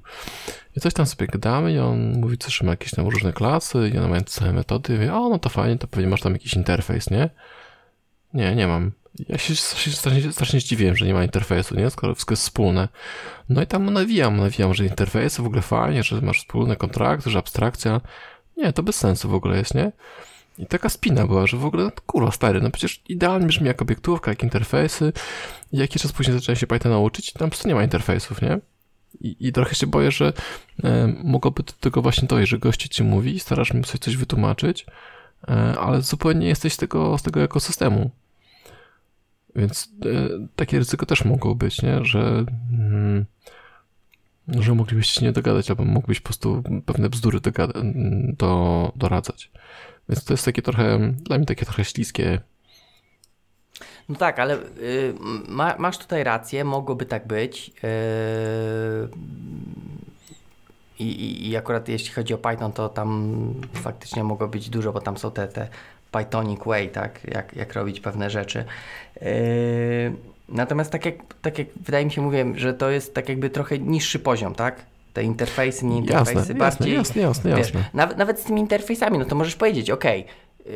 Speaker 1: I coś tam sobie gadamy i on mówi, że ma jakieś tam różne klasy i one mają same metody. I mówię, o no to fajnie, to pewnie masz tam jakiś interfejs, nie? Nie, nie mam. Ja się strasznie, strasznie, strasznie zdziwiłem, że nie ma interfejsu, nie? Skoro wszystko jest wspólne. No i tam nawijam, nawijam, że interfejsy w ogóle fajnie, że masz wspólny kontrakt, że abstrakcja. Nie, to bez sensu w ogóle jest, nie? I taka spina była, że w ogóle, no, kurwa stary, no przecież idealnie brzmi jak obiektówka, jak interfejsy. I jakiś czas później zacząłem się Pythona uczyć i tam po prostu nie ma interfejsów, nie? I, I trochę się boję, że e, mogłoby do tego właśnie dojść, że goście ci mówi starasz mi sobie coś wytłumaczyć, e, ale zupełnie nie jesteś z tego, z tego ekosystemu. Więc e, takie ryzyko też mogło być, nie? Że, mm, że moglibyście się nie dogadać, albo mógłbyś po prostu pewne bzdury dogada- do, doradzać. Więc to jest takie trochę, dla mnie takie trochę śliskie.
Speaker 2: No tak, ale y, ma, masz tutaj rację, mogłoby tak być. Yy, i, i, akurat jeśli chodzi o Python, to tam faktycznie mogło być dużo, bo tam są te, te Pythonic way, tak? Jak, jak robić pewne rzeczy. Yy, natomiast tak jak, tak jak wydaje mi się, mówię, że to jest tak jakby trochę niższy poziom, tak? Te interfejsy, nie interfejsy,
Speaker 1: Jasne, jasne,
Speaker 2: bardziej...
Speaker 1: jasne, jasne,
Speaker 2: Wiesz,
Speaker 1: jasne.
Speaker 2: nawet, nawet z tymi interfejsami, no to możesz powiedzieć, okej, yy,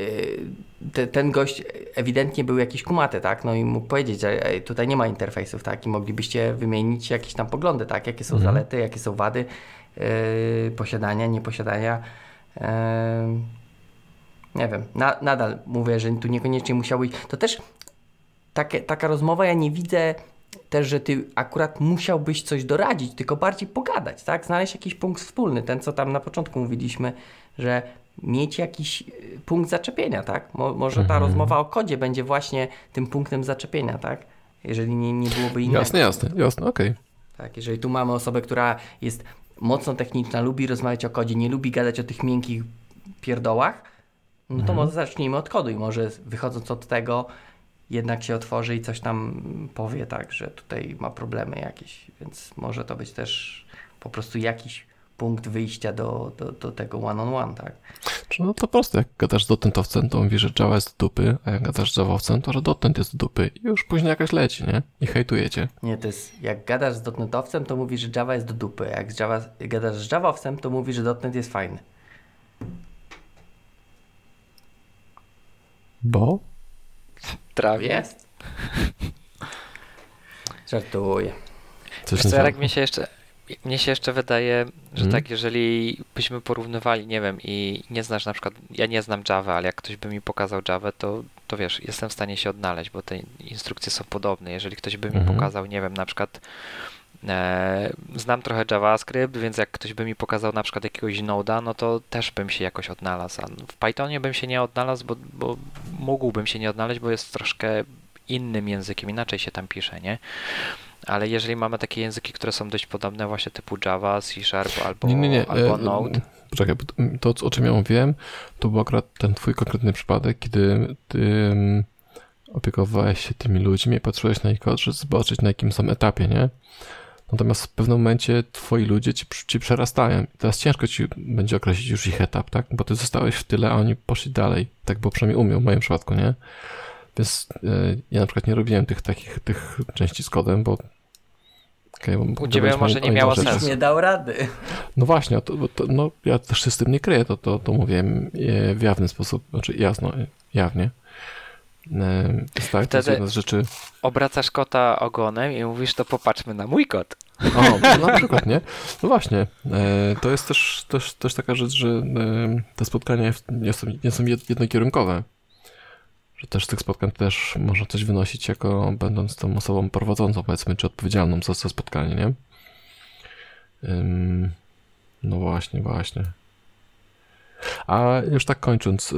Speaker 2: te, ten gość ewidentnie był jakiś kumaty, tak? No i mógł powiedzieć, że ej, tutaj nie ma interfejsów, tak? I moglibyście wymienić jakieś tam poglądy, tak? Jakie są
Speaker 1: Mhm.
Speaker 2: zalety, jakie są wady yy, posiadania, nieposiadania. Yy, nie wiem, na, nadal mówię, że tu niekoniecznie musiałbyś. To też takie, taka rozmowa, ja nie widzę też, że ty akurat musiałbyś coś doradzić, tylko bardziej pogadać, tak? Znaleźć jakiś punkt wspólny, ten co tam na początku mówiliśmy, że mieć jakiś y, punkt zaczepienia, tak? Mo, może ta
Speaker 1: Mhm.
Speaker 2: rozmowa o kodzie będzie właśnie tym punktem zaczepienia, tak? Jeżeli nie, nie byłoby innego.
Speaker 1: Jasne, jasne, jasne, okej.
Speaker 2: Tak, jeżeli tu mamy osobę, która jest mocno techniczna, lubi rozmawiać o kodzie, nie lubi gadać o tych miękkich pierdołach, no to
Speaker 1: Mhm.
Speaker 2: może zacznijmy od kodu i może wychodząc od tego jednak się otworzy i coś tam powie tak, że tutaj ma problemy jakieś, więc może to być też po prostu jakiś punkt wyjścia do, do, do tego one-on-one, on one, tak?
Speaker 1: Czy No to proste, jak gadasz z dotentowcem, to mówi, że Java jest do dupy, a jak gadasz z Javowcem, to że dotent jest do dupy i już później jakaś leci, nie? I hejtujecie.
Speaker 2: Nie, to jest, jak gadasz z dotnetowcem, to mówi, że Java jest do dupy, jak z Java, gadasz z Javowcem, to mówi, że dotnet jest fajny.
Speaker 1: Bo?
Speaker 3: Trawie.
Speaker 2: Jest. Żartuję.
Speaker 1: Coś
Speaker 3: Wiesz co, mnie się jeszcze, mnie się jeszcze wydaje, że
Speaker 1: Mhm.
Speaker 3: tak, jeżeli byśmy porównywali, nie wiem, i nie znasz na przykład, ja nie znam Java, ale jak ktoś by mi pokazał Java, to, to wiesz, jestem w stanie się odnaleźć, bo te instrukcje są podobne. Jeżeli ktoś by mi
Speaker 1: Mhm.
Speaker 3: pokazał, nie wiem, na przykład znam trochę JavaScript, więc jak ktoś by mi pokazał na przykład jakiegoś Node'a, no to też bym się jakoś odnalazł. W Pythonie bym się nie odnalazł, bo, bo mógłbym się nie odnaleźć, bo jest troszkę innym językiem, inaczej się tam pisze, nie? Ale jeżeli mamy takie języki, które są dość podobne, właśnie typu Java, C Sharp albo,
Speaker 1: Nie, nie, nie.
Speaker 3: albo
Speaker 1: e,
Speaker 3: Node.
Speaker 1: Poczekaj, bo to, o czym ja mówiłem, to był akurat ten twój konkretny przypadek, kiedy ty opiekowałeś się tymi ludźmi i patrzyłeś na ich kod, żeby zobaczyć na jakim są etapie, nie? Natomiast w pewnym momencie twoi ludzie ci, ci przerastają. I teraz ciężko ci będzie określić już ich etap, tak? Bo ty zostałeś w tyle, a oni poszli dalej. Tak, bo przynajmniej umiał w moim przypadku, nie? Więc e, ja na przykład nie robiłem tych takich tych części z kodem, bo Okay, bo
Speaker 3: U ciebie może nie miało sensu.
Speaker 2: Nie dał rady.
Speaker 1: No właśnie, to, bo to, no, ja też się z tym nie kryję, to, to, to mówię e, w jawny sposób, znaczy jasno, e, jawnie. E, tak, to jest
Speaker 3: Wtedy-
Speaker 1: jedna z rzeczy.
Speaker 3: Obracasz kota ogonem i mówisz, to popatrzmy na mój kot.
Speaker 1: O, no, na przykład, nie? No właśnie, e, to jest też, też, też taka rzecz, że e, te spotkania nie są, nie są jed- jednokierunkowe. Że też z tych spotkań też można coś wynosić jako będąc tą osobą prowadzącą, powiedzmy, czy odpowiedzialną za to spotkanie, nie? No właśnie, właśnie. A już tak kończąc,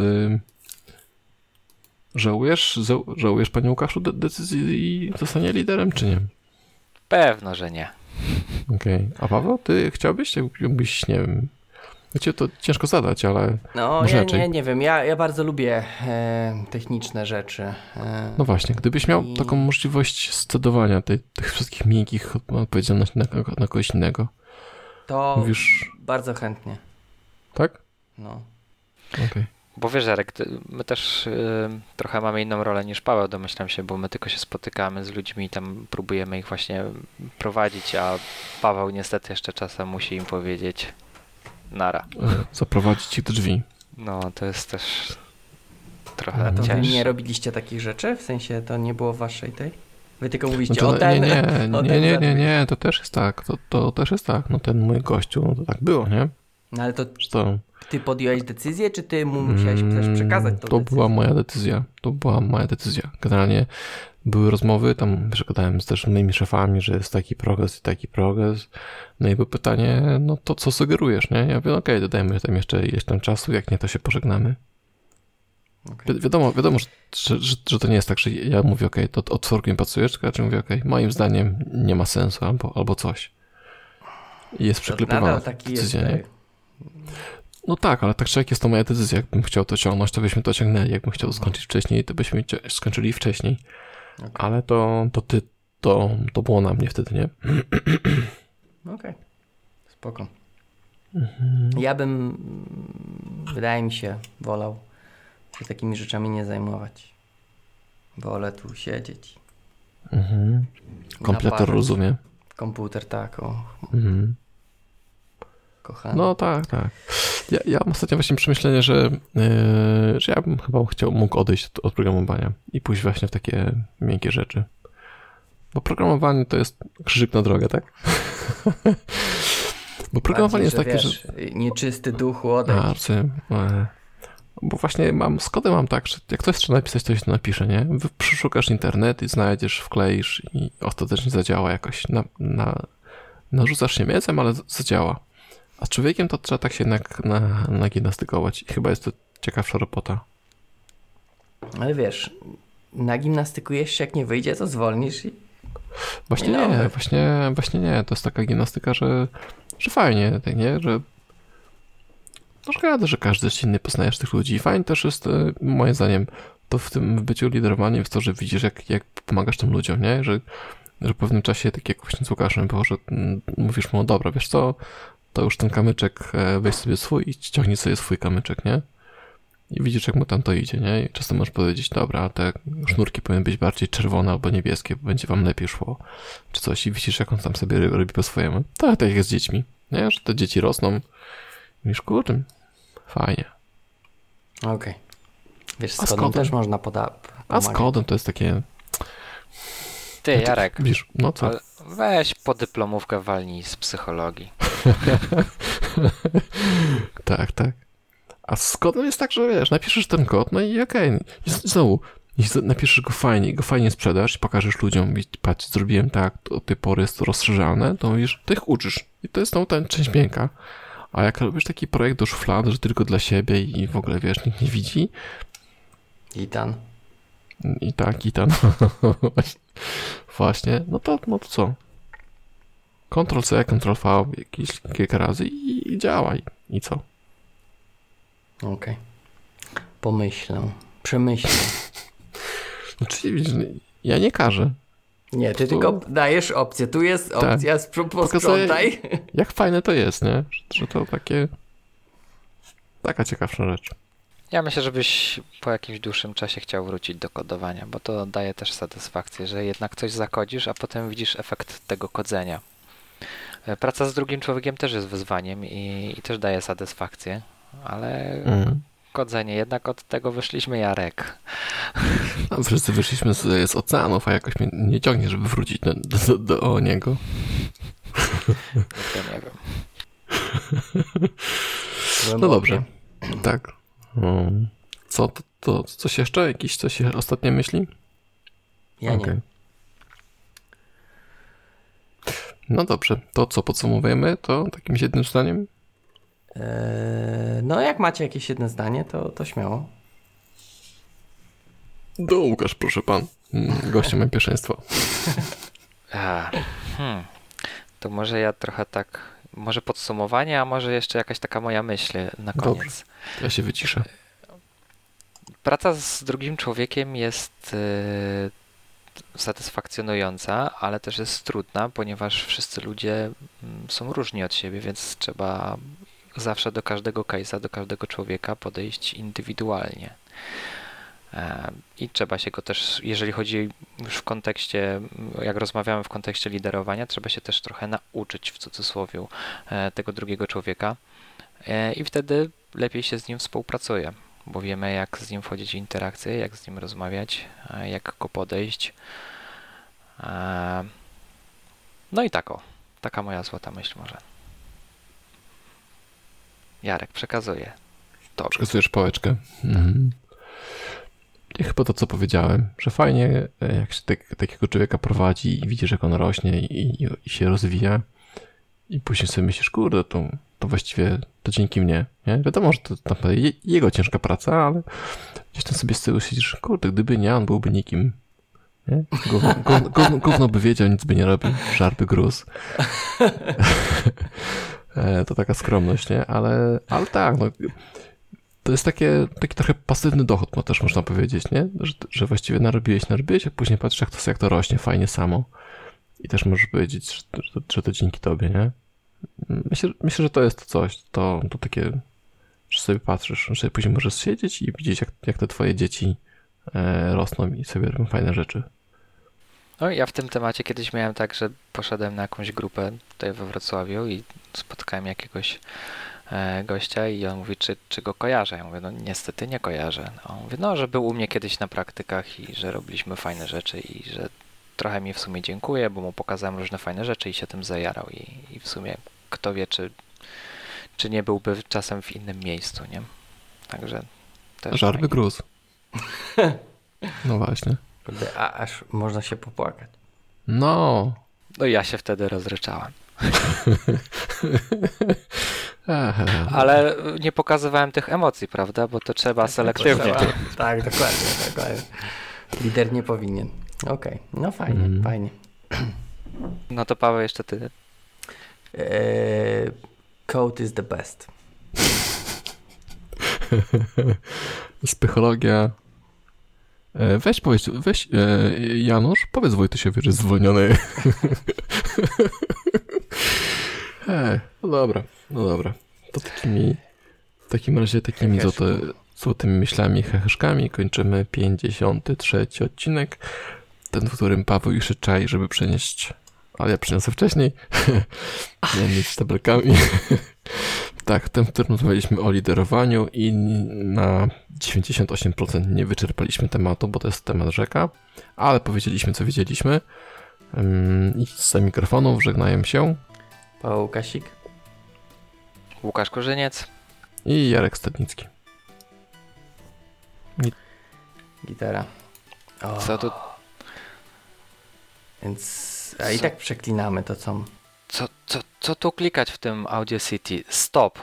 Speaker 1: żałujesz, żał- żałujesz Panie Łukaszu de- decyzji zostania liderem, czy nie?
Speaker 3: Pewno, że nie.
Speaker 1: Okej. A Paweł, ty chciałbyś, jakbyś, nie wiem, wiecie, to ciężko zadać, ale
Speaker 2: No,
Speaker 1: Może
Speaker 2: ja
Speaker 1: raczej.
Speaker 2: nie, nie wiem, ja, ja bardzo lubię e, techniczne rzeczy. E,
Speaker 1: no właśnie, gdybyś miał
Speaker 2: I-
Speaker 1: taką możliwość scedowania tej, tych wszystkich miękkich odpowiedzialności na, na, na kogoś innego,
Speaker 2: to
Speaker 1: mówisz,
Speaker 2: bardzo chętnie.
Speaker 1: tak?
Speaker 2: No.
Speaker 1: Okej.
Speaker 3: Bo wiesz, Jarek, ty, my też y, trochę mamy inną rolę niż Paweł, domyślam się, bo my tylko się spotykamy z ludźmi i tam próbujemy ich właśnie prowadzić, a Paweł niestety jeszcze czasem musi im powiedzieć nara.
Speaker 1: Zaprowadzić ich do drzwi.
Speaker 3: No, to jest też trochę
Speaker 1: Mhm.
Speaker 2: To wy
Speaker 3: cięższe.
Speaker 2: nie robiliście takich rzeczy? W sensie to nie było waszej tej? Wy tylko
Speaker 1: No
Speaker 2: mówiliście
Speaker 1: to,
Speaker 2: o ten,
Speaker 1: nie, nie,
Speaker 2: o
Speaker 1: nie,
Speaker 2: ten
Speaker 1: nie, nie,
Speaker 2: zadzwoń.
Speaker 1: nie, to też jest tak, to, to też jest tak, no ten mój gościu, no to tak było, nie?
Speaker 2: No ale to
Speaker 1: to,
Speaker 2: ty podjąłeś decyzję, czy ty mu musiałeś
Speaker 1: Mm,
Speaker 2: też przekazać tą
Speaker 1: To
Speaker 2: decyzję?
Speaker 1: była moja decyzja. To była moja decyzja. Generalnie były rozmowy, tam przegadałem z też moimi szefami, że jest taki progres i taki progres. No i było pytanie, no to co sugerujesz, nie? Ja mówię, okej, dodajmy tam jeszcze ileś tam czasu, jak nie, to się pożegnamy.
Speaker 2: Okej.
Speaker 1: Wi- wiadomo, wiadomo, że, że, że, to nie jest tak, że ja mówię, okej, to od pracujesz, tylko raczej mówię, okej, moim zdaniem nie ma sensu, albo, albo coś. I jest
Speaker 2: To
Speaker 1: przeklepywana decyzja, nie? No tak, ale tak czy jak jest to moja decyzja. Jakbym chciał to ciągnąć, to byśmy to ciągnęli. Jakbym chciał skończyć wcześniej, to byśmy skończyli wcześniej.
Speaker 2: Okej.
Speaker 1: Ale to, to ty, to, to było na mnie wtedy, nie?
Speaker 2: Okej. Spoko.
Speaker 1: Mhm.
Speaker 2: Ja bym, wydaje mi się, wolał się takimi rzeczami nie zajmować. Wolę tu siedzieć.
Speaker 1: Mhm.
Speaker 2: Naparzać.
Speaker 1: rozumie.
Speaker 2: Komputer, tak, o,
Speaker 1: Mhm.
Speaker 2: kochany.
Speaker 1: No tak, tak. Ja, ja mam ostatnio właśnie przemyślenie, że, yy, że ja bym chyba chciał, mógł odejść od, od programowania i pójść właśnie w takie miękkie rzeczy. Bo programowanie to jest krzyżyk na drogę, tak? Bo programowanie jest
Speaker 2: Bardziej,
Speaker 1: takie, że...
Speaker 2: wiesz, Nieczysty duchu odejdź.
Speaker 1: A, e, bo właśnie mam, z kodem mam tak, że jak ktoś chce napisać, to się to napisze, nie? Przeszukasz internet i znajdziesz, wkleisz i ostatecznie zadziała jakoś. Na, na, narzucasz się mięsem, ale zadziała. A z człowiekiem to trzeba tak się jednak na, nagimnastykować i chyba jest to ciekawsza robota.
Speaker 2: Ale wiesz, nagimnastykujesz się, jak nie wyjdzie, to zwolnisz i
Speaker 1: Właśnie
Speaker 2: Nie
Speaker 1: właśnie, właśnie nie. To jest taka gimnastyka, że, że fajnie, tak nie? Że no szkoda, że każdy jest inny, poznajesz tych ludzi. Fajnie też jest, e, moim zdaniem, to w tym w byciu liderowaniem jest to, że widzisz, jak, jak pomagasz tym ludziom, nie? Że, że w pewnym czasie, tak jak właśnie z Łukaszem było, że mm, mówisz mu, dobra, wiesz co, to już ten kamyczek, e, weź sobie swój i ściągnij sobie swój kamyczek, nie? I widzisz, jak mu tam to idzie, nie? I czasem możesz powiedzieć, dobra, te sznurki powinny być bardziej czerwone albo niebieskie, bo będzie wam lepiej szło czy coś i widzisz, jak on tam sobie robi po swojemu. Tak, tak jak z dziećmi, nie? Że te dzieci rosną. I Mówisz, kurde, fajnie.
Speaker 2: okej. Wiesz,
Speaker 1: A
Speaker 2: z
Speaker 1: z
Speaker 2: kodem też można poda-
Speaker 1: A z kodem to jest takie,
Speaker 3: Ty, Jarek,
Speaker 1: widzisz, no co?
Speaker 3: ale weź podyplomówkę walnij z psychologii.
Speaker 1: tak, tak. A z kodem jest tak, że wiesz, napiszesz ten kod, no i okej. I z- znowu, jeśli napiszesz go fajnie i go fajnie sprzedasz i pokażesz ludziom, i patrz, zrobiłem tak, od tej pory jest to rozszerzalne, to mówisz, ty ich uczysz. I to jest znowu ta część miękka. A jak robisz taki projekt do szuflad, że tylko dla siebie i w ogóle, wiesz, nikt nie widzi,
Speaker 2: I tan.
Speaker 1: I tak, i ten. Właśnie. no to, no to co? Ctrl C, Ctrl V jakieś kilka razy i, i działa. I, I co?
Speaker 2: Okej. Pomyślę. Przemyślę.
Speaker 1: No czyli widzisz, ja nie każę.
Speaker 2: Nie, ty tylko dajesz opcję. Tu jest
Speaker 1: Tak.
Speaker 2: opcja, posprzątaj.
Speaker 1: Jak fajne to jest, nie? Że, że to takie... Taka ciekawsza rzecz.
Speaker 3: Ja myślę, żebyś po jakimś dłuższym czasie chciał wrócić do kodowania, bo to daje też satysfakcję, że jednak coś zakodzisz, a potem widzisz efekt tego kodzenia. E, Praca z drugim człowiekiem też jest wyzwaniem i, i też daje satysfakcję, ale
Speaker 1: Mm.
Speaker 3: kodzenie, jednak od tego wyszliśmy Jarek.
Speaker 1: A wszyscy wyszliśmy z, z oceanów, a jakoś mnie nie ciągnie, żeby wrócić do, do, do niego.
Speaker 3: To nie wiem.
Speaker 1: No dobrze. Tak. Um, co to, to? Coś jeszcze? Jakieś coś ostatnie myśli?
Speaker 2: Ja nie.
Speaker 1: Okej. No dobrze, to co podsumowujemy, to takim jednym zdaniem?
Speaker 2: Eee, no jak macie jakieś jedno zdanie, to, to śmiało.
Speaker 1: Do Łukasz, proszę pan. Mm, Gościem ma pierwszeństwo.
Speaker 3: A, hmm. To może ja trochę tak, może podsumowanie, a może jeszcze jakaś taka moja myśl na
Speaker 1: Dobrze.
Speaker 3: koniec.
Speaker 1: Ja się wyciszę.
Speaker 3: Praca z drugim człowiekiem jest y, satysfakcjonująca, ale też jest trudna, ponieważ wszyscy ludzie mm, są różni od siebie, więc trzeba zawsze do każdego case'a, do każdego człowieka podejść indywidualnie. E, I trzeba się go też, jeżeli chodzi już w kontekście, jak rozmawiamy w kontekście liderowania, trzeba się też trochę nauczyć w cudzysłowie e, tego drugiego człowieka E, i wtedy lepiej się z nim współpracuje, bo wiemy jak z nim wchodzić w interakcję, jak z nim rozmawiać, jak go podejść. No i tak o, taka moja złota myśl może. Jarek, przekazuję. Tobie.
Speaker 1: Przekazujesz pałeczkę. Mhm. I chyba to, co powiedziałem, że fajnie, e, jak się tak, takiego człowieka prowadzi i widzisz, jak on rośnie i, i, i się rozwija i później sobie myślisz, kurde, to, to właściwie to dzięki mnie, nie? Wiadomo, że to naprawdę je, jego ciężka praca, ale gdzieś tam sobie z tyłu siedzisz, kurde, gdyby nie, on byłby nikim. Nie? Gówno, gówno, gówno, gówno by wiedział, nic by nie robił, żarby gruz. E, to taka skromność, nie? Ale, ale tak, no, to jest takie, taki trochę pasywny dochód, no też można powiedzieć, nie? Że, że właściwie narobiłeś, narobiłeś, a później patrzysz, jak to, jak to rośnie fajnie samo. I też możesz powiedzieć, że, to- że to dzięki tobie, nie? Myślę, myślę, że to jest coś, to, to takie, że sobie patrzysz, że później możesz siedzieć i widzieć, jak, jak te twoje dzieci e, rosną i sobie robią fajne rzeczy.
Speaker 3: No ja w tym temacie kiedyś miałem tak, że poszedłem na jakąś grupę tutaj we Wrocławiu i spotkałem jakiegoś gościa i on mówi, czy, czy go kojarzę? Ja mówię, no niestety nie kojarzę. A On mówi, no, że był u mnie kiedyś na praktykach i że robiliśmy fajne rzeczy i że trochę mi w sumie dziękuję, bo mu pokazałem różne fajne rzeczy i się tym zajarał i, i w sumie kto wie, czy, czy nie byłby czasem w innym miejscu, nie? Także też
Speaker 1: Żarby gruz. No właśnie.
Speaker 2: A aż można się popłakać.
Speaker 1: No.
Speaker 3: No ja się wtedy rozryczałem. Ale nie pokazywałem tych emocji, prawda? Bo to trzeba selektywnie.
Speaker 2: Trzeba- Tak, dokładnie, dokładnie. Lider nie powinien. Okej, no fajnie,
Speaker 1: Mhm.
Speaker 2: fajnie.
Speaker 3: No to Paweł, jeszcze ty.
Speaker 2: Eee, code is the best.
Speaker 1: Psychologia. E, Weź powiedz, weź e, Janusz, powiedz Wojtusiowi, że jest zwolniony. no dobra, no dobra. To takimi, w takim razie takimi złote, złotymi myślami, heheszkami kończymy 53 odcinek. Ten, w którym Paweł już się czai, żeby przenieść, ale ja przyniosę wcześniej. Z tabelkami. Tak, ten, w którym rozmawialiśmy o liderowaniu i na 98% nie wyczerpaliśmy tematu, bo to jest temat rzeka, ale powiedzieliśmy, co wiedzieliśmy. I z mikrofonów żegnają się
Speaker 2: Paweł Kasik.
Speaker 3: Łukasz Korzyniec.
Speaker 1: i Jarek Stadnicki.
Speaker 2: Gitara. O,
Speaker 3: Co tu,
Speaker 2: Więc, a i
Speaker 3: Co?
Speaker 2: tak przeklinamy to, co...
Speaker 3: co, co, co tu klikać w tym Audio City? Stop.